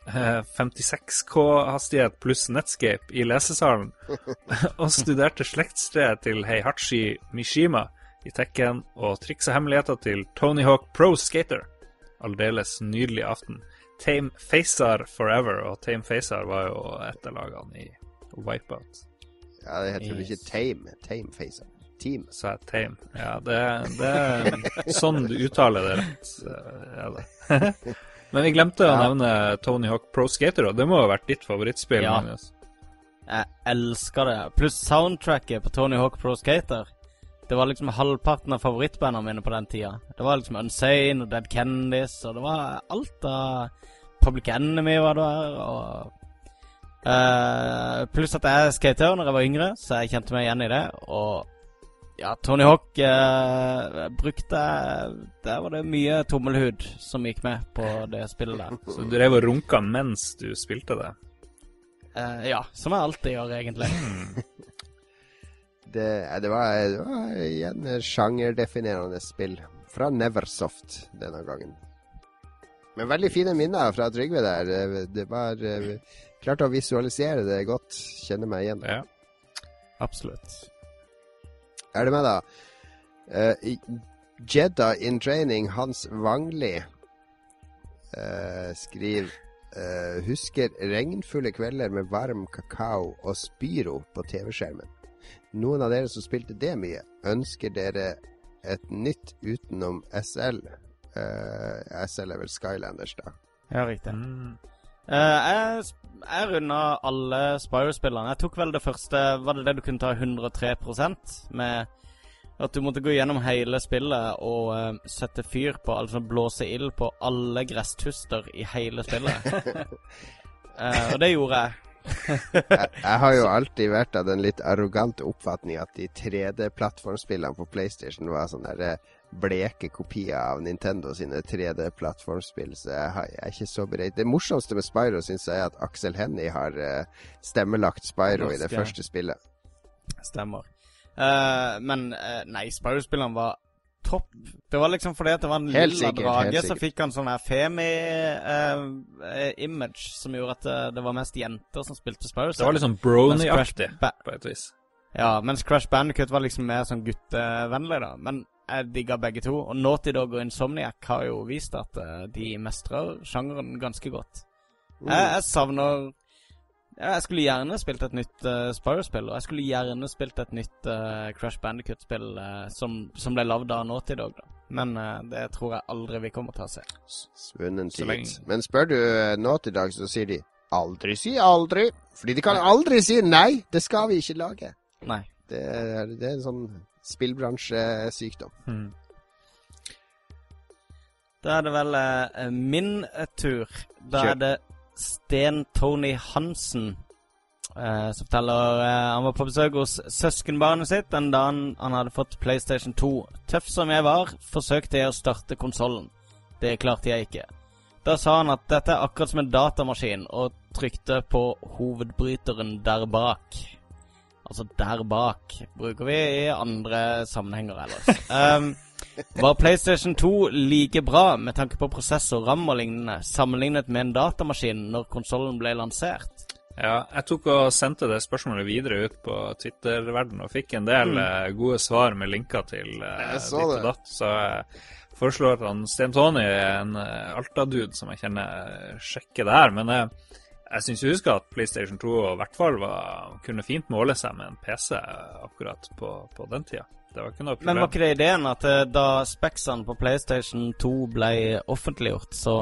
Eh, 56K-hastighet pluss Netscape i lesesalen, og studerte slektstreet til Heihachi Mishima i Tekken og triks og hemmeligheter til Tony Hawk Pro Skater. Aldeles nydelig aften. Tame Facer Forever, og Tame Facer var jo et av lagene i Wipeout. Ja, det heter vel ikke Tame. Tame Facer. Team. Sa jeg Tame. Ja, det, det er sånn du uttaler det rett. eh, Er det. Men vi glemte å nevne Tony Hawk Pro Skater, og det må ha vært ditt favorittspill. Ja. Magnus. Jeg elsker det. Pluss soundtracket på Tony Hawk Pro Skater. Det var liksom halvparten av favorittbandene mine på den tida. Det var liksom Unsane og Dead Kennedys, og det var alt av Public Enemy var der, og uh, Pluss at jeg skater når jeg var yngre, så jeg kjente meg igjen i det. Og ja, Tony Hawk eh, brukte Der var det mye tommelhud som gikk med på det spillet der. Så du drev og runka mens du spilte det? Eh, ja, som jeg alltid gjør, egentlig. Det, eh, det, var, det var igjen sjangerdefinerende spill. Fra Neversoft denne gangen. Men veldig fine minner fra Trygve der. Det- Det var klart Klarte å visualisere det godt. Kjenne meg igjen. Ja. Absolutt. Er det med, da? Uh, Jedda in training, Hans Wangli, uh, skriver uh, Husker regnfulle kvelder med varm kakao og Spyro på TV-skjermen. Noen av dere som spilte det mye, ønsker dere et nytt utenom SL? Uh, SL er vel Skylanders, da. Ja, riktig. Mm. Eh, jeg, jeg runda alle Spyro-spillene. Jeg tok vel det første Var det det du kunne ta 103% med at du måtte gå gjennom hele spillet og uh, sette fyr på, altså blåse ild på alle gresstuster i hele spillet. uh, og det gjorde jeg. jeg, jeg har jo alltid vært av den litt arrogante oppfatning at de 3D-plattformspillene på PlayStation var sånne derre eh, bleke kopier av Nintendo sine 3D-plattformspill, så jeg, har, jeg er ikke så beredt. Det morsomste med Spyro syns jeg er at Aksel Hennie har eh, stemmelagt Spyro i det første spillet. Stemmer. Uh, men uh, nei, Spyro-spillene var topp. Det var liksom fordi at det var en Helt lilla sikkert, drage, så fikk han sånn her Femi-image som gjorde at det var mest jenter som spilte Spyro. Det var Crash brony-aktig, på et vis. Ja, mens Crash Bandicut var liksom mer sånn guttevennlig, da. Men jeg digger begge to. Og Naughty Dog og Insomniac har jo vist at eh, de mestrer sjangeren ganske godt. Mm. Jeg, jeg savner ja, Jeg skulle gjerne spilt et nytt uh, Spyro-spill, og jeg skulle gjerne spilt et nytt uh, Crash Bandicut-spill uh, som, som ble lagd av Naughty Dog, da. Men uh, det tror jeg aldri vi kommer til å se. Svunnen tid. lenge- Men spør du Naughty Dog, så sier de aldri si aldri. Fordi de kan aldri si nei, det skal vi ikke lage. Nei. Det er, det er en sånn spillbransjesykdom. Mm. Da er det vel eh, min eh, tur. Da Kjør. er det Sten Tony Hansen eh, som forteller eh, Han var på besøk hos søskenbarnet sitt den dagen han hadde fått PlayStation 2. Tøff som jeg var, forsøkte jeg å starte konsollen. Det klarte jeg ikke. Da sa han at dette er akkurat som en datamaskin, og trykte på hovedbryteren der bak. Altså der bak bruker vi i andre sammenhenger ellers. Um, var PlayStation 2 like bra med tanke på prosessor, RAM og lignende, sammenlignet med en datamaskin når konsollen ble lansert? Ja, jeg tok og sendte det spørsmålet videre ut på Twitter-verdenen og fikk en del mm. gode svar med linker til uh, så ditt og datt. Så jeg foreslår at han Sten Tony, en uh, Alta-dude som jeg kjenner, eh, sjekker det her. Men eh, jeg syns jeg husker at PlayStation 2 i hvert fall var, kunne fint måle seg med en PC akkurat på, på den tida. Det var ikke noe problem. Men var ikke det ideen at eh, da Spexene på PlayStation 2 ble offentliggjort, så,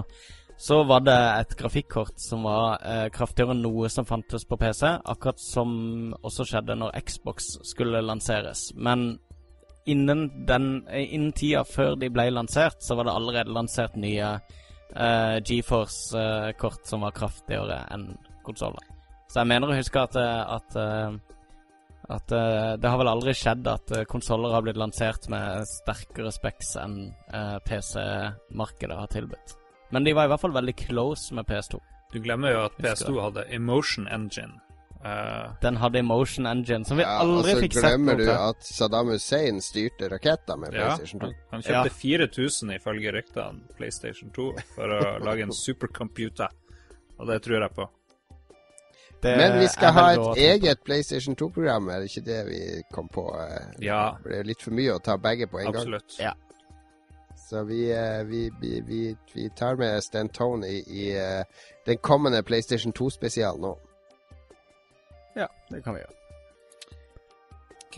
så var det et grafikkort som var eh, kraftigere enn noe som fantes på PC, akkurat som også skjedde når Xbox skulle lanseres. Men innen, den, eh, innen tida før de ble lansert, så var det allerede lansert nye eh, GeForce-kort som var kraftigere enn konsoller. Så jeg mener å huske at, eh, at eh, at eh, det har vel aldri skjedd at uh, konsoller har blitt lansert med sterkere specs enn eh, PC-markedet har tilbudt. Men de var i hvert fall veldig close med PS2. Du glemmer jo at PS2 hadde Emotion Engine. Eh, Den hadde Emotion Engine, som vi Ja, og aldri så fikk sett glemmer du til. at Saddam Hussein styrte raketter med ja, PlayStation 2. han, han kjøpte Ja. 4000 ifølge ryktene PlayStation 2 for å lage en supercomputer. Og det tror jeg på. Det Men vi skal ha et eget PlayStation 2-program, er det ikke det vi kom på? eh? Ja, Det er litt for mye å ta begge på en gang. absolutt. Ja. Så vi, eh, vi, vi, vi, vi tar med Stan Tony i den kommende PlayStation 2-spesialen nå. Ja, det kan vi gjøre.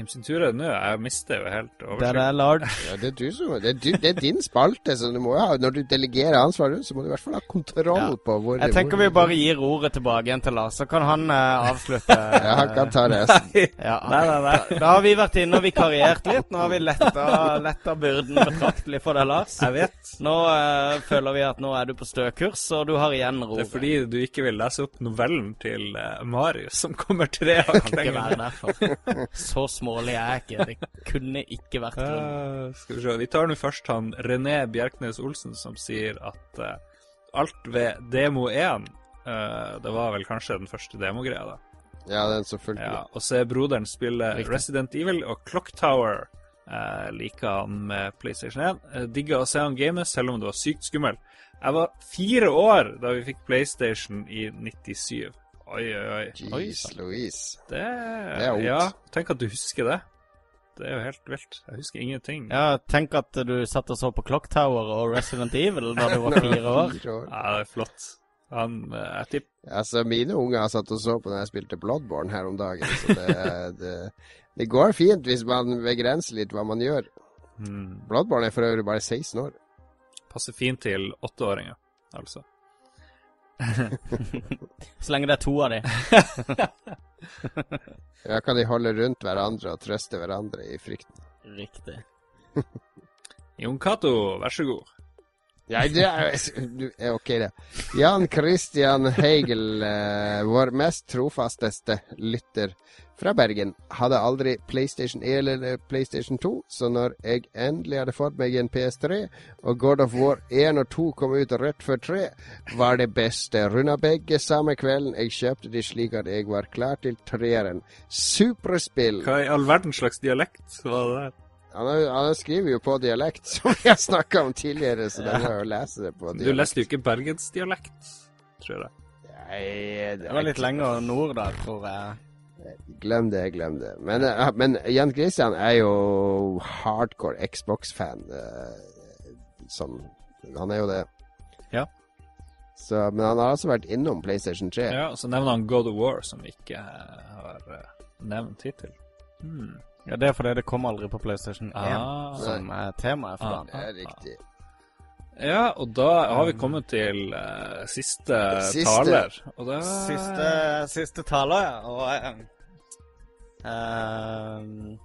Hvem sin tur er det nå? Jeg mister jo helt Det er oversikten. det, Lard. Ja, det, er som, det, er du, det er din spalte, så du må ha, når du delegerer ansvaret, så må du i hvert fall ha kontroll Ja. på hvor Jeg tenker hvor- vi bare gir ordet tilbake igjen til Lars, så kan han uh, avslutte. Ja, han kan ta resten. Ja, Nei, nei, nei. Da, da har vi vært inne og vikariert litt. Nå har vi letta, letta byrden betraktelig for deg, Lars. Jeg vet. Nå uh, føler vi at nå er du på stø kurs, og du har igjen ro. Det er fordi du ikke vil lese opp novellen til uh, Marius, som kommer tre hakk lenger Så ned. Så er jeg ikke. Det kunne ikke vært grunnen. Uh, skal vi se. Vi tar nå først han René Bjerknes Olsen, som sier at uh, alt ved demo 1 uh, Det var vel kanskje den første demogreia, da. Ja, den selvfølgelig. Ja, og se broderen spille Riktig. Resident Evil og Clock Tower. Eh, liker han med PlayStation 1. Eh, digga å se han game, selv om det var sykt skummel. Jeg var fire år da vi fikk PlayStation i 97. Oi, oi, oi. Jeez Louise. Det, er ondt. Ja, tenk at du husker det. Det er jo helt vilt. Jeg husker ingenting. Ja, tenk at du satt og så på Clock Tower og Resident Evil da du var fire år. Ja, det er flott. Han, eh, jeg tipper Altså, mine unger satt og så på når jeg spilte Bloodborne her om dagen, så det, det, det går fint hvis man begrenser litt hva man gjør. hmm, Bloodborne er for øvrig bare 16 år. passer fint til åtteåringer, altså. Så lenge det er to av de. Ja, kan de holde rundt hverandre og trøste hverandre i frykten. Riktig. Jon Cato, vær så god. Ja, det er, er ok, det. Jan Christian Heigel, eh, vår mest trofasteste lytter fra Bergen, hadde aldri PlayStation 1 eller PlayStation 2, så når jeg endelig hadde fått meg en PS3, og God of War 1 og 2 kom ut rett før 3, var det beste. Runda begge samme kvelden. Jeg kjøpte de slik at jeg var klar til treeren. Superspill. Hva i all verdens slags dialekt var det der? Han, er- han skriver jo på dialekt, som vi har snakka om tidligere, så den må jo lese det på dialekt. Du leste jo ikke bergensdialekt, tror jeg. Nei, Det var litt lenger nord da, tror jeg. Glem det, glem det. Men, eh, men Jan Christian er jo hardcore Xbox-fan. Sånn Han er jo det. Ja. Så, men han har altså vært innom PlayStation 3. Ja, og så nevner han God of War, som vi ikke eh, har nevnt hittil. Hmm. Ja, Det er fordi det kom aldri på PlayStation 1, Ah. som er temaet for Ah. dagen. Det er riktig. Ja, og da har vi kommet til uh, siste, Siste. taler. Og da Siste, siste taler, ja. Og uh, uh,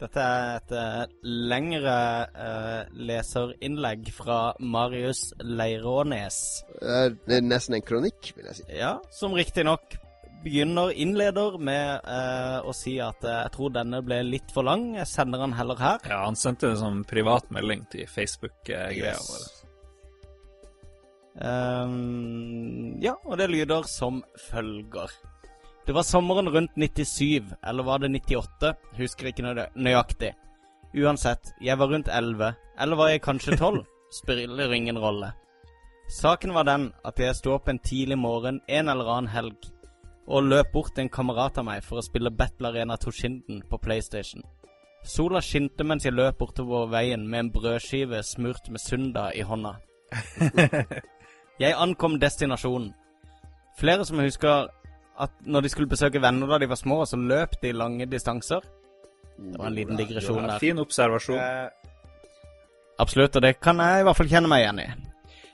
Dette er et lengre leserinnlegg fra Marius Leirånes. Det det er nesten en kronikk, vil jeg si. Ja, som riktignok begynner innleder med eh, å si at eh, jeg tror denne ble litt for lang. Jeg sender den heller her. Ja, han sendte en sånn privat melding til Facebook-greia Yes. vår. Ehm, ja, og det lyder som følger. Det var sommeren rundt 97, eller var det 98? Husker ikke nø- nøyaktig. Uansett, jeg var rundt 11, eller var jeg kanskje 12? Spiller ingen rolle. Saken var den at jeg sto opp en tidlig morgen en eller annen helg, og løp bort til en kamerat av meg for å spille Battle Arena Toshinden på PlayStation. Sola skinte mens jeg løp bortover veien med en brødskive smurt med Sunda i hånda. Jeg ankom destinasjonen. Flere som husker at når de skulle besøke venner da de var små, så løp de lange distanser. Det var en liten digresjon der. fin observasjon. Absolutt, og det kan jeg i hvert fall kjenne meg igjen i.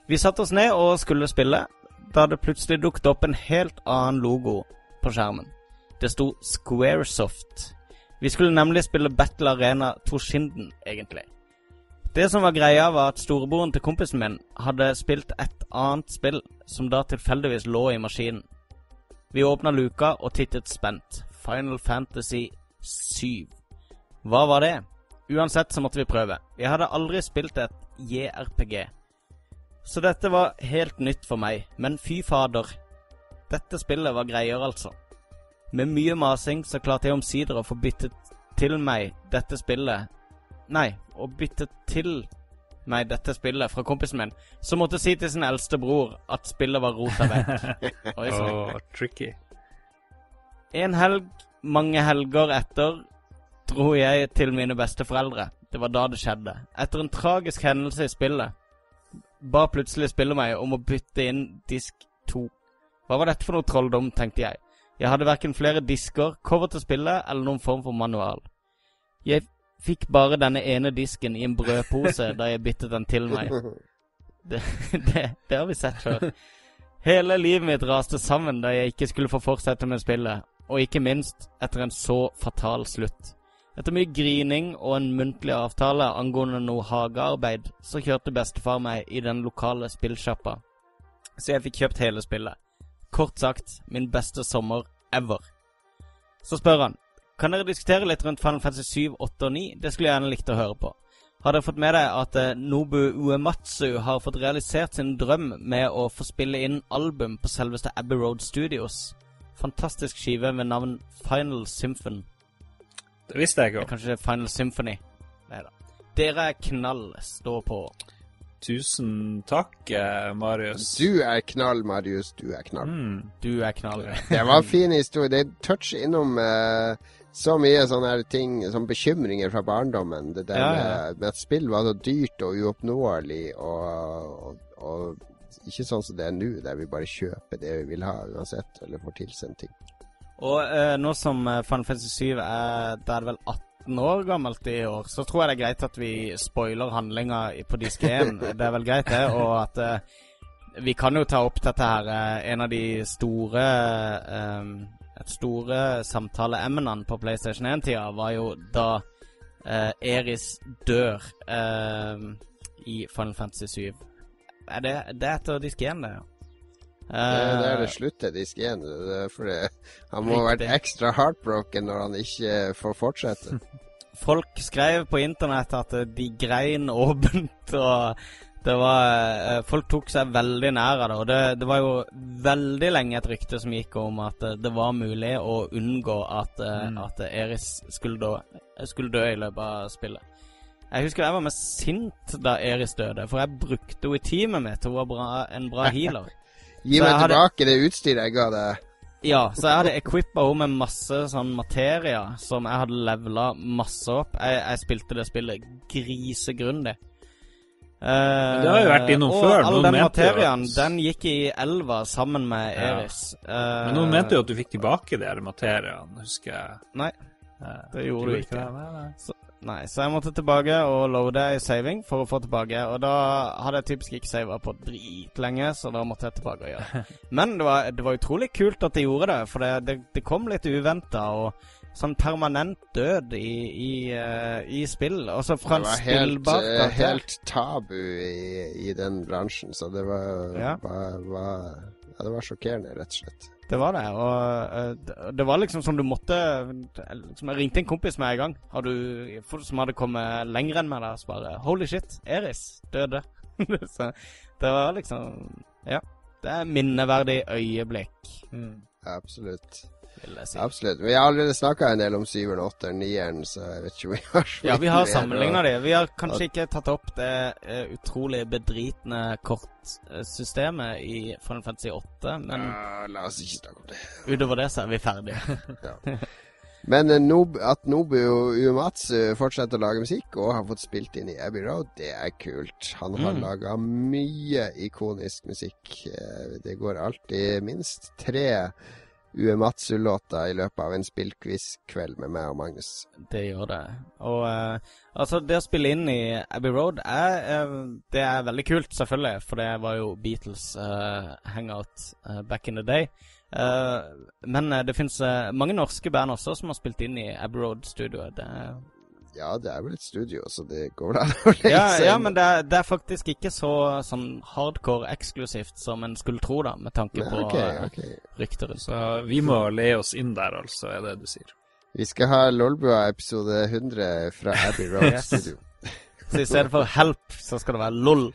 Vi satte oss ned og skulle spille, da det plutselig dukket opp en helt annen logo på skjermen. Det sto Squaresoft. Vi skulle nemlig spille Battle Arena Toshinden, egentlig. Det som var greia, var at storebroren til kompisen min hadde spilt et annet spill, som da tilfeldigvis lå i maskinen. Vi åpna luka og tittet spent. Final Fantasy 7. Hva var det? Uansett så måtte vi prøve. Jeg hadde aldri spilt et JRPG. Så dette var helt nytt for meg, men fy fader. Dette spillet var greier, altså. Med mye masing så klarte jeg omsider å få byttet til meg dette spillet Nei, å bytte til meg dette spillet fra kompisen min, som måtte si til sin eldste bror at spillet var rota vekk. Oi sann. Tricky. En helg, mange helger etter, dro jeg til mine besteforeldre. Det var da det skjedde. Etter en tragisk hendelse i spillet ba plutselig spillet meg om å bytte inn disk 2. Hva var dette for noe trolldom, tenkte jeg. Jeg hadde verken flere disker, cover til spillet eller noen form for manual. Jeg fikk bare denne ene disken i en brødpose da jeg byttet den til meg. Det, det, det har vi sett før. Hele livet mitt raste sammen da jeg ikke skulle få fortsette med spillet, og ikke minst etter en så fatal slutt. Etter mye grining og en muntlig avtale angående noe hagearbeid, så kjørte bestefar meg i den lokale spillsjappa. Så jeg fikk kjøpt hele spillet. Kort sagt, min beste sommer ever. Så spør han, kan dere diskutere litt rundt Final Fantasy 7, 8 og 9? Det skulle jeg gjerne likt å høre på. Har dere fått med deg at eh, Nobu Uematsu har fått realisert sin drøm med å få spille inn album på selveste Abbey Road Studios? Fantastisk skive med navn Final Symphon. Det visste jeg er kanskje Final Symphony. Nei da. Dere er knall. Stå på. Tusen takk, eh, Marius. Du er knall, Marius. Du er knall. Mm. Du er knall. Det var en fin historie. Det toucher innom uh, så mye sånne her ting, som bekymringer fra barndommen. Det der Ja, ja. Med, med at spill var så dyrt og uoppnåelig, og, og, og ikke sånn som det er nå, der vi bare kjøper det vi vil ha uansett, eller får tilsendt ting. Og eh, nå som eh, Final Fantasy 7 er Da er det vel 18 år gammelt i år, så tror jeg det er greit at vi spoiler handlinga på disk 1. det er vel greit, det. Og at eh, vi kan jo ta opp dette her eh, En av de store eh, Et store samtaleemnene på PlayStation 1-tida var jo da eh, Eris dør i Final Fantasy 7. Er det, det er etter disk 1, det, ja. Det, det er det sluttet slutter disk 1. Det er fordi han må ha vært ekstra heartbroken når han ikke får fortsette. Folk skrev på internett at eh, de grein åpent, og det var eh, Folk tok seg veldig nær av det. Og det, det var jo veldig lenge et rykte som gikk om at eh, det var mulig å unngå at, eh, Mm. at Eris skulle dø, skulle dø i løpet av spillet. Jeg husker jeg var mest sint da Eris døde, for jeg brukte henne i teamet mitt. Hun var bra, en bra healer. Gi meg hadde- tilbake det utstyret jeg ga deg. Ja, så jeg hadde equippa henne med masse sånn materia som jeg hadde levela masse opp. Jeg, jeg spilte det spillet grisegrundig. Uh, det har jo vært innom og før. all Noen den materiaen, at- den gikk i elva sammen med Ja. Eris. Men noen mente jo at du fikk tilbake de materiaene, husker jeg. Nei, Eh, det gjorde du ikke. det? Nei, nei. Nei, så jeg måtte tilbake og loade i saving for å få tilbake. Og da hadde jeg typisk ikke sava på dritlenge, så da måtte jeg tilbake og gjøre det. Men det var, det var utrolig kult at de gjorde det, for det, det, det kom litt uventa. Og sånn permanent død i, i, eh, i spill. Altså fra Det var helt, spillbar eh, helt tabu i, i den bransjen, så det var, Ja. var, var Ja, det var sjokkerende, rett og slett. Det var det. Og eh, det- det var liksom som du måtte liksom, Jeg ringte en kompis med en gang har du, som hadde kommet lenger enn meg. der, Så bare Holy shit, Eris døde. så det var liksom Ja. Det er minneverdig øyeblikk, Mm. Absolutt. Vil jeg si. Absolutt. Vi har allerede snakka en del om syveren, åtteren, nieren, så jeg vet ikke om vi har så Ja, vi har sammenligna de. Vi har kanskje ikke tatt opp det uh, utrolig bedritne kortsystemet i Final Fantasy 8, men Ja, la oss ikke snakke om det. utover det så er vi ferdige. Men eh, Nob at Nobu Uematsu fortsetter å lage musikk og har fått spilt inn i Abbey Road, det er kult. Han har Mm. laga mye ikonisk musikk. Eh, Det går alltid minst tre Uematsu-låter i løpet av en spillquiz-kveld med meg og Magnus. Det gjør det. Og uh, altså, det å spille inn i Abbey Road er, uh, Det er veldig kult, selvfølgelig, for det var jo Beatles eh, hangout back in the day. Men det fins mange norske band også som har spilt inn i Abbey Road-studioet. Det er Ja, det er vel et studio, så det går vel an å legge Ja, seg ja men det er, det er faktisk ikke så sånn hardcore eksklusivt som en skulle tro, da, med tanke Nei, på okay, okay. rykter. Så vi må le oss inn der, altså, er det du sier. Vi skal ha Lolbua episode 100 fra Abbey Road Yes. Studio. Så i stedet for help, så skal det være LOL.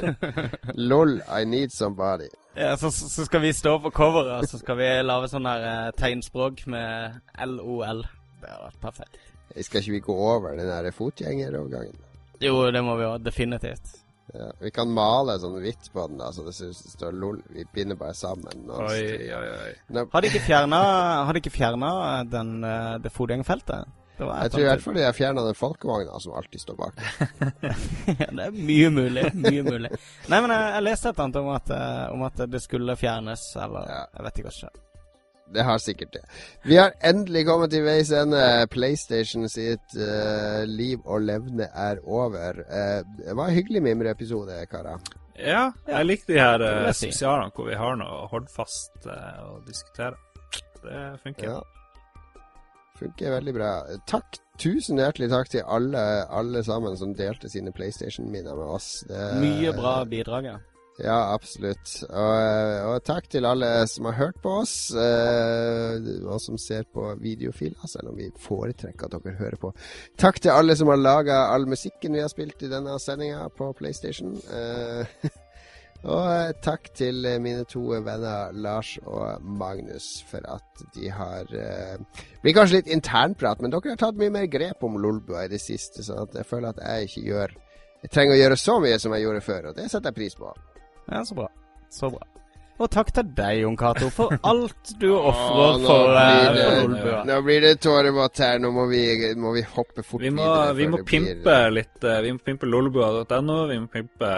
LOL, I need somebody. Ja, så, så skal vi stå på coveret, og så skal vi lage sånn her eh, tegnspråk med LOL. Det har vært perfekt. Skal ikke vi gå over den der fotgjengerovergangen? Jo, det må vi ha. definitivt. Ja, vi kan male sånn hvitt på den, da, så det synes det står LOL. Vi binder bare sammen. Oi, oi, oi. Har de ikke fjerna, den, eh, det fotgjengerfeltet? Det var jeg tror i hvert fall de har fjerna den folkevogna som alltid står bak. ja, det er mye mulig. Mye mulig. Nei, men jeg, jeg leste et eller annet om at, eh, om at det skulle fjernes, eller Ja. Jeg vet ikke hva som skjedde. Det har sikkert det. Vi har endelig kommet til veis ende. PlayStation sitt uh, liv og levne er over. Uh, det var en hyggelig mimreepisode, karer. Ja, jeg liker de her uh, spesialene hvor vi har noe hordfast uh, å diskutere. Det funker. Ja. Funker veldig bra. Takk, tusen hjertelig takk til alle, alle sammen som delte sine PlayStation-minner med oss. Det, Mye bra bidrag, ja. Ja, absolutt. Og, og takk til alle som har hørt på oss, eh, og som ser på videofiler, selv om vi foretrekker at dere hører på. Takk til alle som har laga all musikken vi har spilt i denne sendinga på PlayStation. Eh, og eh, takk til eh, mine to venner Lars og Magnus for at de har eh, blir kanskje litt internprat, men dere har tatt mye mer grep om Lolbua i det siste, sånn at jeg føler at jeg ikke gjør jeg trenger å gjøre så mye som jeg gjorde før, og det setter jeg pris på. Ja, så bra. Så bra. Og takk til deg, Jon Cato, for alt du ofrer for, eh, blir for det- Lolbua. Nå blir det tårevått her. Nå må vi, må vi hoppe fort Vi må, videre. vi må pimpe blir- litt. eh, Vi må pimpe lolbua.no, vi må pimpe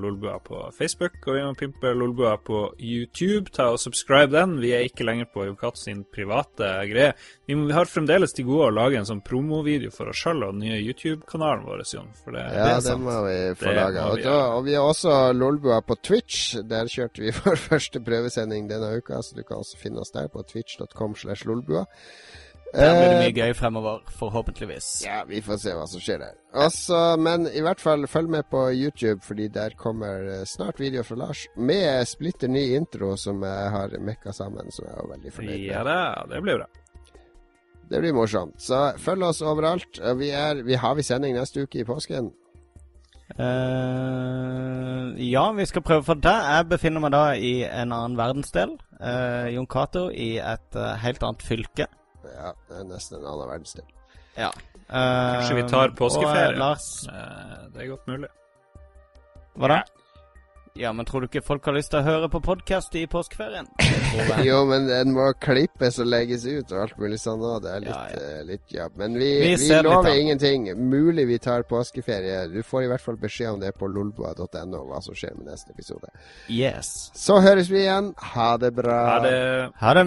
lolbua på Facebook, og vi må pimpe lolbua på YouTube. Ta og subscribe den. Vi er ikke lenger på Jokat sin private greie. Vi, må, vi har fremdeles til gode å lage en sånn promovideo for oss sjøl og den nye YouTube-kanalen vår, Jon. For det, det er er det sant. må vi få laga. Og, og vi har også Lolbua på Twitch. Der kjørte vi vår første prøvesending denne uka, så du kan også finne oss der på twitch.com slash lolbua. Der blir det Eh, mye gøy fremover, forhåpentligvis. Ja, vi får se hva som skjer der. Også, men i hvert fall følg med på YouTube, fordi der kommer eh, snart video fra Lars med splitter ny intro som jeg har mekka sammen, som jeg er veldig fornøyd med. Ja, det, det blir bra. Det blir morsomt. Så følg oss overalt. Vi, er, vi har vi sending neste uke i påsken. Eh, ja, vi skal prøve for det. Jeg befinner meg da i en annen verdensdel. Uh, Jon Cato i et uh, helt annet fylke. Ja, det er nesten en annen verdensdel. Ja. Kanskje vi tar påskeferie. Og, eh, Lars, Det er godt mulig. hva da? Ja, men tror du ikke folk har lyst til å høre på podkast i påskeferien? Jo, men den må klippes og legges ut og alt mulig sånn òg. Det er litt, Ja, ja. Uh, litt jobb. Men vi, Vi vi, lover ingenting. Mulig vi tar påskeferie. Du får i hvert fall beskjed om det på lolboa.no, hva som skjer med neste episode. Yes. Så høres vi igjen. Ha det bra. Ha det. Ha det.